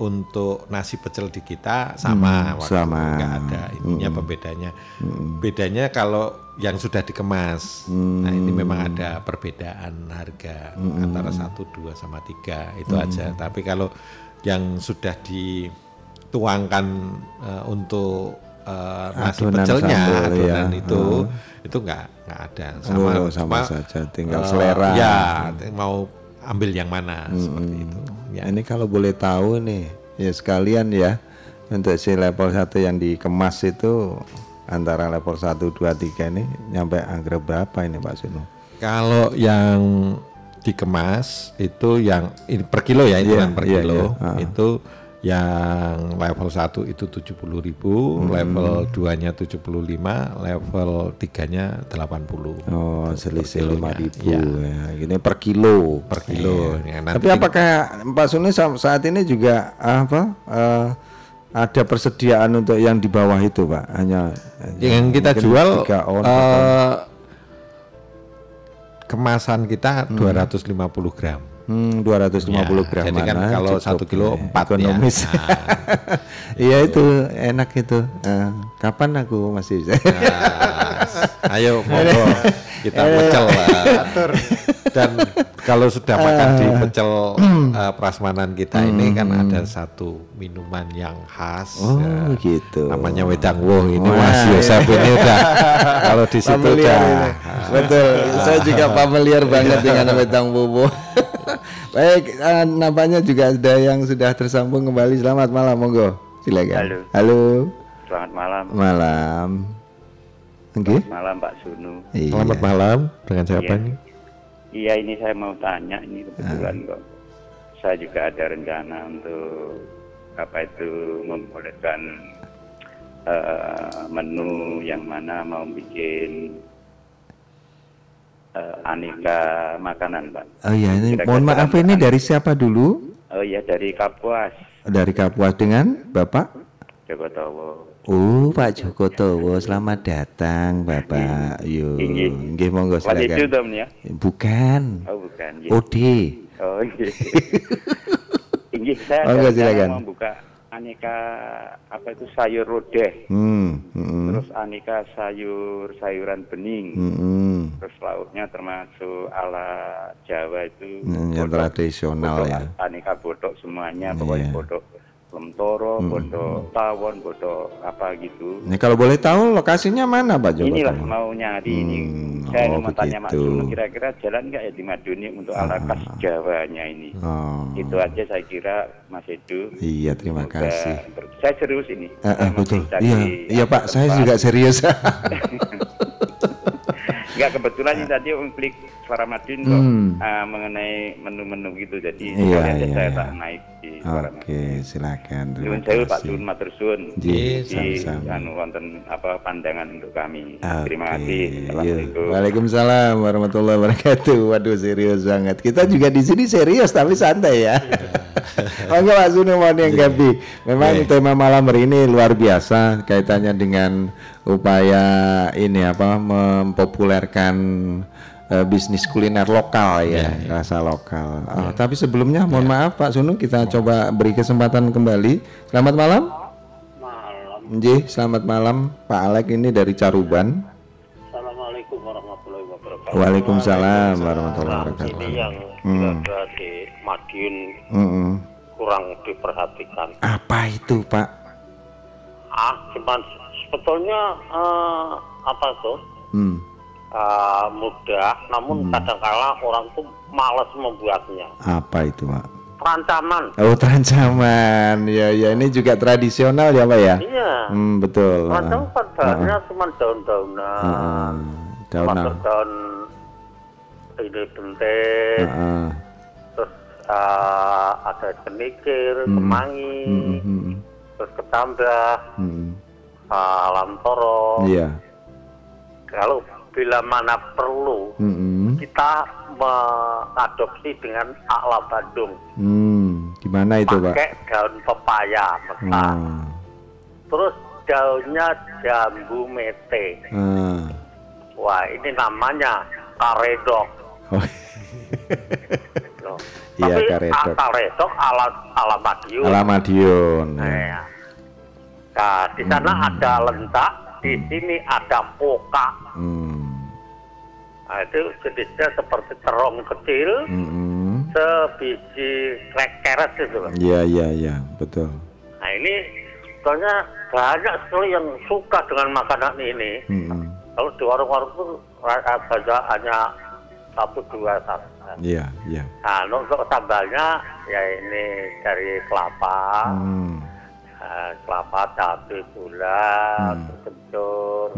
untuk nasi pecel di kita sama Hmm, waktu sama. nggak ada ininya Hmm. pembedanya bedanya kalau yang sudah dikemas nah ini memang ada perbedaan harga Hmm. antara satu dua sama tiga itu Hmm. aja tapi kalau yang sudah dituangkan eh, untuk eh, nasi Adonan pecelnya sambal, adonan ya. itu Hmm. itu nggak nggak ada Oh, sama saja, tinggal eh, selera. ya mau ambil yang mana seperti itu ya. Ini kalau boleh tahu nih, ya sekalian ya untuk si level 1 yang dikemas itu antara level 1, 2, 3 ini nyampe angka berapa ini Pak Suno? Kalau yang dikemas itu yang ini per kilo ya itu Iya, per iya, kilo iya. Ah. itu yang level 1 itu 70.000 ribu, Hmm. level 2-nya 75, level 3-nya 80. Oh, selisih kilonya, lima ribu iya. ya. Gini per kilo. Per kilo. Iya. Ya, nanti Tapi apakah Pak Suni sa- saat ini juga apa eh, ada persediaan untuk yang di bawah itu, Pak? Hanya yang kita mungkin jual on, eh, kemasan kita 250 gram. Hmm, 250 gram jadi kan mana kalau satu kilo ya, empat ya. ekonomis. Nah. [laughs] Iya itu enak itu. Eh, kapan aku masih bisa? Nah, [laughs] ayo monggo kita Eh. pecel lah. Dan kalau sudah makan di Eh. pecel [clears throat] eh, prasmanan kita ini kan ada satu minuman yang khas. Oh, ya, gitu. Namanya wedang woh ini Wah, Mas Yosef iya. ini udah [laughs] kalau di situ udah. Betul. Saya juga familiar banget dengan wedang bobo. Baik, eh, nampaknya juga ada yang sudah tersambung kembali. Selamat malam, monggo. Silakan. Halo. Halo. Selamat malam. Malam. Oke. Selamat malam Pak Sunu. Iya. Selamat malam dengan siapa Iya. ini? Iya ini saya mau tanya ini kebetulan Ah. kok. Saya juga ada rencana untuk apa itu membolehkan eh, menu yang mana mau bikin eh, aneka makanan Pak. Oh iya, ini Kira-kira mohon maaf ini dari siapa dulu? Oh iya dari Kapuas, Dari Kapuas dengan Bapak? Joko Towo. Oh, Pak Joko Towo, selamat datang, Bapak. Yo, Inggih. nggih monggo silakan. Ya? Bukan. Oh bukan. iya. OD. Oh iya. [laughs] Inggih saya Oh, silakan. mau buka aneka apa itu sayur lodeh. Hmm, hmm, Terus aneka sayur sayuran bening. hmm. Terus lauknya termasuk ala Jawa itu Hmm, yang botok- tradisional botok ya. Aneka botok semuanya pokoknya Iya. botok lemtoro, Hmm. botok tawon, botok apa gitu. Ini kalau boleh tahu lokasinya mana, Pak Joko? Inilah Towo? mau nyari ini. Hmm, Saya oh, mau tanya begitu. Sunu kira-kira jalan nggak ya di Maduni untuk ala khas Jawanya ini. Oh. Itu aja saya kira Mas Edu. Iya, terima Semoga kasih. Saya serius ini. Eh, eh, betul. Iya, iya Pak, saya juga serius. [laughs] Enggak kebetulan ini tadi um klik suara Madin kok Hmm. ah, mengenai menu-menu gitu jadi Iya, iya, saya iya. tak naik di suara Oke, silakan. Nuwun sewu Pak. Sun matur suwun. Ji, Di anu wonten apa pandangan untuk kami. Oke, Terima kasih. yuk. Assalamualaikum. Waalaikumsalam warahmatullahi wabarakatuh. Waduh serius banget. Kita juga di sini serius tapi santai ya. Monggo Pak mau Gabi. Memang Iya. tema malam hari ini luar biasa kaitannya dengan upaya ini apa mempopulerkan eh, bisnis kuliner lokal ya, Iya, rasa lokal. Ah, tapi sebelumnya mohon maaf Pak Sunu kita coba beri kesempatan kembali. Selamat malam. Malam. selamat malam Pak Alek ini dari Caruban. Assalamualaikum warahmatullahi wabarakatuh. Waalaikumsalam warahmatullahi wabarakatuh. Ini yang Hmm. berada di Madiun Mm-mm. kurang diperhatikan. Apa itu Pak? Ah, cuman sebetulnya eh, apa tuh Hmm. eh, mudah, namun kadangkala orang tuh malas membuatnya. Apa itu Pak? Perancaman. Oh trancaman, ya ya ini juga tradisional ya Pak ya? Iya. Hmm, betul. Perancaman Ah. padanya Ah, cuma daun-daunan. ah, ah. Daun daun ini bentik, Ah, ah. terus eh, ada kenikir, Hmm. kemangi, Hmm, hmm, terus ketambah, hmm. Uh, lantoro. Iya. Kalau bila mana perlu Mm-mm. kita mengadopsi dengan ala Bandung Hmm, gimana itu Pak? pakai daun pepaya Ah, terus daunnya jambu mete ah. wah ini namanya karedok Oh, loh. Iya, tapi karedok. a- karedok ala ala Madiun Ala Madiun. ya. Nah, di sana ada lentak, di sini ada poka. Hmm. Nah, itu jenisnya seperti terong kecil, Mm-mm. sebiji krek keret loh. Iya, iya, iya, betul. Nah ini soalnya banyak sekali yang suka dengan makanan ini. Mm-mm. Kalau di warung-warung pun saja hanya satu dua satu. Iya, iya. Nah, untuk sambalnya ya ini dari kelapa, Hmm. Eh, kelapa, cabai, gula, Hmm. kencur,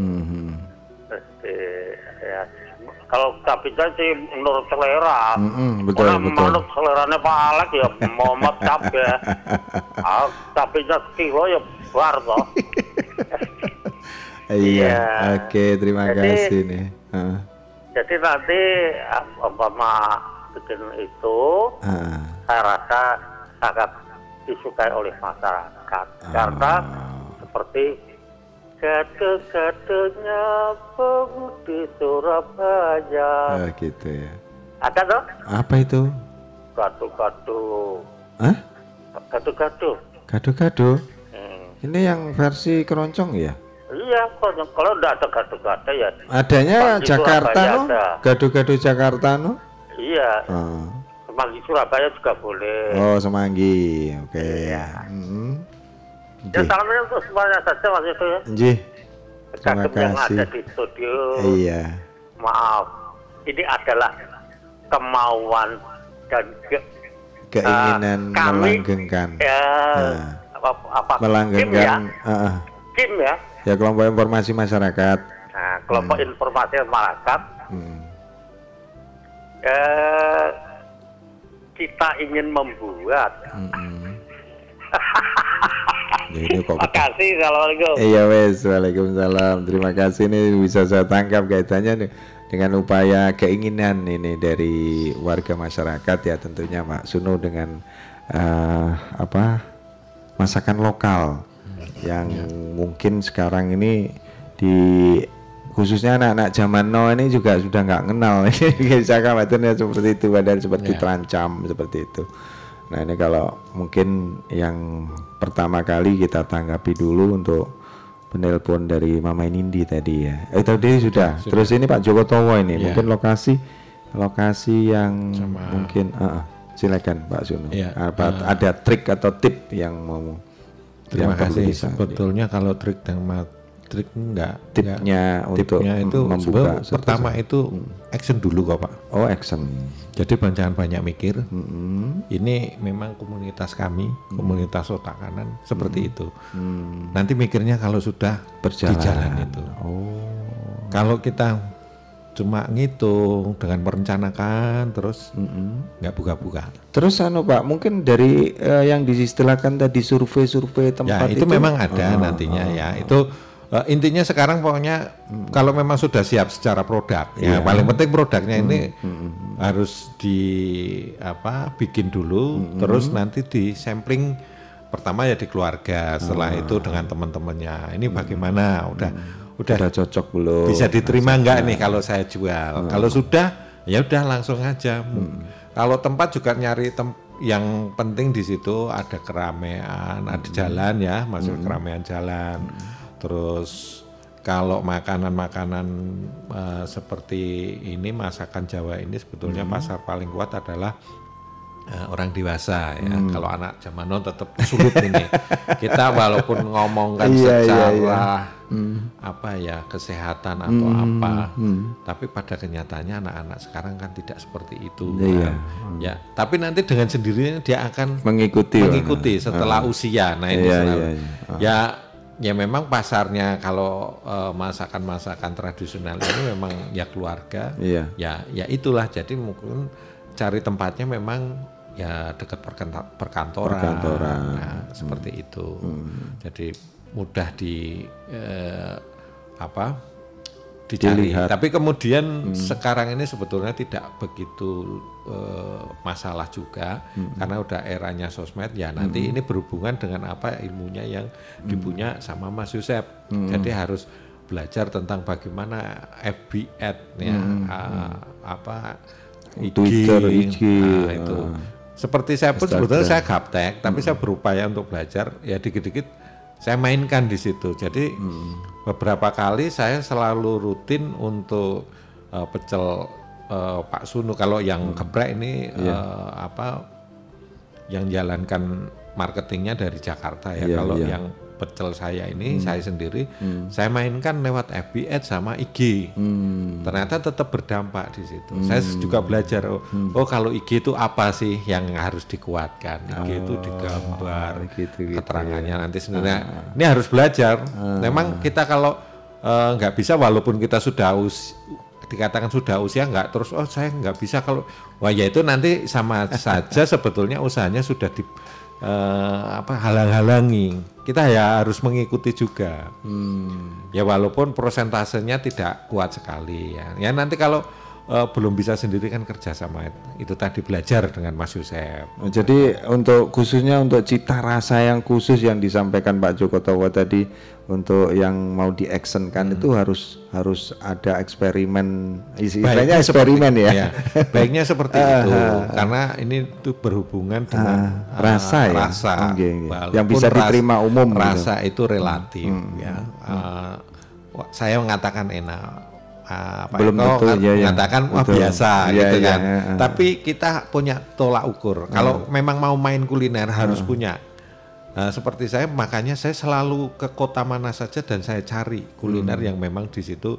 terus di- ya kalau cabainya sih menurut selera. Betul, Orang betul. menurut seleranya Pak Alex ya Muhammad cabai. [laughs] ah, cabainya sekilo ya bar toh. [laughs] Iya, Iya. oke, terima Jadi- kasih nih. Ah, Jadi nanti ah, umpama bikin itu ah. saya rasa sangat disukai oleh masyarakat karena seperti gado-gadonya pemudi Surabaya Ah, gitu ya. ada toh Apa itu? gado-gado Hah? gado-gado Gado-gado? Hmm. Ini yang versi keroncong ya? iya kalau kalau enggak ada gado-gado ya Adanya Jakarta no? Gado-gado Jakarta no? iya Ah. Semanggi Surabaya juga boleh Oh, Semanggi. Oke. Iya. Mm-mm. ya salamnya untuk semuanya saja mas itu ya Nggih. Terima Kagum yang kasih. ada di studio Iya. maaf ini adalah kemauan dan ke- Keinginan Ah, kami- melanggengkan. ya Nah, apa, apa Kim ya melanggengkan ah. Kim ya ya kelompok informasi masyarakat. nah, kelompok informasi masyarakat Hmm. eh, kita ingin membuat. Ya, ini kok makasih assalamualaikum Iya wes, waalaikumsalam. Terima kasih nih bisa saya tangkap kaitannya nih dengan upaya keinginan ini dari warga masyarakat ya tentunya Pak Suno dengan eh, apa masakan lokal yang mungkin sekarang ini di khususnya anak-anak zaman now ini juga sudah nggak kenal [laughs] bisa khawatirnya seperti itu padahal seperti Ya. terancam seperti itu nah ini kalau mungkin yang pertama kali kita tanggapi dulu untuk penelpon dari Mama Nindi tadi ya eh tadi sudah. Sudah. terus ini Pak Joko Towo ini Ya. mungkin lokasi lokasi yang Sama- mungkin ah, ah. silakan Pak Suno Ya, apa eh, ada trik atau tip yang mau Terima yang kasih. Sebetulnya kalau trik dan trik enggak. Tipnya enggak. untuk Tipnya itu membuka pertama itu action dulu kok Pak. Oh action. Jadi jangan banyak mikir. Ini memang komunitas kami, komunitas otak kanan seperti itu. Nanti mikirnya kalau sudah Berjalan. di jalan itu. Oh. Kalau kita cuma ngitung dengan merencanakan terus nggak buka-buka. Terus anu Pak, mungkin dari eh, yang diistilahkan tadi survei-survei tempat Ya itu, memang ada Ah, nantinya ah, ya. Itu eh, intinya sekarang pokoknya kalau memang sudah siap secara produk ya Iya. paling penting produknya ini Hmm, harus di apa bikin dulu Hmm, terus nanti di sampling pertama ya di keluarga setelah Ah. itu dengan teman-temannya. Ini bagaimana? udah udah Udah cocok belum? bisa diterima Hasilnya. enggak nih kalau saya jual? Kalau sudah ya udah langsung aja. Kalau tempat juga nyari tem yang penting di situ ada keramaian ada jalan ya masuk keramaian jalan terus kalau makanan-makanan eh, seperti ini masakan Jawa ini sebetulnya pasar paling kuat adalah eh, orang dewasa ya Hmm. kalau anak zaman now tetap sulit ini [laughs] kita walaupun ngomongkan Iya, iya, secara iya. Hmm. apa ya kesehatan atau Hmm, apa hmm. tapi pada kenyataannya anak-anak sekarang kan tidak seperti itu Iya. Nah, ya tapi nanti dengan sendirinya dia akan Mengikuti, mengikuti mana? setelah Ah. usia nah ini Iya, selalu- iya, iya. Ah. ya ya memang pasarnya kalau eh, masakan-masakan tradisional ini memang ya keluarga Iya. ya ya itulah jadi mungkin cari tempatnya memang ya dekat perkanta- perkantoran, Perkantoran. Hmm. Nah, seperti itu jadi mudah di eh, apa dicari. Dilihat. Tapi kemudian sekarang ini sebetulnya tidak begitu eh, masalah juga Hmm. karena udah eranya sosmed ya nanti Hmm. ini berhubungan dengan apa ilmunya yang dipunya sama Mas Yusef. Hmm. Jadi harus belajar tentang bagaimana FB ad ya Hmm. ah, apa IG, Twitter, IG, ah, itu. ah. Seperti saya pun Instagram. sebetulnya saya gaptek, tapi saya berupaya untuk belajar ya dikit-dikit saya mainkan di situ. Jadi beberapa kali saya selalu rutin untuk eh, pecel eh, Pak Sunu kalau yang geprek ini Iya. eh, apa yang jalankan marketingnya dari Jakarta ya. Iya, kalau iya. yang pecel saya ini Hmm. saya sendiri Hmm. saya mainkan lewat FB Ads sama IG. Hmm. Ternyata tetap berdampak di situ. Hmm. Saya juga belajar oh, oh kalau IG itu apa sih yang harus dikuatkan? IG itu Oh, digambar gitu, keterangannya ya. nanti sebenarnya Ah. ini harus belajar. Memang kita kalau eh, nggak bisa walaupun kita sudah us dikatakan sudah usia nggak terus oh saya nggak bisa kalau wah ya itu nanti sama saja [laughs] sebetulnya usahanya sudah di eh, apa halang-halangi. Kita ya harus mengikuti juga. Ya walaupun prosentasenya tidak kuat sekali ya. Ya nanti kalau eh, belum bisa sendiri kan kerja sama itu tadi belajar dengan Mas Yusef Oh, Jadi untuk khususnya untuk cita rasa yang khusus yang disampaikan Pak Joko Towo tadi untuk yang mau di actionkan itu harus harus ada eksperimen istilahnya eksperimen seperti- ya. ya, baiknya seperti [laughs] Ah, itu ah, karena ini tuh berhubungan dengan Ah, rasa ya? rasa Oke, oke. Walaupun Yang bisa diterima umum gitu. rasa itu relatif Hmm, ya Ah, wah, saya mengatakan enak Ah, Pak Belum Eko tentu, kan iya. mengatakan wah Betul. biasa Iya, gitu iya, kan iya, iya. tapi kita punya tolak ukur kalau memang mau main kuliner harus punya Nah, seperti saya makanya saya selalu ke kota mana saja dan saya cari kuliner Hmm. yang memang di situ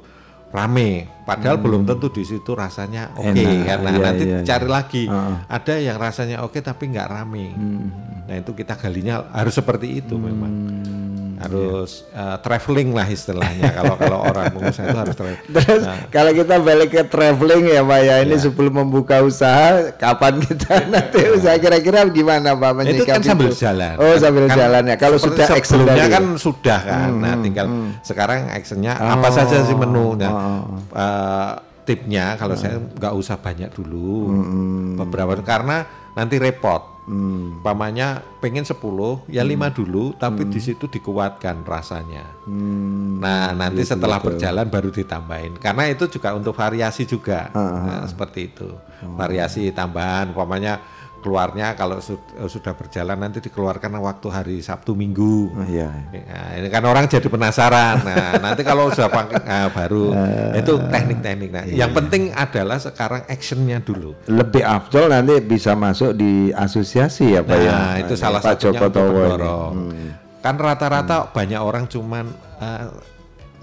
rame. Padahal Hmm. belum tentu di situ rasanya oke Enak, karena iya, nanti iya, cari iya. lagi. Heeh. Ada yang rasanya oke tapi nggak rame. Hmm. Nah itu kita galinya harus seperti itu memang. iya. Harus eh, traveling lah istilahnya. [laughs] kalau kalau orang pengusaha itu harus traveling. Terus kalau kita balik ke traveling ya Pak ya, ini sebelum membuka usaha, kapan kita nanti usaha kira-kira gimana Pak Itu kan menyikapi sambil itu? jalan. Oh sambil Kan jalan ya. Kalau sudah sebelumnya kan sudah kan. Hmm, nah, hmm, tinggal hmm. sekarang actionnya Oh, apa saja sih menunya. oh, Eh, tipnya kalau saya nggak usah banyak dulu. Hmm. Beberapa karena nanti repot. Umpamanya pengen 10 ya Hmm. lima dulu tapi di situ dikuatkan rasanya. Hmm, Nah, nanti gitu, setelah gitu. berjalan baru ditambahin. Karena itu juga untuk variasi juga. Ah, ah, Nah, seperti itu. Variasi tambahan umpamanya keluarnya kalau su- eh, sudah berjalan nanti dikeluarkan waktu hari Sabtu Minggu. Oh, iya. Nah, ini kan orang jadi penasaran. Nah, nanti kalau sudah pakai nah, baru itu teknik-teknik. Nah, iya. yang penting adalah sekarang actionnya dulu. Lebih afdol nanti bisa masuk di asosiasi ya Pak ya. Nah, itu Ini salah Pak satunya Joko. Hmm. Kan rata-rata banyak orang cuman eh,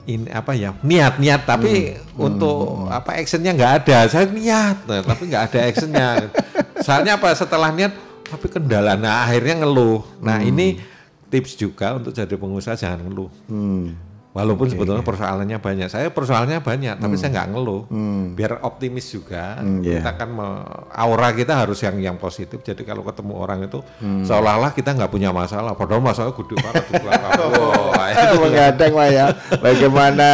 ini apa ya niat-niat tapi Hmm. untuk apa actionnya nggak ada. Saya niat, nah, tapi nggak ada actionnya. [laughs] Soalnya apa setelah niat tapi kendala. Nah akhirnya ngeluh. Nah ini tips juga untuk jadi pengusaha jangan ngeluh. Hmm. Walaupun sebetulnya persoalannya banyak, saya persoalannya banyak, tapi Hmm. saya nggak ngeluh. Hmm. Biar optimis juga, Hmm, iya. kita kan me- aura kita harus yang yang positif. Jadi kalau ketemu orang itu Hmm. seolah-olah kita nggak punya masalah, padahal masalah gede banget [laughs] itu Mengadang Pak ya. Bagaimana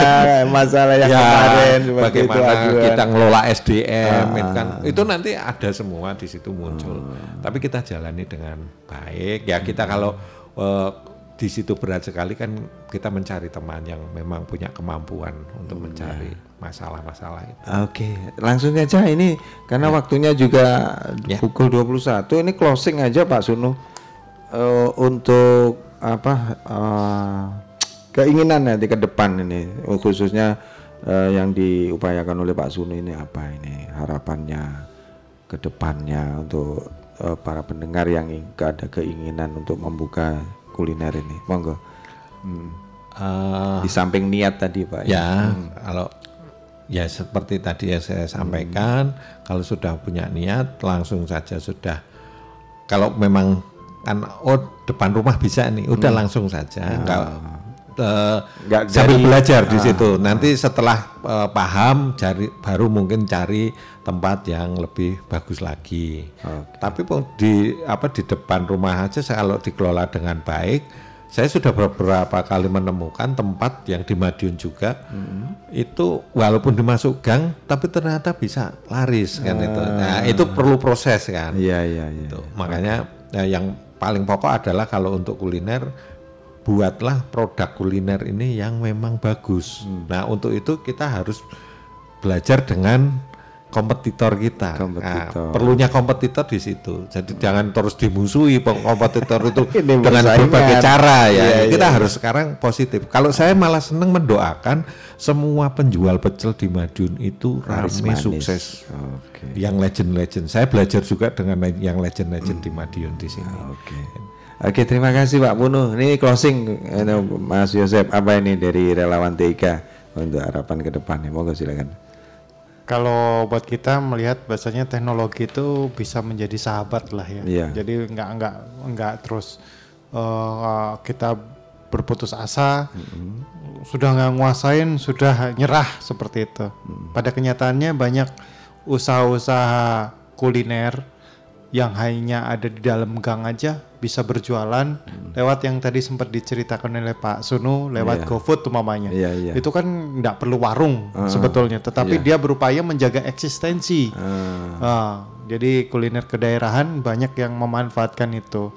masalah yang ya, kemarin bagaimana itu kita ngelola SDM, Ah, itu kan itu nanti ada semua di situ muncul. Tapi kita jalani dengan baik. Ya kita kalau eh, di situ berat sekali kan kita mencari teman yang memang punya kemampuan untuk mencari masalah-masalah itu. Oke, langsung aja ini karena waktunya juga Ya. pukul 21 ini closing aja Pak Sunu Eh, untuk apa eh, keinginan nanti ke depan ini khususnya eh, yang diupayakan oleh Pak Sunu ini apa ini harapannya ke depannya untuk eh, para pendengar yang ada keinginan untuk membuka kuliner ini monggo Hmm. Eh, di samping niat tadi Pak Ya, Hmm. kalau ya seperti tadi yang saya sampaikan, kalau sudah punya niat langsung saja sudah. Kalau memang kan oh depan rumah bisa nih, udah Hmm. langsung saja, enggak eh, Nggak sambil dari- belajar di Ah. situ. Nanti setelah eh, paham, cari baru mungkin cari tempat yang lebih bagus lagi. Tapi pun di apa di depan rumah aja saya kalau dikelola dengan baik saya sudah beberapa kali menemukan tempat yang di Madiun juga Hmm. itu walaupun dimasuk gang tapi ternyata bisa laris kan itu. Nah, Ah. itu perlu proses kan. Iya iya iya. Itu. Makanya ya, yang paling pokok adalah kalau untuk kuliner buatlah produk kuliner ini yang memang bagus. Hmm. Nah, untuk itu kita harus belajar dengan kompetitor kita. Kompetitor. Nah, perlunya kompetitor di situ. Jadi jangan terus dimusuhi [laughs] kompetitor itu [laughs] dengan berbagai cara ya. Iya, kita iya. harus sekarang positif. Kalau saya malah senang mendoakan semua penjual pecel di Madiun itu ramai manis. sukses. Oke. Yang legend-legend. Saya belajar juga dengan yang legend-legend di Madiun di sini. Oke. Oke, terima kasih Pak Punuh. Ini closing Mas Yosep apa ini dari relawan TIK untuk harapan ke depan nih. Monggo silakan. Kalau buat kita melihat bahasanya teknologi itu bisa menjadi sahabat lah ya. Iya. Jadi nggak nggak nggak terus eh, kita berputus asa, sudah nggak nguasain, sudah nyerah seperti itu. Pada kenyataannya banyak usaha-usaha kuliner yang hanya ada di dalam gang aja bisa berjualan lewat yang tadi sempat diceritakan oleh Pak Sunu lewat Iya. GoFood umpamanya. Iya, iya. Itu kan nggak perlu warung Ah, sebetulnya, tetapi iya. dia berupaya menjaga eksistensi. Ah. Ah, jadi kuliner kedaerahan banyak yang memanfaatkan itu.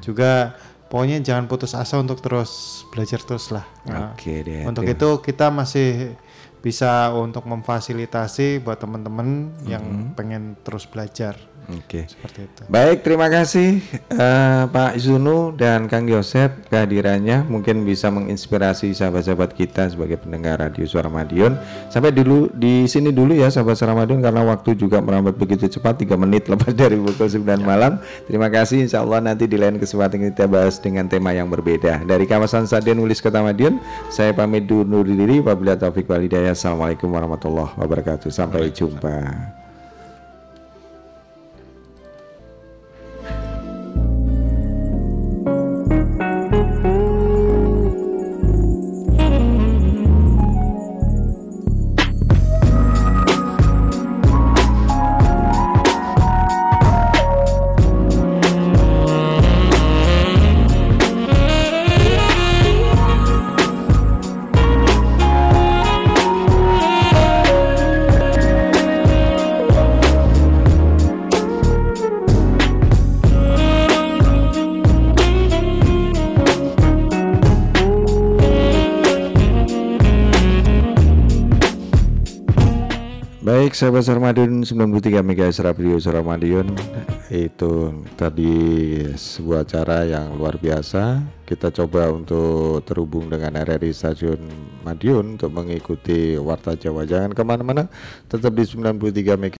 Juga pokoknya jangan putus asa untuk terus belajar terus lah. Nah, Oke deh, Untuk itu kita masih bisa untuk memfasilitasi buat teman-teman yang Mhm. pengen terus belajar. Oke. Seperti itu. Baik, terima kasih eh, Pak Zunu dan Kang Yosep kehadirannya mungkin bisa menginspirasi sahabat-sahabat kita sebagai pendengar Radio Suara Madiun. Sampai dulu di sini dulu ya sahabat Suara Madiun karena waktu juga merambat begitu cepat 3 menit lepas [laughs] dari pukul 9 malam. Terima kasih insya Allah nanti di lain kesempatan kita bahas dengan tema yang berbeda. Dari kawasan Sadian Ulis Kota Madiun, saya pamit dulu diri. Wabillahi taufik walhidayah. Assalamualaikum warahmatullahi wabarakatuh. Sampai jumpa. Baik sahabat Suara Madiun 93 MHz Radio Suara Madiun Itu tadi sebuah cara yang luar biasa. Kita coba untuk terhubung dengan RRI Stasiun Madiun Untuk mengikuti Warta Jawa. Jangan ke mana-mana Tetap di 93 MHz